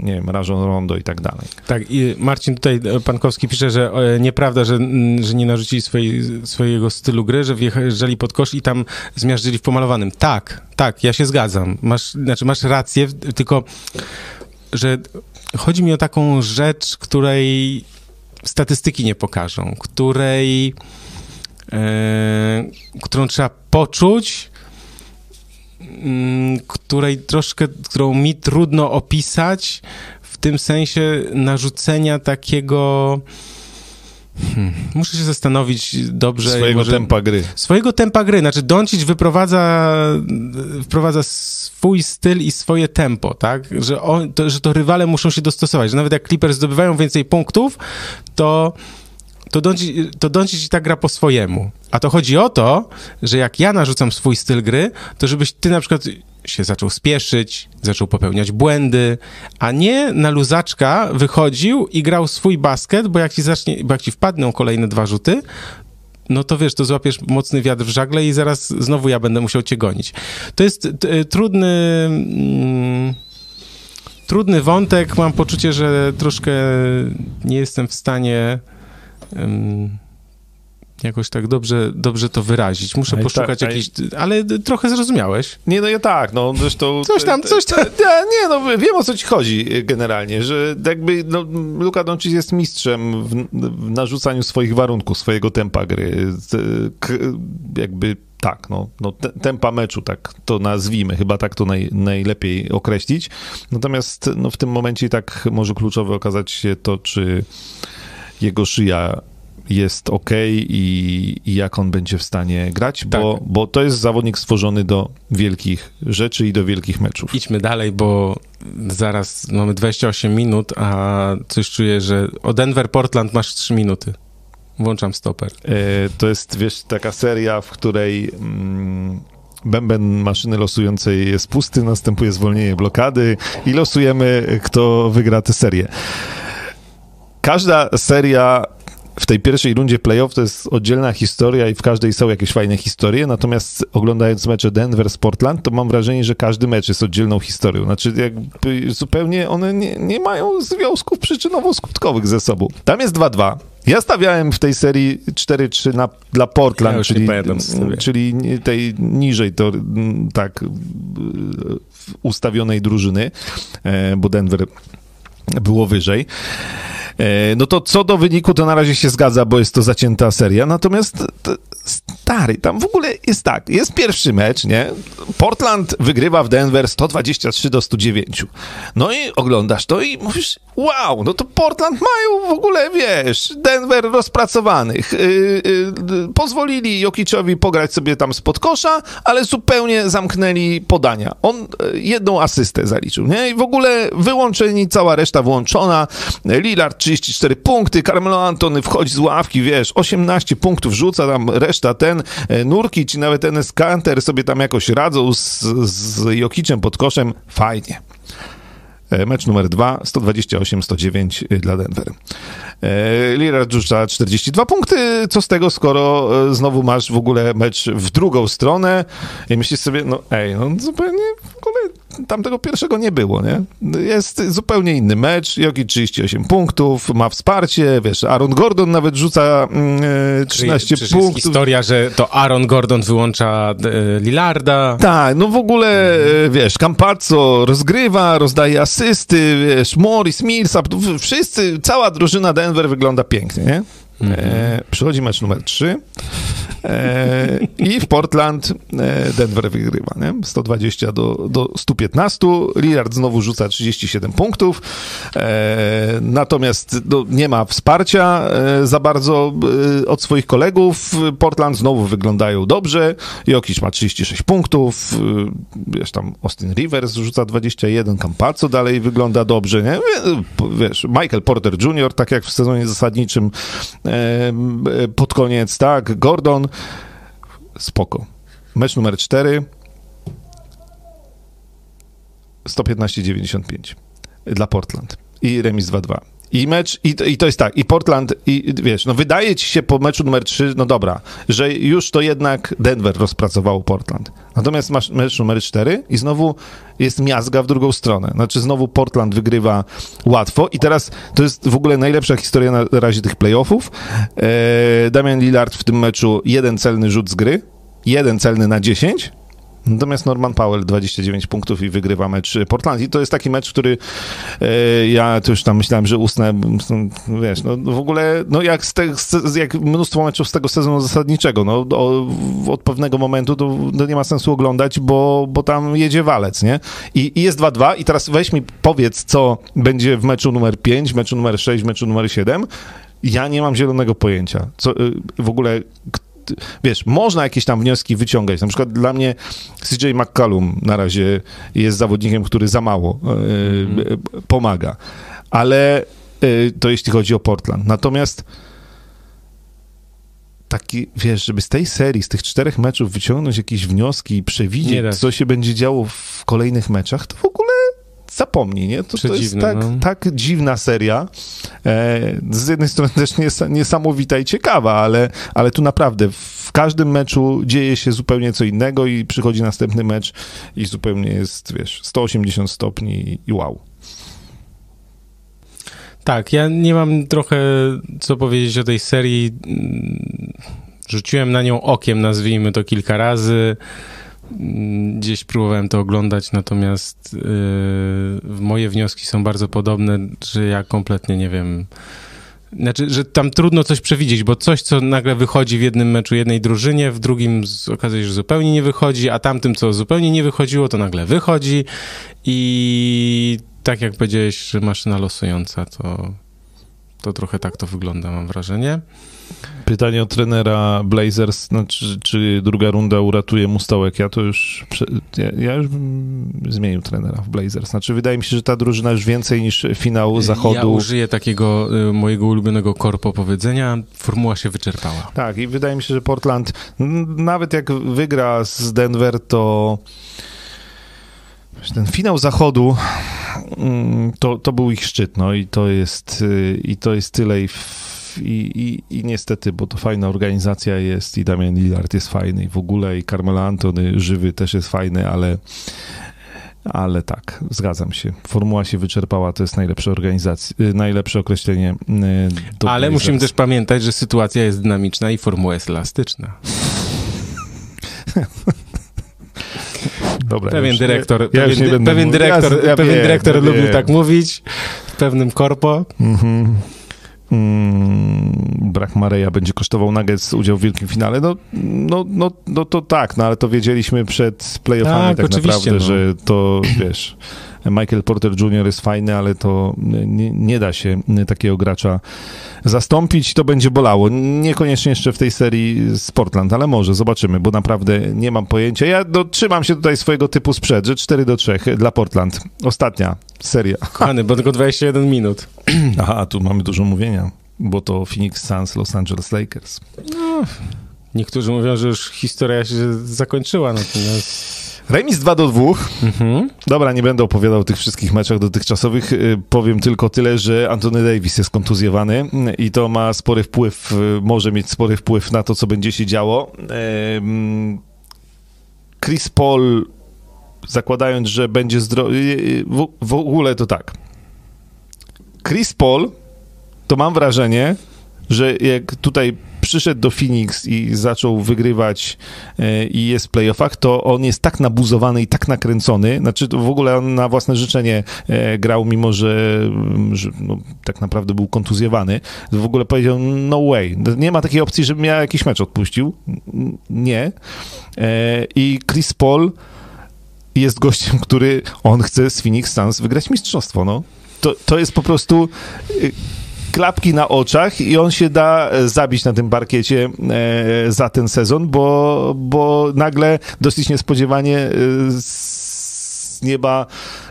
nie wiem, Rajon Rondo i tak dalej. Tak, i Marcin tutaj e, Pankowski pisze, że e, nieprawda, że, że nie narzucili swojej, swojego stylu gry, że wjeżdżali pod kosz i tam zmiażdżyli w pomalowanym. Tak, tak, ja się zgadzam. Masz, znaczy masz rację, tylko że chodzi mi o taką rzecz, której statystyki nie pokażą, której którą trzeba poczuć, mm, której troszkę, którą mi trudno opisać w tym sensie narzucenia takiego Hmm. Muszę się zastanowić dobrze. Swojego może... tempa gry. Swojego tempa gry. Znaczy Doncic wyprowadza, wprowadza swój styl i swoje tempo, tak? Że, on, to, że to rywale muszą się dostosować. Że nawet jak Clippers zdobywają więcej punktów, to to Doncic, to Doncic tak gra po swojemu. A to chodzi o to, że jak ja narzucam swój styl gry, to żebyś ty na przykład się zaczął spieszyć, zaczął popełniać błędy, a nie na luzaczka wychodził i grał swój basket, bo jak ci zacznie, bo jak ci wpadną kolejne dwa rzuty, no to wiesz, to złapiesz mocny wiatr w żagle i zaraz znowu ja będę musiał cię gonić. To jest trudny... Mm, trudny wątek. Mam poczucie, że troszkę nie jestem w stanie jakoś tak dobrze, dobrze to wyrazić. Muszę poszukać tak, jakiejś... Ale trochę zrozumiałeś. Nie, no ja tak, no zresztą... Coś tam, coś tam. Nie, no wiem o co ci chodzi generalnie, że jakby no, Luka Doncic jest mistrzem w, w narzucaniu swoich warunków, swojego tempa gry. Jakby tak, no, no tempa meczu, tak to nazwijmy, chyba tak to naj, najlepiej określić. Natomiast no, w tym momencie tak może kluczowe okazać się to, czy jego szyja jest ok i, i, jak on będzie w stanie grać, tak. bo, bo to jest zawodnik stworzony do wielkich rzeczy i do wielkich meczów. Idźmy dalej, bo zaraz mamy 28 minut, a coś czuję, że o Denver Portland masz 3 minuty. włączam stoper. E, to jest, wiesz, taka seria, w której mm, bęben maszyny losującej jest pusty, następuje zwolnienie blokady i losujemy, kto wygra tę serię. Każda seria w tej pierwszej rundzie playoff to jest oddzielna historia i w każdej są jakieś fajne historie, natomiast oglądając mecze Denver z Portland, to mam wrażenie, że każdy mecz jest oddzielną historią. Znaczy jakby zupełnie one nie, nie mają związków przyczynowo-skutkowych ze sobą. Tam jest 2-2. Ja stawiałem w tej serii 4-3 na, dla Portland, Ja czyli, czyli tej niżej to mm, tak y, ustawionej drużyny, e, bo Denver było wyżej. E, No to co do wyniku, to na razie się zgadza, bo jest to zacięta seria. Natomiast stary, tam w ogóle jest tak, jest pierwszy mecz, nie? Portland wygrywa w Denver 123 do 109. No i oglądasz to i mówisz, wow, no to Portland mają w ogóle, wiesz, Denver rozpracowanych. Yy, yy, pozwolili Jokiczowi pograć sobie tam spod kosza, ale zupełnie zamknęli podania. On yy, jedną asystę zaliczył, nie? I w ogóle wyłączeni, cała reszta włączona. Lillard 34 punkty, Carmelo Antony wchodzi z ławki, wiesz, 18 punktów rzuca tam reszta ten, e, Nurki czy nawet Enes Kanter sobie tam jakoś radzą z, z Jokiczem pod koszem. Fajnie. E, Mecz numer 2, 128-109 dla Denver. E, Lillard rzuca 42 punkty. Co z tego, skoro e, znowu masz w ogóle mecz w drugą stronę i myślisz sobie, no ej, no zupełnie w ogóle tamtego pierwszego nie było, nie? Jest zupełnie inny mecz. Joki 38 punktów, ma wsparcie, wiesz, Aaron Gordon nawet rzuca e, 13 Przecież jest punktów. historia, że to Aaron Gordon wyłącza e, Lillarda. Tak, no w ogóle, e, wiesz, Campazzo rozgrywa, rozdaje asysty, wiesz, Morris, Millsap, wszyscy, cała drużyna Denver wygląda pięknie, nie? E, przychodzi mecz numer 3 e, i w Portland e, Denver wygrywa, nie? 120 do, do 115. Lillard znowu rzuca 37 punktów, e, natomiast no, nie ma wsparcia za bardzo od swoich kolegów. Portland znowu wyglądają dobrze. Jokic ma 36 punktów, wiesz, tam Austin Rivers rzuca 21, Campazzo dalej wygląda dobrze, nie? Wiesz, Michael Porter Jr., tak jak w sezonie zasadniczym pod koniec, tak, Gordon, spoko. Mecz numer 4, 115-95 dla Portland i remis 2-2. I mecz, i, i to jest tak, i Portland, i wiesz, no wydaje ci się po meczu numer 3, no dobra, że już to jednak Denver rozpracowało Portland. Natomiast masz mecz numer 4 i znowu jest miazga w drugą stronę. Znaczy znowu Portland wygrywa łatwo i teraz to jest w ogóle najlepsza historia na razie tych playoffów. Eee, Damian Lillard w tym meczu jeden celny rzut z gry, jeden celny na 10, Natomiast Norman Powell 29 punktów i wygrywa mecz Portland. I to jest taki mecz, który e, ja już tam myślałem, że usnę, wiesz, no w ogóle, no jak, z te, z, jak mnóstwo meczów z tego sezonu zasadniczego, no o, od pewnego momentu to, to nie ma sensu oglądać, bo, bo tam jedzie walec, nie? I, i jest 2-2 i teraz weź mi powiedz, co będzie w meczu numer 5, meczu numer 6, meczu numer 7. Ja nie mam zielonego pojęcia. Co, y, w ogóle wiesz, można jakieś tam wnioski wyciągać. Na przykład dla mnie CJ McCallum na razie jest zawodnikiem, który za mało e, pomaga. Ale e, to jeśli chodzi o Portland. Natomiast taki, wiesz, żeby z tej serii, z tych czterech meczów wyciągnąć jakieś wnioski i przewidzieć, co się będzie działo w kolejnych meczach, to w ogóle zapomnij, nie? To, to jest tak, no. tak dziwna seria. E, z jednej strony też nies- niesamowita i ciekawa, ale, ale tu naprawdę w każdym meczu dzieje się zupełnie co innego i przychodzi następny mecz i zupełnie jest, wiesz, 180 stopni i wow. Tak, ja nie mam trochę co powiedzieć o tej serii. Mm, Rzuciłem na nią okiem, nazwijmy to kilka razy. Mm, Gdzieś próbowałem to oglądać, natomiast yy, moje wnioski są bardzo podobne, że ja kompletnie nie wiem. Znaczy, że tam trudno coś przewidzieć, bo coś, co nagle wychodzi w jednym meczu jednej drużynie, w drugim okazuje się, że zupełnie nie wychodzi, a tamtym, co zupełnie nie wychodziło, to nagle wychodzi i tak jak powiedziałeś, że maszyna losująca, to, To trochę tak to wygląda, mam wrażenie. Pytanie o trenera Blazers, znaczy, czy druga runda uratuje mu stołek. Ja to już, ja, ja już zmienił trenera w Blazers. Znaczy, wydaje mi się, że ta drużyna już więcej niż finał zachodu. Ja użyję takiego y, mojego ulubionego korpo powiedzenia. Formuła się wyczerpała. Tak, i wydaje mi się, że Portland, nawet jak wygra z Denver, to ten finał zachodu mm, to, to był ich szczyt, no i to jest, y, i to jest tyle i i, i, niestety, bo to fajna organizacja jest i Damian Lillard jest fajny i w ogóle i Carmelo Antony żywy też jest fajny, ale ale tak, zgadzam się. Formuła się wyczerpała, to jest najlepsze organizacja, y, najlepsze określenie. Y, ale musimy też pamiętać, że sytuacja jest dynamiczna i formuła jest elastyczna. Dobra, pewien już, dyrektor, ja pewien, pewien dyrektor, ja, ja pewien dyrektor lubił tak mówić w pewnym korpo. Mhm. Mm, brak Mareja będzie kosztował Nuggets udział w wielkim finale, no, no, no, no to tak, no ale to wiedzieliśmy przed playoffami tak, tak naprawdę, no. że to, wiesz, Michael Porter Jr. jest fajny, ale to nie, nie, da się takiego gracza zastąpić, to będzie bolało. Niekoniecznie jeszcze w tej serii z Portland, ale może, zobaczymy, bo naprawdę nie mam pojęcia. Ja dotrzymam się tutaj swojego typu sprzed, że 4 do 3 dla Portland. Ostatnia seria. Kochany, bo tylko 21 minut. Aha, tu mamy dużo mówienia, bo to Phoenix Suns, Los Angeles Lakers. No, niektórzy mówią, że już historia się zakończyła, natomiast... Remis 2 do 2. Mhm. Dobra, nie będę opowiadał o tych wszystkich meczach dotychczasowych. Y, powiem tylko tyle, że Anthony Davis jest kontuzjowany i to ma spory wpływ, y, może mieć spory wpływ na to, co będzie się działo. Chris Paul, zakładając, że będzie zdrowy, y, w, w ogóle to tak. Chris Paul, to mam wrażenie, że jak tutaj przyszedł do Phoenix i zaczął wygrywać e, i jest w playoffach, to on jest tak nabuzowany i tak nakręcony, znaczy w ogóle on na własne życzenie e, grał, mimo że, że no, tak naprawdę był kontuzjowany. W ogóle powiedział, no way, nie ma takiej opcji, żebym ja jakiś mecz odpuścił. Nie. E, I Chris Paul jest gościem, który on chce z Phoenix Suns wygrać mistrzostwo, no. To, to jest po prostu y, klapki na oczach i on się da e, zabić na tym parkiecie e, za ten sezon, bo, bo nagle dosyć niespodziewanie e, z nieba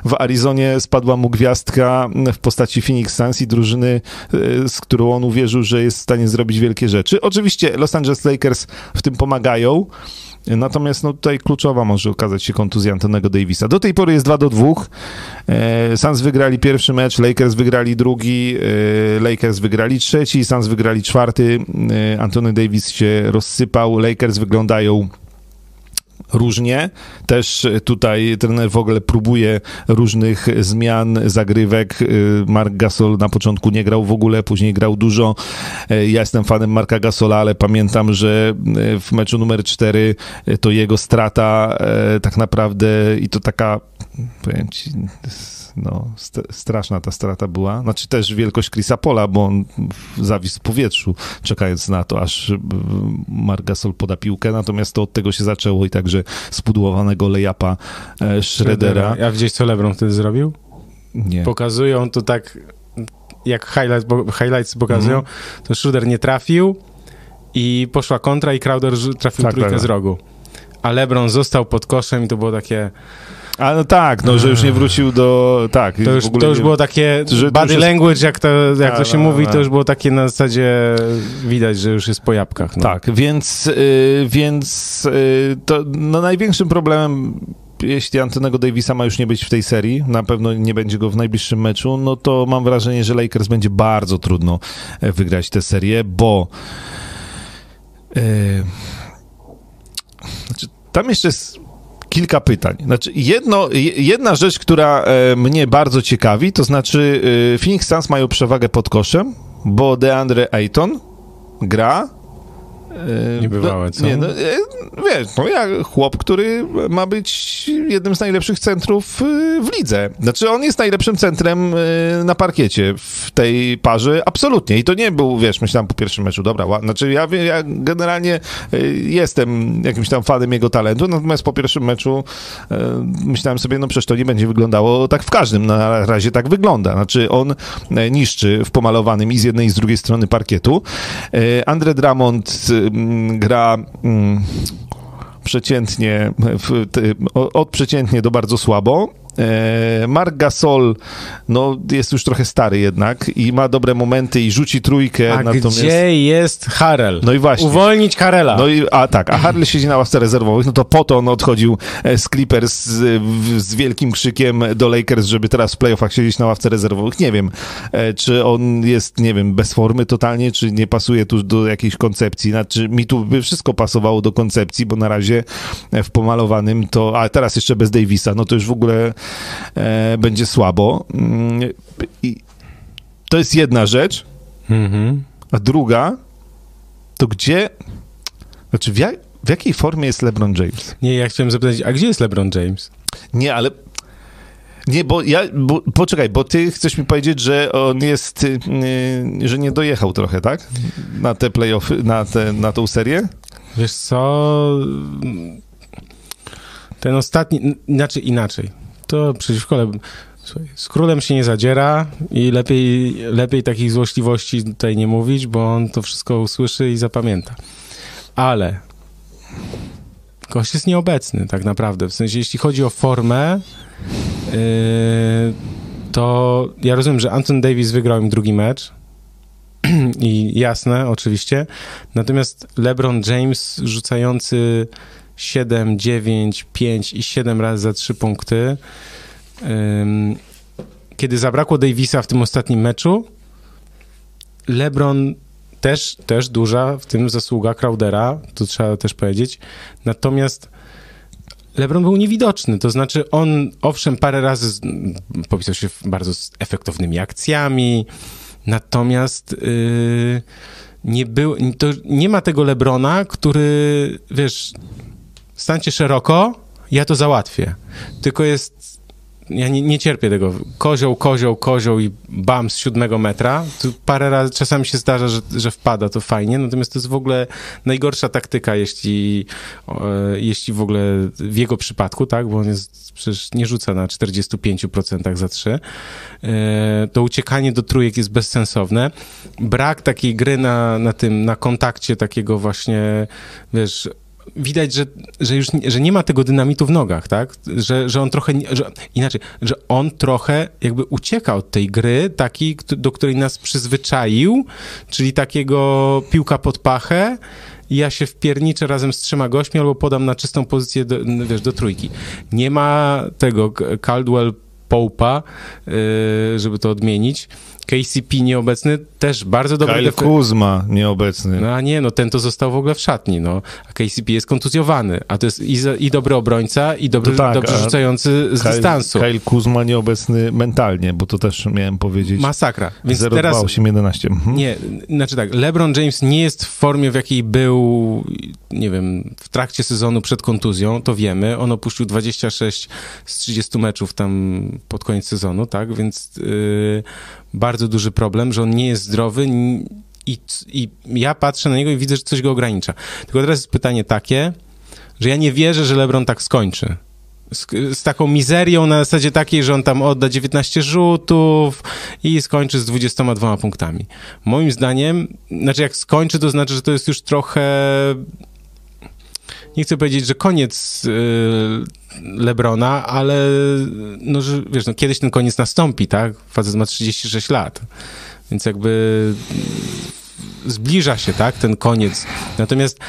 w Arizonie spadła mu gwiazdka w postaci Phoenix Suns i drużyny, z którą on uwierzył, że jest w stanie zrobić wielkie rzeczy. Oczywiście Los Angeles Lakers w tym pomagają, Natomiast no, tutaj kluczowa może okazać się kontuzja Antonego Davisa. Do tej pory jest 2 do 2. E, Suns wygrali pierwszy mecz, Lakers wygrali drugi, e, Lakers wygrali trzeci, Suns wygrali czwarty. E, Antony Davis się rozsypał, Lakers wyglądają różnie. Też tutaj trener w ogóle próbuje różnych zmian, zagrywek. Mark Gasol na początku nie grał w ogóle, później grał dużo. Ja jestem fanem Marka Gasola, ale pamiętam, że w meczu numer 4 to jego strata e, tak naprawdę i to taka, powiem ci, no, st straszna ta strata była. Znaczy też wielkość Chrisa Pola, bo on zawisł w powietrzu, czekając na to, aż Margasol poda piłkę, natomiast to od tego się zaczęło i także spudłowanego lejapa e, Schroedera. Ja gdzieś co LeBron wtedy zrobił? Nie. Pokazują to tak, jak highlights, bo, highlights pokazują, mm. to Schroeder nie trafił i poszła kontra i Crowder trafił tak, trójkę tak. z tak. rogu. A LeBron został pod koszem i to było takie a no tak, no, że już nie wrócił do... Tak, to już, to już nie, było takie że body jest... language, jak to, jak a, to się a, mówi, a. to już było takie na zasadzie widać, że już jest po jabłkach. No. Tak, więc, y, więc y, to no, największym problemem jeśli Antonego Davisa ma już nie być w tej serii, na pewno nie będzie go w najbliższym meczu, no to mam wrażenie, że Lakers będzie bardzo trudno e, wygrać tę serię, bo yy, znaczy, tam jeszcze jest kilka pytań. Znaczy, jedno, jedna rzecz, która e, mnie bardzo ciekawi, to znaczy e, Phoenix Suns mają przewagę pod koszem, bo DeAndre Ayton gra Niebywałe, no, co? Nie, no, e, wiesz, no ja, chłop, który ma być jednym z najlepszych centrów e, w lidze. Znaczy, on jest najlepszym centrem e, na parkiecie w tej parze, absolutnie. I to nie był, wiesz, myślałem po pierwszym meczu, dobra, ła- znaczy ja, ja generalnie e, jestem jakimś tam fanem jego talentu, natomiast po pierwszym meczu e, myślałem sobie, no przecież to nie będzie wyglądało tak w każdym, na razie tak wygląda. Znaczy, on e, niszczy w pomalowanym i z jednej i z drugiej strony parkietu. E, Andre Drummond mm, gra przeciętnie, od przeciętnie do bardzo słabo. E, Mark Gasol no, jest już trochę stary jednak i ma dobre momenty i rzuci trójkę. A natomiast... gdzie jest Harrell? No i właśnie. Uwolnić Harrella. No i, a tak, a Harley siedzi na ławce rezerwowych, no to po to on odchodził e, z Clippers z, z wielkim krzykiem do Lakers, żeby teraz w playoffach siedzieć na ławce rezerwowych. Nie wiem, e, czy on jest, nie wiem, bez formy totalnie, czy nie pasuje tu do jakiejś koncepcji. Znaczy, mi tu by wszystko pasowało do koncepcji, bo na razie w pomalowanym to, a teraz jeszcze bez Davisa, no to już w ogóle będzie słabo. Mm, I to jest jedna rzecz. Mhm. A druga, to gdzie, znaczy w, jak, w jakiej formie jest LeBron James? Nie, ja chciałem zapytać, a gdzie jest LeBron James? Nie, ale nie, bo ja, bo, poczekaj, bo ty chcesz mi powiedzieć, że on jest, y, y, że nie dojechał trochę, tak? Na te playoffy, na, te, na tą serię? Wiesz co? Ten ostatni, n- inaczej, inaczej. To przeciwko, Le... Z królem się nie zadziera i lepiej, lepiej takich złośliwości tutaj nie mówić, bo on to wszystko usłyszy i zapamięta. Ale gość jest nieobecny tak naprawdę. W sensie, jeśli chodzi o formę, yy, to ja rozumiem, że Anton Davis wygrał im drugi mecz i jasne, oczywiście. Natomiast LeBron James rzucający 7, 9, 5 i 7 razy za 3 punkty. Kiedy zabrakło Davisa w tym ostatnim meczu, LeBron też, też duża w tym zasługa Crowdera, to trzeba też powiedzieć. Natomiast LeBron był niewidoczny, to znaczy on owszem parę razy popisał się bardzo efektownymi akcjami, natomiast yy, nie, był, to nie ma tego Lebrona, który, wiesz, stańcie szeroko, ja to załatwię. Tylko jest, ja nie, nie cierpię tego, kozioł, kozioł, kozioł i bam z siódmego metra. Tu parę razy, czasami się zdarza, że, że wpada, to fajnie, natomiast to jest w ogóle najgorsza taktyka, jeśli, jeśli w ogóle w jego przypadku, tak, bo on jest, przecież nie rzuca na 45% za trzy. E, to uciekanie do trójek jest bezsensowne. Brak takiej gry na, na tym, na kontakcie takiego właśnie, wiesz, widać, że, że już że nie ma tego dynamitu w nogach, tak? Że, że on trochę, że, inaczej, że on trochę jakby ucieka od tej gry takiej, do której nas przyzwyczaił, czyli takiego piłka pod pachę, ja się wpierniczę razem z trzema gośćmi albo podam na czystą pozycję, do, wiesz, do trójki. Nie ma tego Caldwell Pope'a, yy, żeby to odmienić. KCP nieobecny, też bardzo dobry Kyle defe- Kuzma nieobecny. no a nie, no ten to został w ogóle w szatni, no. A KCP jest kontuzjowany, a to jest i, za, i dobry obrońca, i dobry, To tak, dobrze rzucający z Kyle, dystansu. Kyle Kuzma nieobecny mentalnie, bo to też miałem powiedzieć. Masakra. Więc 0, teraz... 2, 8, 11. Mhm. Nie, znaczy tak, LeBron James nie jest w formie, w jakiej był, nie wiem, w trakcie sezonu przed kontuzją, to wiemy. On opuścił 26 z 30 meczów tam pod koniec sezonu, tak? Więc yy, bardzo duży problem, że on nie jest zdrowy i, i ja patrzę na niego i widzę, że coś go ogranicza. Tylko teraz jest pytanie takie, że ja nie wierzę, że LeBron tak skończy. Z, z taką mizerią na zasadzie takiej, że on tam odda 19 rzutów i skończy z 22 punktami. Moim zdaniem, znaczy jak skończy, to znaczy, że to jest już trochę nie chcę powiedzieć, że koniec y, Lebrona, ale no, że, wiesz, no, kiedyś ten koniec nastąpi, tak? Facet ma 36 lat, więc jakby zbliża się, tak, ten koniec. Natomiast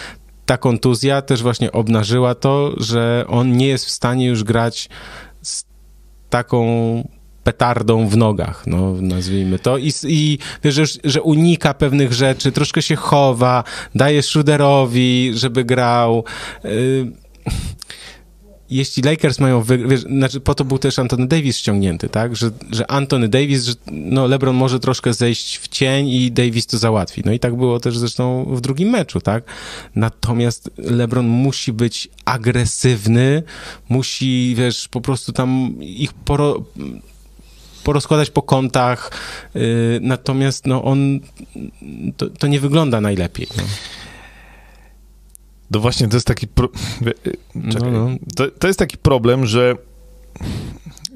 ta kontuzja też właśnie obnażyła to, że on nie jest w stanie już grać z taką petardą w nogach, no nazwijmy to, i, i wiesz, że, że unika pewnych rzeczy, troszkę się chowa, daje Schroederowi, żeby grał. Yy, jeśli Lakers mają wygrać, znaczy po to był też Anthony Davis ściągnięty, tak, że, że Anthony Davis, że no LeBron może troszkę zejść w cień i Davis to załatwi. No i tak było też zresztą w drugim meczu, tak. Natomiast LeBron musi być agresywny, musi, wiesz, po prostu tam ich poro porozkładać po kątach, yy, natomiast no on, to, to nie wygląda najlepiej. No. No właśnie, to jest taki. Pro... Czekaj. No, no. To, to jest taki problem, że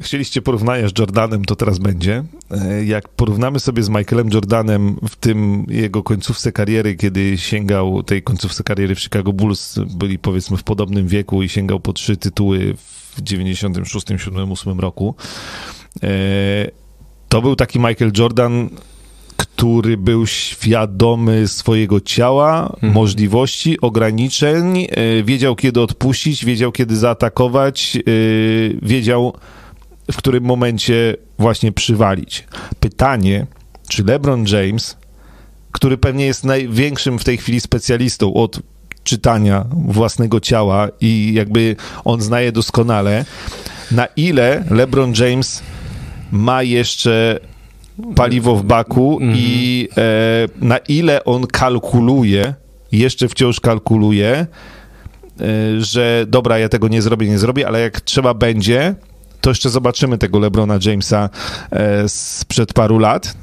chcieliście porównania z Jordanem, to teraz będzie. E, jak porównamy sobie z Michaelem Jordanem w tym jego końcówce kariery, kiedy sięgał tej końcówce kariery w Chicago Bulls, byli powiedzmy w podobnym wieku i sięgał po trzy tytuły w 96, 7, 8 roku. E, to był taki Michael Jordan który był świadomy swojego ciała, mhm. możliwości, ograniczeń, e, wiedział kiedy odpuścić, wiedział kiedy zaatakować, e, wiedział w którym momencie właśnie przywalić. Pytanie, czy LeBron James, który pewnie jest największym w tej chwili specjalistą od czytania własnego ciała i jakby on znaje doskonale, na ile LeBron James ma jeszcze paliwo w baku mm -hmm. i e, na ile on kalkuluje, jeszcze wciąż kalkuluje, e, że dobra, ja tego nie zrobię, nie zrobię, ale jak trzeba będzie, to jeszcze zobaczymy tego LeBrona Jamesa e, sprzed paru lat.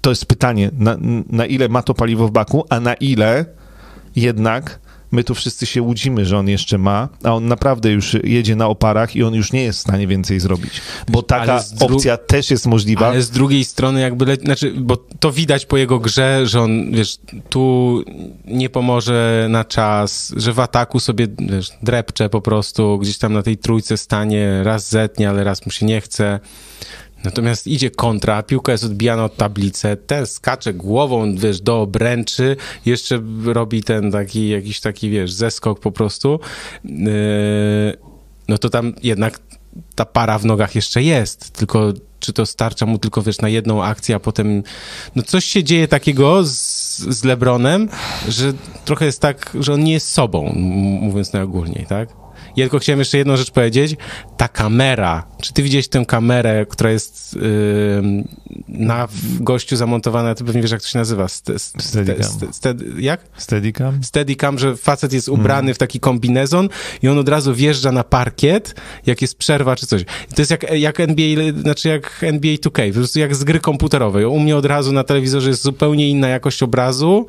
To jest pytanie, na, na ile ma to paliwo w baku, a na ile jednak my tu wszyscy się łudzimy, że on jeszcze ma, a on naprawdę już jedzie na oparach i on już nie jest w stanie więcej zrobić. Bo taka opcja też jest możliwa. Ale z drugiej strony jakby, le... znaczy, bo to widać po jego grze, że on, wiesz, tu nie pomoże na czas, że w ataku sobie, wiesz, drepcze po prostu, gdzieś tam na tej trójce stanie, raz zetnie, ale raz mu się nie chce. Natomiast idzie kontra, piłka jest odbijana od tablicy, ten skacze głową, wiesz, do obręczy, jeszcze robi ten taki, jakiś taki, wiesz, zeskok po prostu, yy, no to tam jednak ta para w nogach jeszcze jest, tylko czy to starcza mu tylko, wiesz, na jedną akcję, a potem, no coś się dzieje takiego z, z Lebronem, że trochę jest tak, że on nie jest sobą, mówiąc najogólniej, tak? Ja tylko chciałem jeszcze jedną rzecz powiedzieć. Ta kamera, czy ty widziałeś tę kamerę, która jest yy, na gościu zamontowana, ty pewnie wiesz, jak to się nazywa? Ste, ste, Steadicam. Ste, ste, jak? Steadicam? Steadicam, że facet jest ubrany mm. w taki kombinezon i on od razu wjeżdża na parkiet, jak jest przerwa czy coś. I to jest jak, jak NBA, znaczy jak NBA 2K, po prostu jak z gry komputerowej. U mnie od razu na telewizorze jest zupełnie inna jakość obrazu.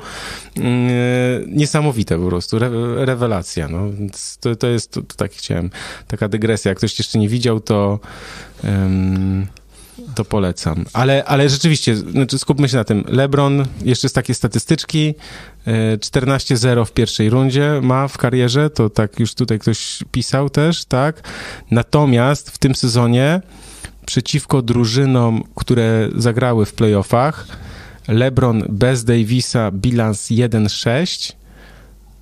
Yy, niesamowite po prostu, Re, rewelacja. No. To, to jest, to, to tak chciałem, taka dygresja. Jak ktoś jeszcze nie widział, to... Um, to polecam. Ale, ale rzeczywiście, znaczy skupmy się na tym. LeBron, jeszcze z takie statystyczki, 14-0 e, w pierwszej rundzie ma w karierze, to tak już tutaj ktoś pisał też, tak? Natomiast w tym sezonie przeciwko drużynom, które zagrały w playoffach, LeBron bez Davisa bilans 1-6,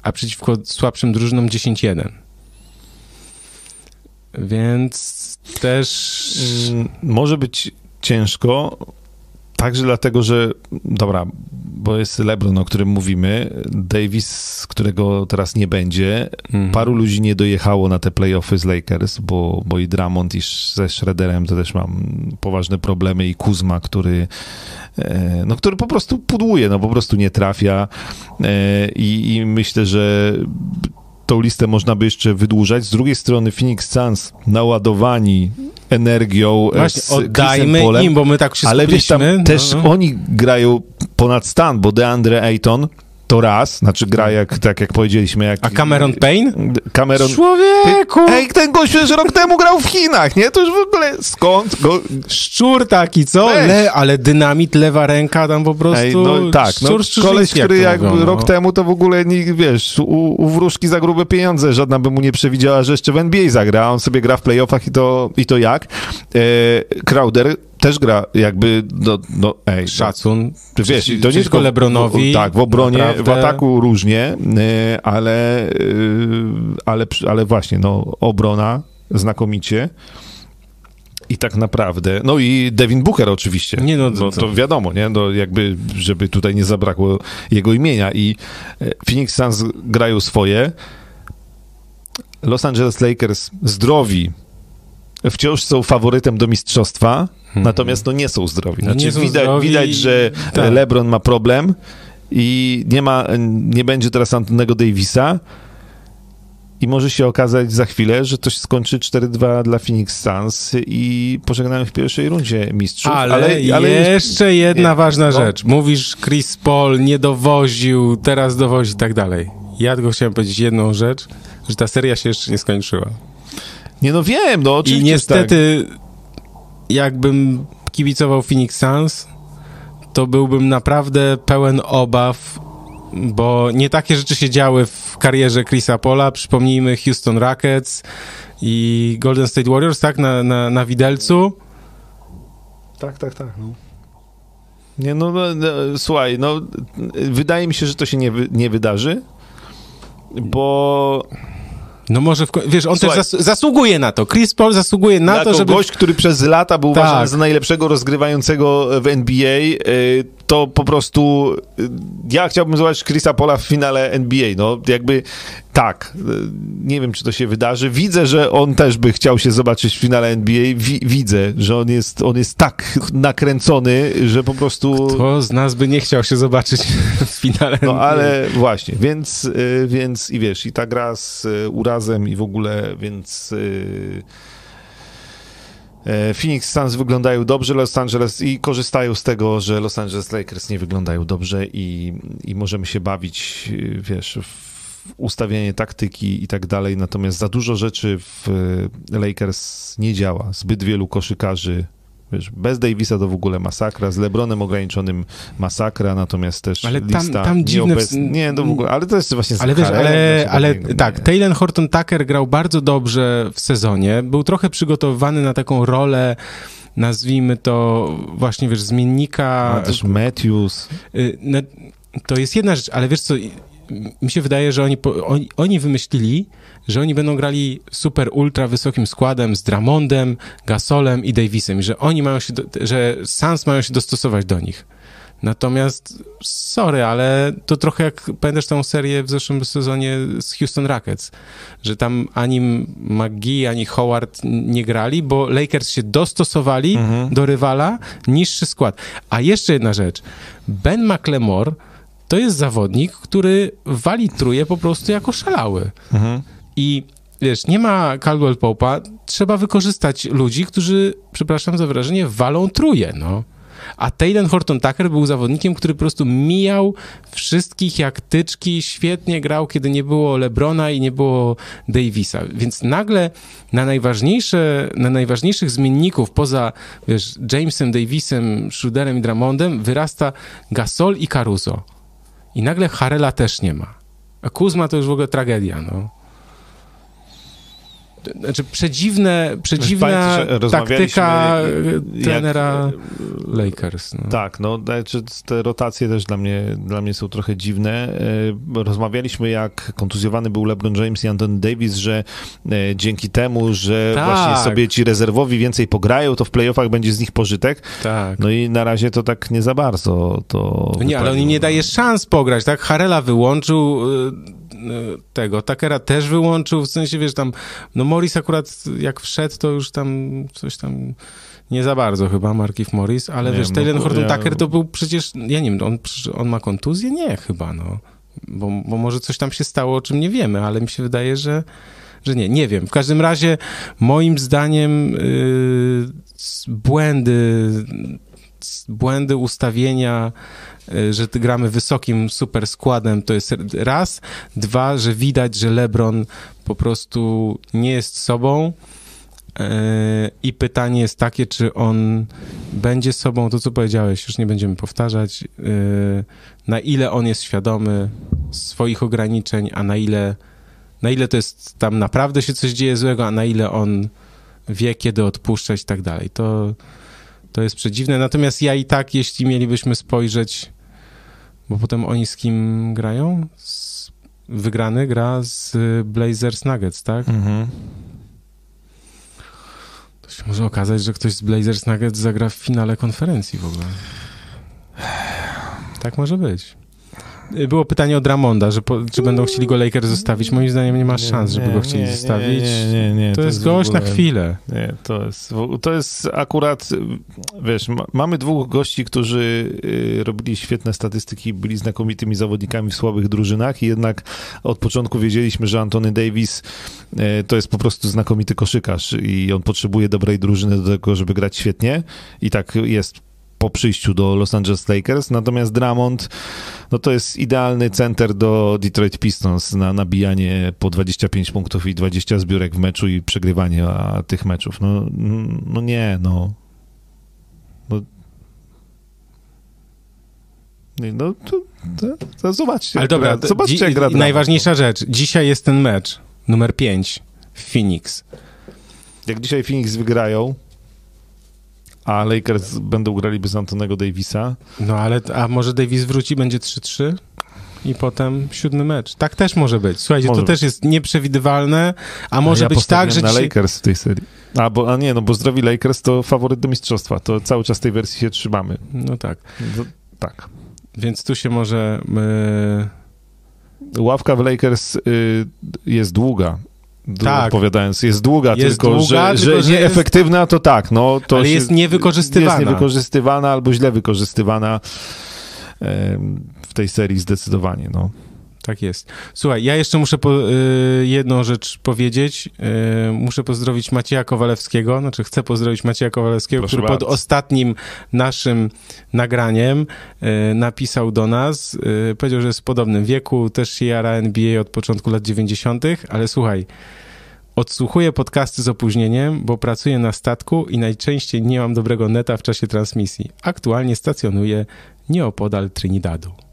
a przeciwko słabszym drużynom 10-1. Więc też. Mm, może być ciężko, także dlatego, że dobra, bo jest LeBron, o którym mówimy, Davis, którego teraz nie będzie. Mhm. Paru ludzi nie dojechało na te playoffy z Lakers, bo, bo i Dramond i ze Schroederem to też mam poważne problemy i Kuzma, który e, no, który po prostu pudłuje, no po prostu nie trafia e, i, i myślę, że tą listę można by jeszcze wydłużać. Z drugiej strony Phoenix Suns naładowani energią e, Właśnie, z oddajmy Polem, im, bo my tak się Ale wiesz, tam no. też oni grają ponad stan, bo DeAndre Ayton to raz, znaczy gra jak, tak jak powiedzieliśmy. Jak, A Cameron Payne? Cameron... Człowieku! Ej, ten gość że rok temu grał w Chinach, nie? To już w ogóle skąd go... Szczur taki, co? Le, ale dynamit, lewa ręka tam po prostu... Ej, no tak, no, koleś, który jak, rok temu to w ogóle, nie, wiesz, u, u wróżki za grube pieniądze, żadna by mu nie przewidziała, że jeszcze w NBA zagra, on sobie gra w playoffach i to, i to jak. E, Crowder też gra jakby, no, no ej. Szacun. Ty wiesz, to nie tylko Lebronowi. Tak, w obronie, naprawdę... w ataku różnie, y, ale, y, ale, ale właśnie, no, obrona znakomicie. I tak naprawdę, no i Devin Booker oczywiście. Nie no, to, no, to wiadomo, nie? No jakby, żeby tutaj nie zabrakło jego imienia. I e, Phoenix Suns grają swoje, Los Angeles Lakers zdrowi wciąż są faworytem do mistrzostwa, hmm. natomiast no nie są zdrowi. Znaczy, nie są widać, zdrowi. widać, że tak. LeBron ma problem i nie ma, nie będzie teraz Antonego Davisa i może się okazać za chwilę, że to się skończy 4-2 dla Phoenix Suns i pożegnamy w pierwszej rundzie mistrzów. Ale, ale, ale jeszcze jedna nie, ważna no. rzecz. Mówisz, Chris Paul nie dowoził, teraz dowozi i tak dalej. Ja tylko chciałem powiedzieć jedną rzecz, że ta seria się jeszcze nie skończyła. Nie no wiem, no oczywiście. I niestety, tak. jakbym kibicował Phoenix Suns, to byłbym naprawdę pełen obaw, bo nie takie rzeczy się działy w karierze Chrisa Pola. Przypomnijmy Houston Rockets i Golden State Warriors, tak, na, na, na widelcu. Tak, tak, tak. No. Nie, no, no, no, słuchaj, no, wydaje mi się, że to się nie, nie wydarzy, bo no może, w, wiesz, on Słuchaj, też zas zasługuje na to. Chris Paul zasługuje na to, żeby... gość, który przez lata był tak. uważany za najlepszego rozgrywającego w NBA, y, to po prostu y, ja chciałbym zobaczyć Chrisa Paula w finale NBA. No jakby tak, y, nie wiem, czy to się wydarzy. Widzę, że on też by chciał się zobaczyć w finale NBA. Wi widzę, że on jest, on jest tak nakręcony, że po prostu... Kto z nas by nie chciał się zobaczyć w finale No ale właśnie, więc, więc i wiesz, i ta gra z urazem i w ogóle, więc... E, Phoenix Suns wyglądają dobrze, Los Angeles i korzystają z tego, że Los Angeles Lakers nie wyglądają dobrze i, i możemy się bawić, e, wiesz, w ustawienie taktyki i tak dalej, natomiast za dużo rzeczy w Lakers nie działa. Zbyt wielu koszykarzy Wiesz, bez Davisa to w ogóle masakra, z LeBronem ograniczonym masakra, natomiast też ale tam, lista tam dziwne... Nieobec... Nie, to w ogóle, ale to jest właśnie... Ale wiesz, ale, ale tak, Taylor Horton Tucker grał bardzo dobrze w sezonie, był trochę przygotowywany na taką rolę nazwijmy to właśnie, wiesz, zmiennika... A też Matthews. Y, to jest jedna rzecz, ale wiesz co, mi się wydaje, że oni, oni, oni wymyślili, że oni będą grali super ultra wysokim składem z Dramondem, Gasolem i Davisem że oni mają się, do, że Suns mają się dostosować do nich. Natomiast, sorry, ale to trochę jak pamiętasz tą serię w zeszłym sezonie z Houston Rockets, że tam ani McGee, ani Howard nie grali, bo Lakers się dostosowali mhm. do rywala, niższy skład. A jeszcze jedna rzecz. Ben McLemore to jest zawodnik, który wali truje po prostu jako szalały. Mhm. I wiesz, nie ma Caldwell Pope'a, trzeba wykorzystać ludzi, którzy, przepraszam za wrażenie, walą truje, no. A Taylor Horton Tucker był zawodnikiem, który po prostu mijał wszystkich jak tyczki, świetnie grał, kiedy nie było LeBrona i nie było Davisa. Więc nagle na najważniejsze, na najważniejszych zmienników poza, wiesz, Jamesem, Davisem, Schroederem i Dramondem wyrasta Gasol i Caruso. I nagle Harela też nie ma. A Kuzma to już w ogóle tragedia, no znaczy przedziwne, przedziwna taktyka trenera jak, Lakers. No. Tak, no znaczy te rotacje też dla mnie, dla mnie są trochę dziwne. E, rozmawialiśmy jak kontuzjowany był LeBron James i Anthony Davis, że e, dzięki temu, że tak. właśnie sobie ci rezerwowi więcej pograją, to w playoffach będzie z nich pożytek. Tak. No i na razie to tak nie za bardzo to... No nie, ale on im nie daje szans pograć, tak? Harela wyłączył y, tego. Takera też wyłączył, w sensie, wiesz, tam, no Morris akurat jak wszedł, to już tam coś tam nie za bardzo chyba, Markif Morris, ale nie, wiesz, Taylor no, Horton ja... Tucker to był przecież, ja nie wiem, on, on ma kontuzję? Nie, chyba, no. Bo, bo może coś tam się stało, o czym nie wiemy, ale mi się wydaje, że że nie, nie wiem. W każdym razie, moim zdaniem, yy, błędy, błędy ustawienia Y, że gramy wysokim super składem, to jest raz. Dwa, że widać, że LeBron po prostu nie jest sobą. Y, I pytanie jest takie, czy on będzie sobą, to co powiedziałeś, już nie będziemy powtarzać, y, na ile on jest świadomy swoich ograniczeń, a na ile, na ile to jest tam naprawdę się coś dzieje złego, a na ile on wie, kiedy odpuszczać i tak dalej. To, to jest przedziwne. Natomiast ja i tak, jeśli mielibyśmy spojrzeć bo potem oni z kim grają? Z... Wygrany gra z Blazers Nuggets, tak? Mhm. To się może okazać, że ktoś z Blazers Nuggets zagra w finale konferencji w ogóle. Tak może być. Y, było pytanie od Ramonda, że po, czy będą chcieli go Lakers zostawić. Moim zdaniem nie ma szans, żeby go chcieli zostawić. Nie, nie, nie, To, jest gość na chwilę. Nie, to jest, to jest akurat, wiesz, ma, mamy dwóch gości, którzy y, robili świetne statystyki, byli znakomitymi zawodnikami w słabych drużynach i jednak od początku wiedzieliśmy, że Antony Davis y, to jest po prostu znakomity koszykarz i on potrzebuje dobrej drużyny do tego, żeby grać świetnie i tak jest po przyjściu do Los Angeles Lakers, natomiast Drummond no to jest idealny center do Detroit Pistons na nabijanie po 25 punktów i 20 zbiórek w meczu i przegrywanie tych meczów. No, no nie, no. No, Nie, no to, to, to zobaczcie. Ale dobra, gra, zobaczcie dzi- jak gra najważniejsza rzecz. Dzisiaj jest ten mecz, numer 5 w Phoenix. Jak dzisiaj Phoenix wygrają, a Lakers będą grali bez Antonego Davisa, No ale, a może Davis wróci, będzie 3-3 i potem siódmy mecz. Tak też może być. Słuchajcie, Może to też jest nieprzewidywalne, a może ja być tak, że na dzisiaj... Lakers w tej serii. A, bo, a nie, no bo zdrowi Lakers to faworyt do mistrzostwa. To cały czas tej wersji się trzymamy. No tak. No, tak. Więc tu się może... Yy... Ławka w Lakers y, jest długa. Tak. Odpowiadając, jest długa, Jest tylko, długa, że, tylko, że że nieefektywna to tak, no to Ale się- jest niewykorzystywana. Jest niewykorzystywana albo źle wykorzystywana w tej serii zdecydowanie, no. Tak jest. Słuchaj, ja jeszcze muszę po, y, jedną rzecz powiedzieć. Y, muszę pozdrowić Macieja Kowalewskiego, znaczy chcę pozdrowić Macieja Kowalewskiego, Proszę który pod bardzo. ostatnim naszym nagraniem y, napisał do nas, y, powiedział, że jest w podobnym wieku, też się jara NBA od początku lat 90., ale słuchaj, odsłuchuję podcasty z opóźnieniem, bo pracuję na statku i najczęściej nie mam dobrego neta w czasie transmisji. Aktualnie stacjonuję nieopodal Trinidadu.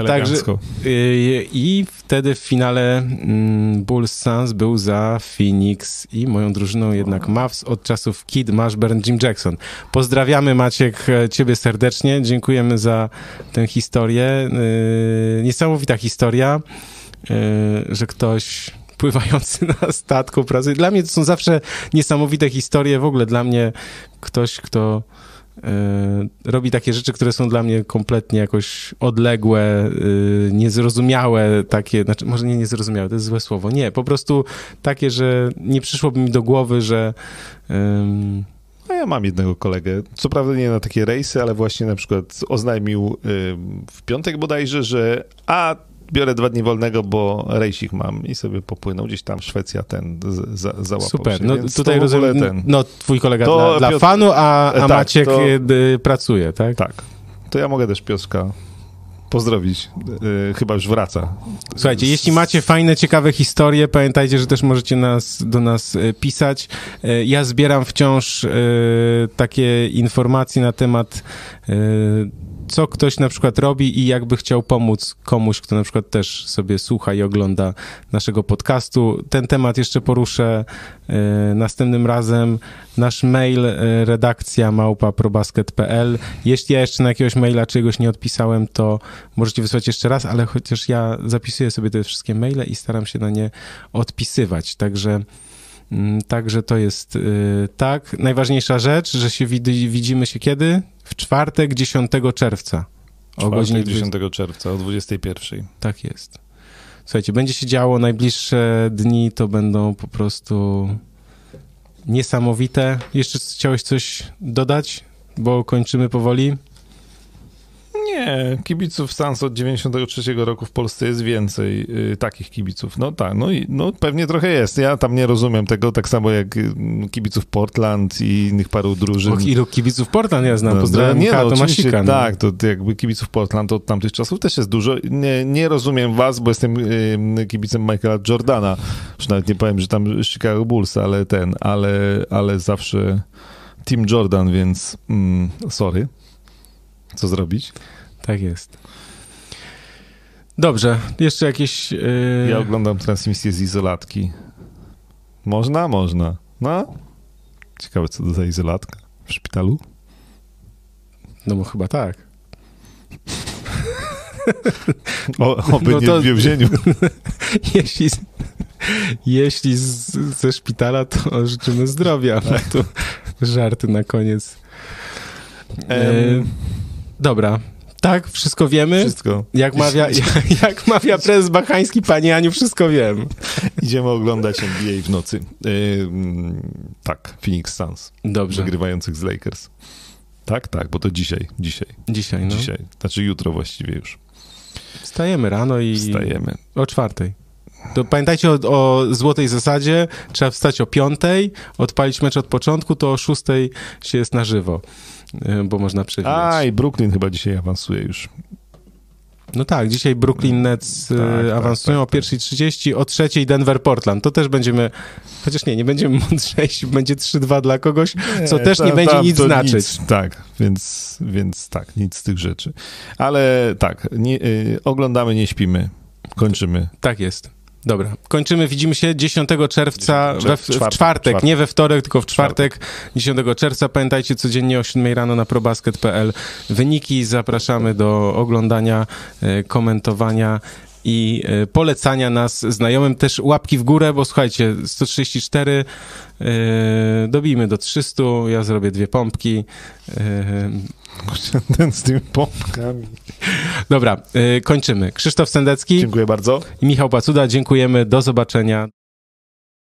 Elegancko. Yy, I wtedy w finale mm, Bulls Suns był za Phoenix i moją drużyną jednak Mavs od czasów Kid, Mashburn, Jim Jackson. Pozdrawiamy Maciek e, ciebie serdecznie, dziękujemy za tę historię. Yy, Niesamowita historia, yy, że ktoś pływający na statku pracuje. Dla mnie to są zawsze niesamowite historie, w ogóle dla mnie ktoś, kto robi takie rzeczy, które są dla mnie kompletnie jakoś odległe, e, niezrozumiałe, takie, znaczy może nie niezrozumiałe, to jest złe słowo, nie, po prostu takie, że nie przyszłoby mi do głowy, że em, A ja mam jednego kolegę, co prawda nie na takie rejsy, ale właśnie na przykład oznajmił w piątek bodajże, że a biorę dwa dni wolnego, bo rejsik mam i sobie popłynął gdzieś tam Szwecja ten za, załapał super, się, no tutaj rozumiem, ten. no twój kolega To dla, dla Piotr- fanu, a, a tak, Maciek to- d- pracuje, tak? Tak, to ja mogę też Piotrka pozdrowić, yy, chyba już wraca. Słuchajcie, jeśli macie fajne, ciekawe historie, pamiętajcie, że też możecie nas, do nas e, pisać. E, Ja zbieram wciąż takie informacje na temat, co ktoś na przykład robi i jakby chciał pomóc komuś, kto na przykład też sobie słucha i ogląda naszego podcastu. Ten temat jeszcze poruszę e, następnym razem. Nasz mail e, redakcja małpa.probasket.pl. Jeśli ja jeszcze na jakiegoś maila czegoś nie odpisałem, to możecie wysłać jeszcze raz, ale chociaż ja zapisuję sobie te wszystkie maile i staram się na nie odpisywać. Także, mm, także to jest y, tak. Najważniejsza rzecz, że się wid- widzimy się kiedy? W czwartek 10 czerwca. O godzinie 20. 10 czerwca o 21. Tak jest. Słuchajcie, będzie się działo, najbliższe dni to będą po prostu niesamowite. Jeszcze chciałeś coś dodać? Bo kończymy powoli. Nie, kibiców Sans od 93 roku w Polsce jest więcej y, takich kibiców. No tak, no i no, pewnie trochę jest. Ja tam nie rozumiem tego, tak samo jak y, kibiców Portland i innych paru drużyn. Och, ilu kibiców Portland ja znam. No, Pozdrawiam no, Michała oczywiście, Tomasika. no. Tak, to jakby kibiców Portland od tamtych czasów też jest dużo. Nie, nie rozumiem was, bo jestem y, kibicem Michaela Jordana. Już nawet nie powiem, że tam Chicago Bulls, ale ten, ale, ale zawsze Team Jordan, więc mm, sorry. Co zrobić? Tak jest. Dobrze, jeszcze jakieś... Yy... Ja oglądam transmisję z izolatki. Można? Można. No. Ciekawe, co to za izolatka w szpitalu. No bo chyba tak. O, oby No nie to- w więzieniu. jeśli jeśli z, ze szpitala, to życzymy zdrowia. No to żarty na koniec. E, dobra, Tak, wszystko wiemy. Wszystko. Jak mawia, jak, jak mawia prezes Bachański, panie Aniu, wszystko wiem. Idziemy oglądać NBA w nocy. Yy, tak, Phoenix Suns. Dobrze, Wygrywających z Lakers. Tak, tak, bo to dzisiaj, dzisiaj, dzisiaj, no. dzisiaj. Znaczy jutro właściwie już. Wstajemy rano i Wstajemy. o czwartej. To pamiętajcie o, o złotej zasadzie, trzeba wstać o piątej, odpalić mecz od początku, to o szóstej się jest na żywo, bo można przewijać. A, i Brooklyn chyba dzisiaj awansuje już. No tak, dzisiaj Brooklyn Nets y, Tak, tak, awansują tak, o 1.30, o trzeciej Denver Portland. To też będziemy, chociaż nie, nie będziemy mądrzejsi, będzie 3-2 dla kogoś, co też nie tam- będzie tam nic znaczyć. Nic, tak, więc, więc tak, nic z tych rzeczy. Ale tak, nie, y, oglądamy, nie śpimy, kończymy. Tak jest. Dobra, kończymy, widzimy się 10 czerwca, 10 we, w, czwartek, w czwartek, czwartek. nie we wtorek, tylko w czwartek, 10 czerwca. Pamiętajcie codziennie o 7 rano na probasket.pl. Wyniki zapraszamy do oglądania, e, komentowania i e, polecania nas znajomym. Też łapki w górę, bo słuchajcie, 134, e, dobijmy do 300, ja zrobię dwie pompki. Ten z tymi pompkami. dobra, e, kończymy. Krzysztof Sendecki Dziękuję bardzo. i Michał Pacuda, dziękujemy, do zobaczenia.